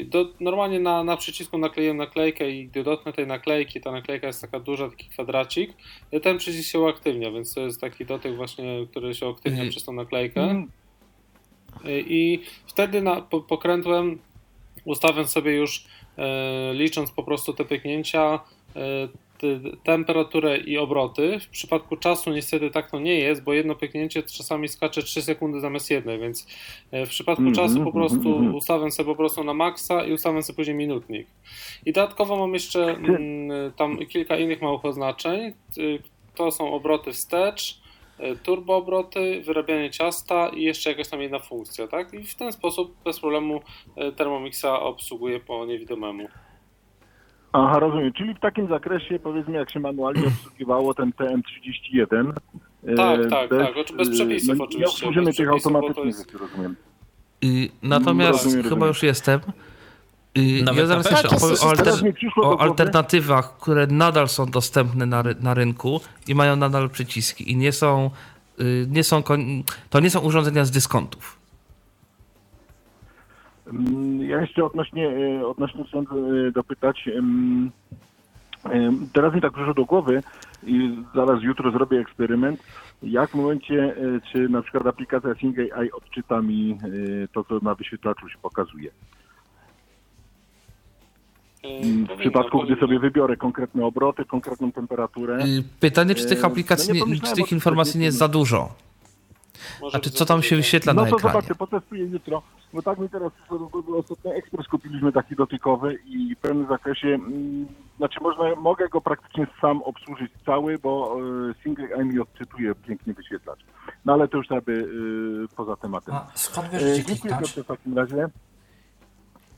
Speaker 7: Y, Do, normalnie na, na przycisku nakleiłem naklejkę i gdy dotknę tej naklejki, ta naklejka jest taka duża, taki kwadracik, ten przycisk się uaktywnia, więc to jest taki dotyk właśnie, który się uaktywnia
Speaker 11: Mhm.
Speaker 7: przez tą naklejkę. I wtedy na, po, pokrętłem ustawiam sobie już, e, licząc po prostu te pyknięcia, e, te, temperaturę i obroty. W przypadku czasu niestety tak to nie jest, bo jedno pyknięcie czasami skacze 3 sekundy zamiast jednej, więc e, w przypadku
Speaker 10: Mhm,
Speaker 7: czasu po
Speaker 10: mhm,
Speaker 7: prostu
Speaker 10: mhm.
Speaker 7: ustawiam sobie po prostu na maksa i ustawiam sobie później minutnik. I dodatkowo mam jeszcze mm, tam kilka innych małych oznaczeń. To są obroty wstecz, y, turbo obroty, wyrabianie ciasta i jeszcze jakaś tam jedna funkcja, tak? I w ten sposób bez problemu y, Thermomixa obsługuje po niewidomemu.
Speaker 10: Aha, rozumiem. Czyli w takim zakresie, powiedzmy, jak się manualnie obsługiwało ten TM31. e,
Speaker 7: Tak, tak, tak, oczy- bez
Speaker 10: e,
Speaker 7: przepisów
Speaker 10: no,
Speaker 7: oczywiście,
Speaker 10: Nie obsłużymy
Speaker 7: bez
Speaker 10: tych automatycznych
Speaker 7: jest-
Speaker 10: rozumiem.
Speaker 2: Y, Natomiast
Speaker 10: Rozumiem,
Speaker 2: chyba
Speaker 10: rozumiem.
Speaker 2: już jestem. Y,
Speaker 4: Nawet
Speaker 2: Ja zaraz jeszcze opowiem o, alter,
Speaker 10: do
Speaker 2: o alternatywach, które nadal są dostępne na, ry- na rynku i mają nadal przyciski i nie są, y, nie są to nie są urządzenia z dyskontów.
Speaker 10: Mm, Ja jeszcze odnośnie, e, odnośnie chciałem dopytać. Teraz mi tak przyszło do głowy i zaraz jutro zrobię eksperyment. Jak w momencie, czy na przykład aplikacja Sing AI odczyta mi to, co na wyświetlaczu się pokazuje? W przypadku, gdy sobie wybiorę konkretne obroty, konkretną temperaturę.
Speaker 2: Y, Pytanie, czy tych
Speaker 10: E,
Speaker 2: aplikacji,
Speaker 10: no nie
Speaker 2: czy tych informacji nie jest za dużo?
Speaker 7: Może
Speaker 2: Znaczy, co tam się
Speaker 7: dużo.
Speaker 2: wyświetla
Speaker 10: No
Speaker 2: na
Speaker 10: to
Speaker 2: ekranie?
Speaker 10: zobaczę, potestuję jutro. Bo tak mi teraz ostatnio ekspres kupiliśmy taki dotykowy i w pewnym zakresie, mm, znaczy można, mogę go praktycznie sam obsłużyć cały, bo y, single mi odczytuje pięknie wyświetlacz. No ale to już jakby y, poza tematem.
Speaker 6: A skąd wiesz,
Speaker 10: E,
Speaker 6: gdzie
Speaker 10: Dziękuję w takim razie.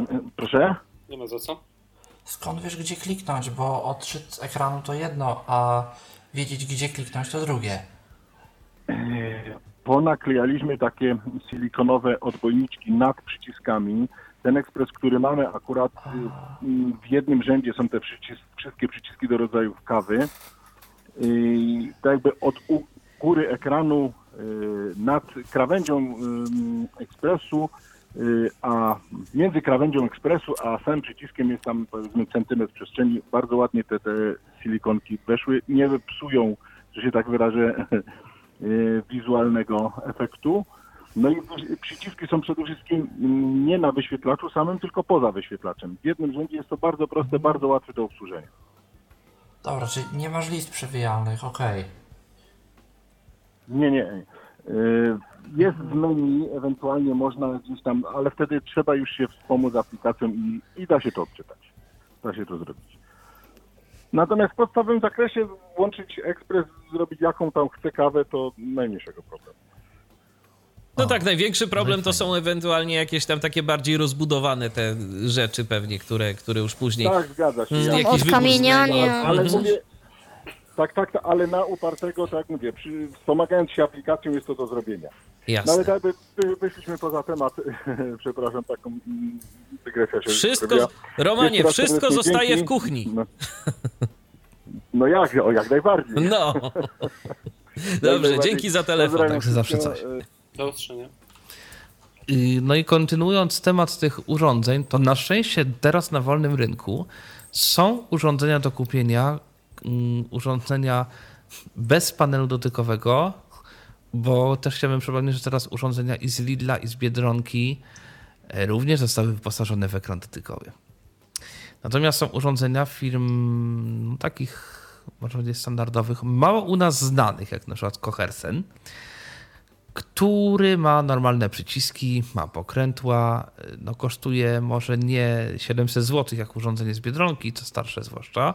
Speaker 10: E, Proszę?
Speaker 7: Nie ma za co.
Speaker 6: Skąd wiesz, gdzie kliknąć? Bo odczyt ekranu to jedno, a wiedzieć, gdzie kliknąć to drugie.
Speaker 10: Ponaklejaliśmy takie silikonowe odbojniczki nad przyciskami. Ten ekspres, który mamy akurat y, y, w jednym rzędzie są te przycis wszystkie przyciski do rodzajów kawy. I tak jakby od góry ekranu y, nad krawędzią y, ekspresu, y, a między krawędzią ekspresu a samym przyciskiem jest tam powiedzmy centymetr przestrzeni. Bardzo ładnie te, te silikonki weszły. Nie psują, że się tak wyrażę, y, wizualnego efektu. No i przyciski są przede wszystkim nie na wyświetlaczu samym, tylko poza wyświetlaczem. W jednym rzędzie jest to bardzo proste, bardzo łatwe do obsłużenia.
Speaker 6: Dobra, czyli nie masz list przewijalnych, okej.
Speaker 10: Nie, nie. Jest w menu, ewentualnie można gdzieś tam, ale wtedy trzeba już się wspomóc aplikacją i, i da się to odczytać. Da się to zrobić. Natomiast w podstawowym zakresie włączyć ekspres, zrobić jaką tam chce kawę, to najmniejszego problemu.
Speaker 4: No tak, największy problem to są ewentualnie jakieś tam takie bardziej rozbudowane te rzeczy pewnie, które, które już później...
Speaker 10: Tak, zgadza się. Ja-
Speaker 4: jakiś
Speaker 3: Odkamienianie.
Speaker 10: Ale
Speaker 4: Mhm.
Speaker 10: mówię, tak, tak, tak, ale na upartego, tak jak mówię, przy, wspomagając się aplikacją jest to do zrobienia. No
Speaker 4: Jasne.
Speaker 10: ale tak jakby wy- wyszliśmy poza temat, przepraszam, taką mm, dygresja się
Speaker 4: Wszystko,
Speaker 10: zrobiła.
Speaker 4: Romanie, wszystko zostaje
Speaker 10: dzięki.
Speaker 4: w kuchni.
Speaker 10: No, no jak, o jak najbardziej.
Speaker 4: No. Dobrze,
Speaker 10: najbardziej.
Speaker 4: dzięki za telefon.
Speaker 10: Pozdrawiam
Speaker 2: Także zawsze coś.
Speaker 10: e,
Speaker 7: Do usłyszenia.
Speaker 2: Y, No i kontynuując temat tych urządzeń, to na szczęście teraz na wolnym rynku są urządzenia do kupienia, urządzenia bez panelu dotykowego, bo też chciałbym przypomnieć, że teraz urządzenia i z Lidla, i z Biedronki e, również zostały wyposażone w ekran dotykowy. Natomiast są urządzenia firm no, takich, można powiedzieć, standardowych, mało u nas znanych, jak na przykład Kohersen, który ma normalne przyciski, ma pokrętła, no kosztuje może nie 700 zł jak urządzenie z Biedronki, to starsze zwłaszcza,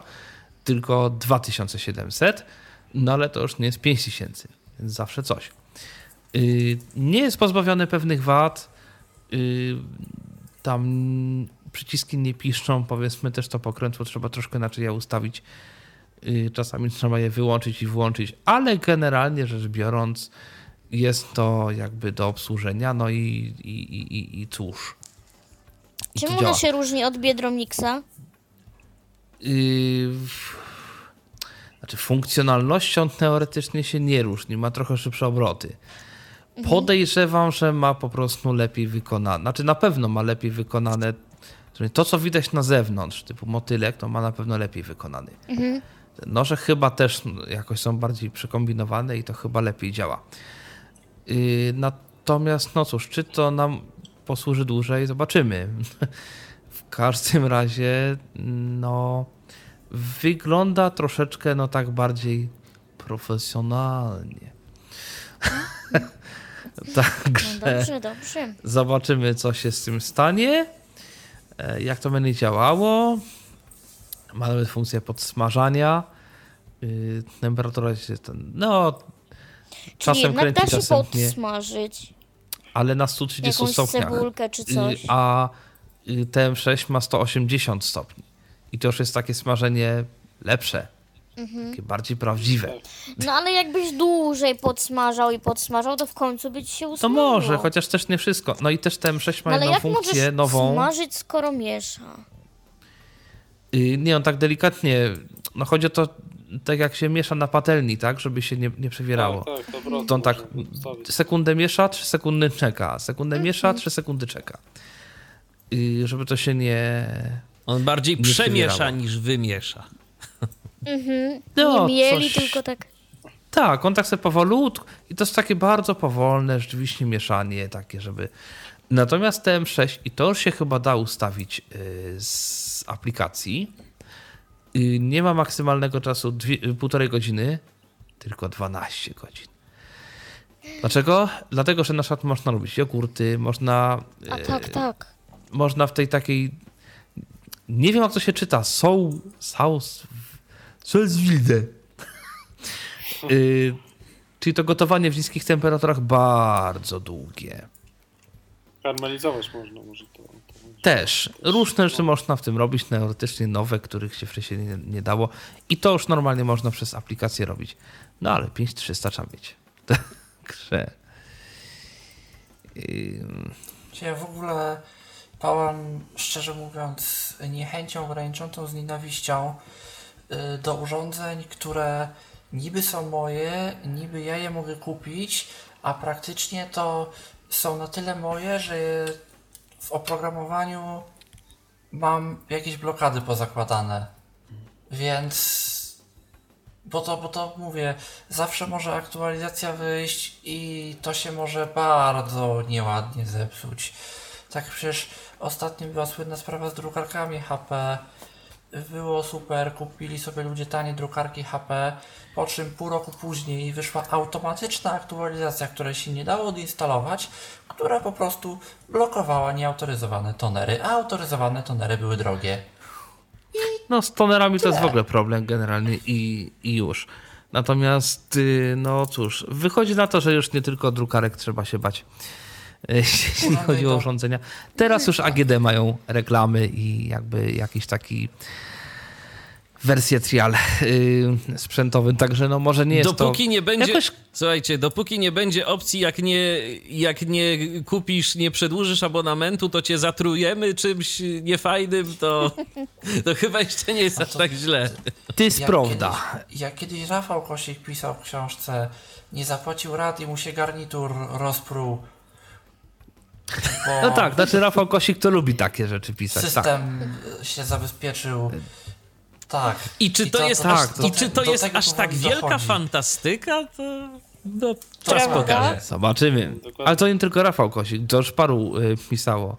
Speaker 2: tylko 2700, no ale to już nie jest 5000, więc zawsze coś. Y, nie jest pozbawiony pewnych wad, y, tam przyciski nie piszczą, powiedzmy też to pokrętło trzeba troszkę inaczej je ustawić, y, czasami trzeba je wyłączyć i włączyć, ale generalnie rzecz biorąc jest to jakby do obsłużenia, no i, i, i, i cóż.
Speaker 3: I Czym ona się różni od Biedromixa?
Speaker 2: Yy, znaczy funkcjonalnością teoretycznie się nie różni, ma trochę szybsze obroty. Mhm. Podejrzewam, że ma po prostu lepiej wykonane, znaczy na pewno ma lepiej wykonane, to co widać na zewnątrz, typu motylek, to ma na pewno lepiej wykonany. Mhm. Noże chyba też jakoś są bardziej przekombinowane i to chyba lepiej działa. Yy, natomiast, no cóż, czy to nam posłuży dłużej, zobaczymy. W każdym razie, no, wygląda troszeczkę, no tak bardziej profesjonalnie. Także
Speaker 3: no dobrze, dobrze.
Speaker 2: zobaczymy, co się z tym stanie, e, jak to będzie działało. Ma nawet funkcję podsmażania. Yy, temperatura się, no,
Speaker 3: Czasem kręci, da się czasem podsmażyć. Nie.
Speaker 2: Ale na 130
Speaker 3: Jakąś
Speaker 2: stopniach.
Speaker 3: cebulkę czy coś.
Speaker 2: A y, TM6 ma 180 stopni. I to już jest takie smażenie lepsze. Mhm. Takie bardziej prawdziwe.
Speaker 3: No ale jakbyś dłużej podsmażał i podsmażał, to w końcu by ci się usmażyło.
Speaker 2: To może, chociaż też nie wszystko. No i też TM6 ma no, jedną funkcję nową.
Speaker 3: smażyć, skoro miesza?
Speaker 2: Yy, nie, on tak delikatnie. No chodzi o to, tak jak się miesza na patelni, tak, żeby się nie, nie przewierało. Tak, tak, to on tak sekundę miesza, trzy sekundy czeka, sekundę mhm. miesza, trzy sekundy czeka. I żeby to się nie.
Speaker 4: On bardziej nie przemiesza niż wymiesza.
Speaker 3: Mhm. No, nie mieli, coś... tylko tak.
Speaker 2: Tak, on tak sobie powolutku i to jest takie bardzo powolne rzeczywiście mieszanie takie, żeby... Natomiast TM6 i to już się chyba da ustawić y, z aplikacji, Y, nie ma maksymalnego czasu dwie, y, półtorej godziny, tylko 12 godzin. Dlaczego? Dlatego, że na przykład można robić jogurty, można.
Speaker 3: A tak, tak.
Speaker 2: Można w tej takiej. Nie wiem, jak to się czyta. Soul. Saus. Salzwilde. y, czyli to gotowanie w niskich temperaturach bardzo długie.
Speaker 7: Karmelizować można, może to.
Speaker 2: Też. Różne rzeczy można w tym robić, teoretycznie nowe, których się wcześniej nie, nie dało. I to już normalnie można przez aplikację robić. No ale 5300 trzeba mieć. Także...
Speaker 6: Ja w ogóle pałam, szczerze mówiąc, niechęcią graniczącą z nienawiścią y, do urządzeń, które niby są moje, niby ja je mogę kupić, a praktycznie to są na tyle moje, że w oprogramowaniu mam jakieś blokady pozakładane. Więc. Bo to, bo to mówię, zawsze może aktualizacja wyjść i to się może bardzo nieładnie zepsuć. Tak przecież ostatnio była słynna sprawa z drukarkami HP było super, kupili sobie ludzie tanie drukarki HP, po czym pół roku później wyszła automatyczna aktualizacja, której się nie dało odinstalować, która po prostu blokowała nieautoryzowane tonery, a autoryzowane tonery były drogie.
Speaker 2: I no z tonerami tyle. to jest w ogóle problem generalnie i, i już. Natomiast, y, no cóż, wychodzi na to, że już nie tylko drukarek trzeba się bać, jeśli chodzi o urządzenia. Teraz już AGD mają reklamy i jakby jakiś taki wersję trial yy, sprzętowym, także no może nie jest
Speaker 4: dopóki
Speaker 2: to...
Speaker 4: nie będzie, jakoś... słuchajcie, dopóki nie będzie opcji, jak nie, jak nie kupisz, nie przedłużysz abonamentu, to cię zatrujemy czymś niefajnym, to, to chyba jeszcze nie jest aż tak źle.
Speaker 2: To jest
Speaker 6: jak
Speaker 2: prawda.
Speaker 6: Kiedyś, jak kiedyś Rafał Kosik pisał w książce, nie zapłacił rad i mu się garnitur rozpruł,
Speaker 2: bo no tak, znaczy Rafał Kosik to lubi takie rzeczy pisać.
Speaker 6: System
Speaker 2: tak.
Speaker 6: się zabezpieczył tak.
Speaker 4: I czy to, to jest, tak, to, i czy to jest aż tak wielka dochodzi. fantastyka? To... No, czas pokaże.
Speaker 2: Zobaczymy. Ale to nie tylko Rafał Kosik, to już paru y, pisało.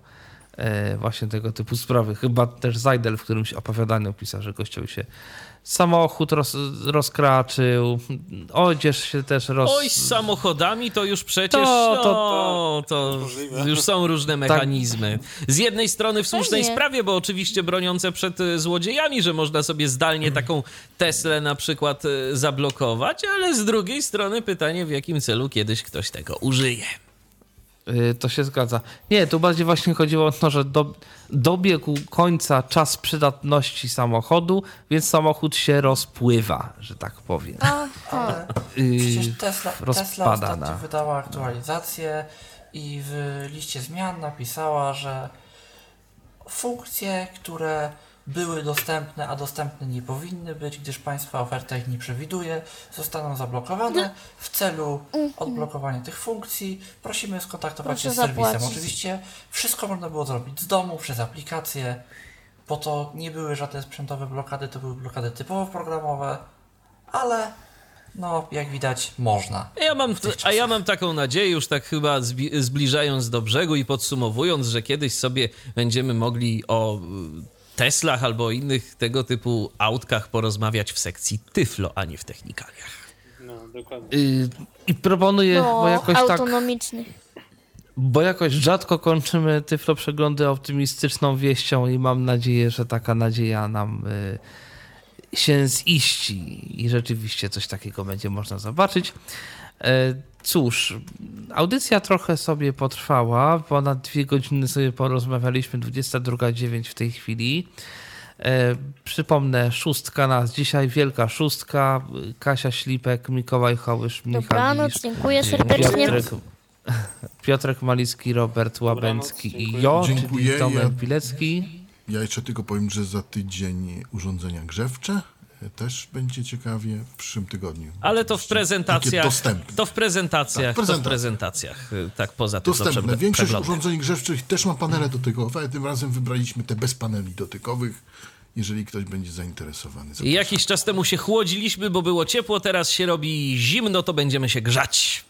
Speaker 2: e, właśnie tego typu sprawy. Chyba też Zajdel w którymś opowiadaniu pisał, że gościowi się samochód roz, rozkraczył, odzież się też roz...
Speaker 4: Oj, z samochodami to już przecież
Speaker 2: To- to-
Speaker 4: no, to już są różne mechanizmy. Z jednej strony w słusznej
Speaker 3: Pewnie.
Speaker 4: sprawie, bo oczywiście broniące przed e, złodziejami, że można sobie zdalnie taką Teslę na przykład e, zablokować, ale z drugiej strony pytanie, w jakim celu kiedyś ktoś tego użyje.
Speaker 2: Y, To się zgadza. Nie, tu bardziej właśnie chodziło o to, że do, dobiegł końca czas przydatności samochodu, więc samochód się rozpływa, że tak powiem.
Speaker 3: Aha.
Speaker 2: Y,
Speaker 6: Przecież Tesla, Tesla ostatnio
Speaker 2: na...
Speaker 6: wydała aktualizację i w liście zmian napisała, że funkcje, które były dostępne, a dostępne nie powinny być, gdyż państwa oferta ich nie przewiduje, zostaną zablokowane. W celu odblokowania tych funkcji prosimy skontaktować
Speaker 3: Proszę
Speaker 6: się z serwisem.
Speaker 3: zapłacić.
Speaker 6: Oczywiście wszystko można było zrobić z domu, przez aplikację, bo to nie były żadne sprzętowe blokady, to były blokady typowo programowe, ale no, jak widać, można.
Speaker 4: A ja mam, a ja mam taką nadzieję, już tak chyba zbi- zbliżając do brzegu i podsumowując, że kiedyś sobie będziemy mogli o Teslach albo innych tego typu autkach porozmawiać w sekcji Tyflo, a nie w technikaliach.
Speaker 7: No, dokładnie.
Speaker 2: Y, I proponuję, bo
Speaker 3: No,
Speaker 2: jakoś tak...
Speaker 3: autonomiczny.
Speaker 2: Bo jakoś rzadko kończymy Tyflo przeglądy optymistyczną wieścią i mam nadzieję, że taka nadzieja nam y, się ziści i rzeczywiście coś takiego będzie można zobaczyć. E, cóż, audycja trochę sobie potrwała, ponad dwie godziny sobie porozmawialiśmy, 22.09 w tej chwili. E, przypomnę, szóstka nas dzisiaj, wielka szóstka, Kasia Ślipek, Mikołaj Hołysz, Michał
Speaker 3: Dobranoc,
Speaker 2: Gisz,
Speaker 3: dziękuję serdecznie.
Speaker 2: Piotrek, Piotrek Malicki, Robert Łabęcki i
Speaker 7: dziękuję.
Speaker 2: Jo,
Speaker 5: Dziękuję,
Speaker 2: czyli Tomek
Speaker 5: ja-
Speaker 2: Pilecki.
Speaker 5: Ja jeszcze tylko powiem, że za tydzień urządzenia grzewcze e, też będzie ciekawie w przyszłym tygodniu.
Speaker 4: Ale to w prezentacjach.
Speaker 5: dostępne.
Speaker 4: To w prezentacjach.
Speaker 5: Tak,
Speaker 4: To w
Speaker 5: prezentacja.
Speaker 4: prezentacjach. Tak, poza tym,
Speaker 5: Dostępne. Większość
Speaker 4: przeglądam.
Speaker 5: urządzeń grzewczych też ma panele dotykowe. Tym razem wybraliśmy te bez paneli dotykowych. Jeżeli ktoś będzie zainteresowany.
Speaker 4: I Jakiś czas temu się chłodziliśmy, bo było ciepło, teraz się robi zimno, to będziemy się grzać.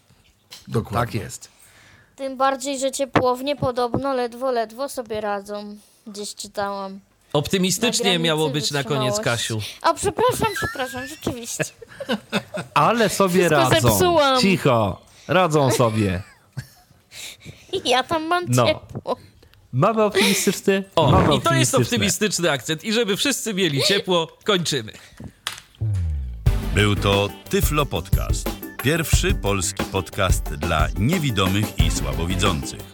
Speaker 5: Dokładnie.
Speaker 2: Tak jest.
Speaker 3: Tym bardziej, że ciepłownie podobno ledwo, ledwo sobie radzą. Gdzieś czytałam.
Speaker 4: Optymistycznie
Speaker 3: granicy
Speaker 4: miało być na koniec. Kasiu.
Speaker 3: A przepraszam, przepraszam, rzeczywiście.
Speaker 2: Ale sobie
Speaker 3: Wszystko
Speaker 2: radzą.
Speaker 3: zepsułam.
Speaker 2: Cicho. Radzą sobie.
Speaker 3: Ja tam mam
Speaker 2: No.
Speaker 3: ciepło.
Speaker 2: Mamy optymistyczny?
Speaker 4: O,
Speaker 2: Mamy
Speaker 4: i to jest optymistyczny akcent. I żeby wszyscy mieli ciepło, kończymy.
Speaker 1: Był to Tyflo Podcast. Pierwszy polski podcast dla niewidomych i słabowidzących.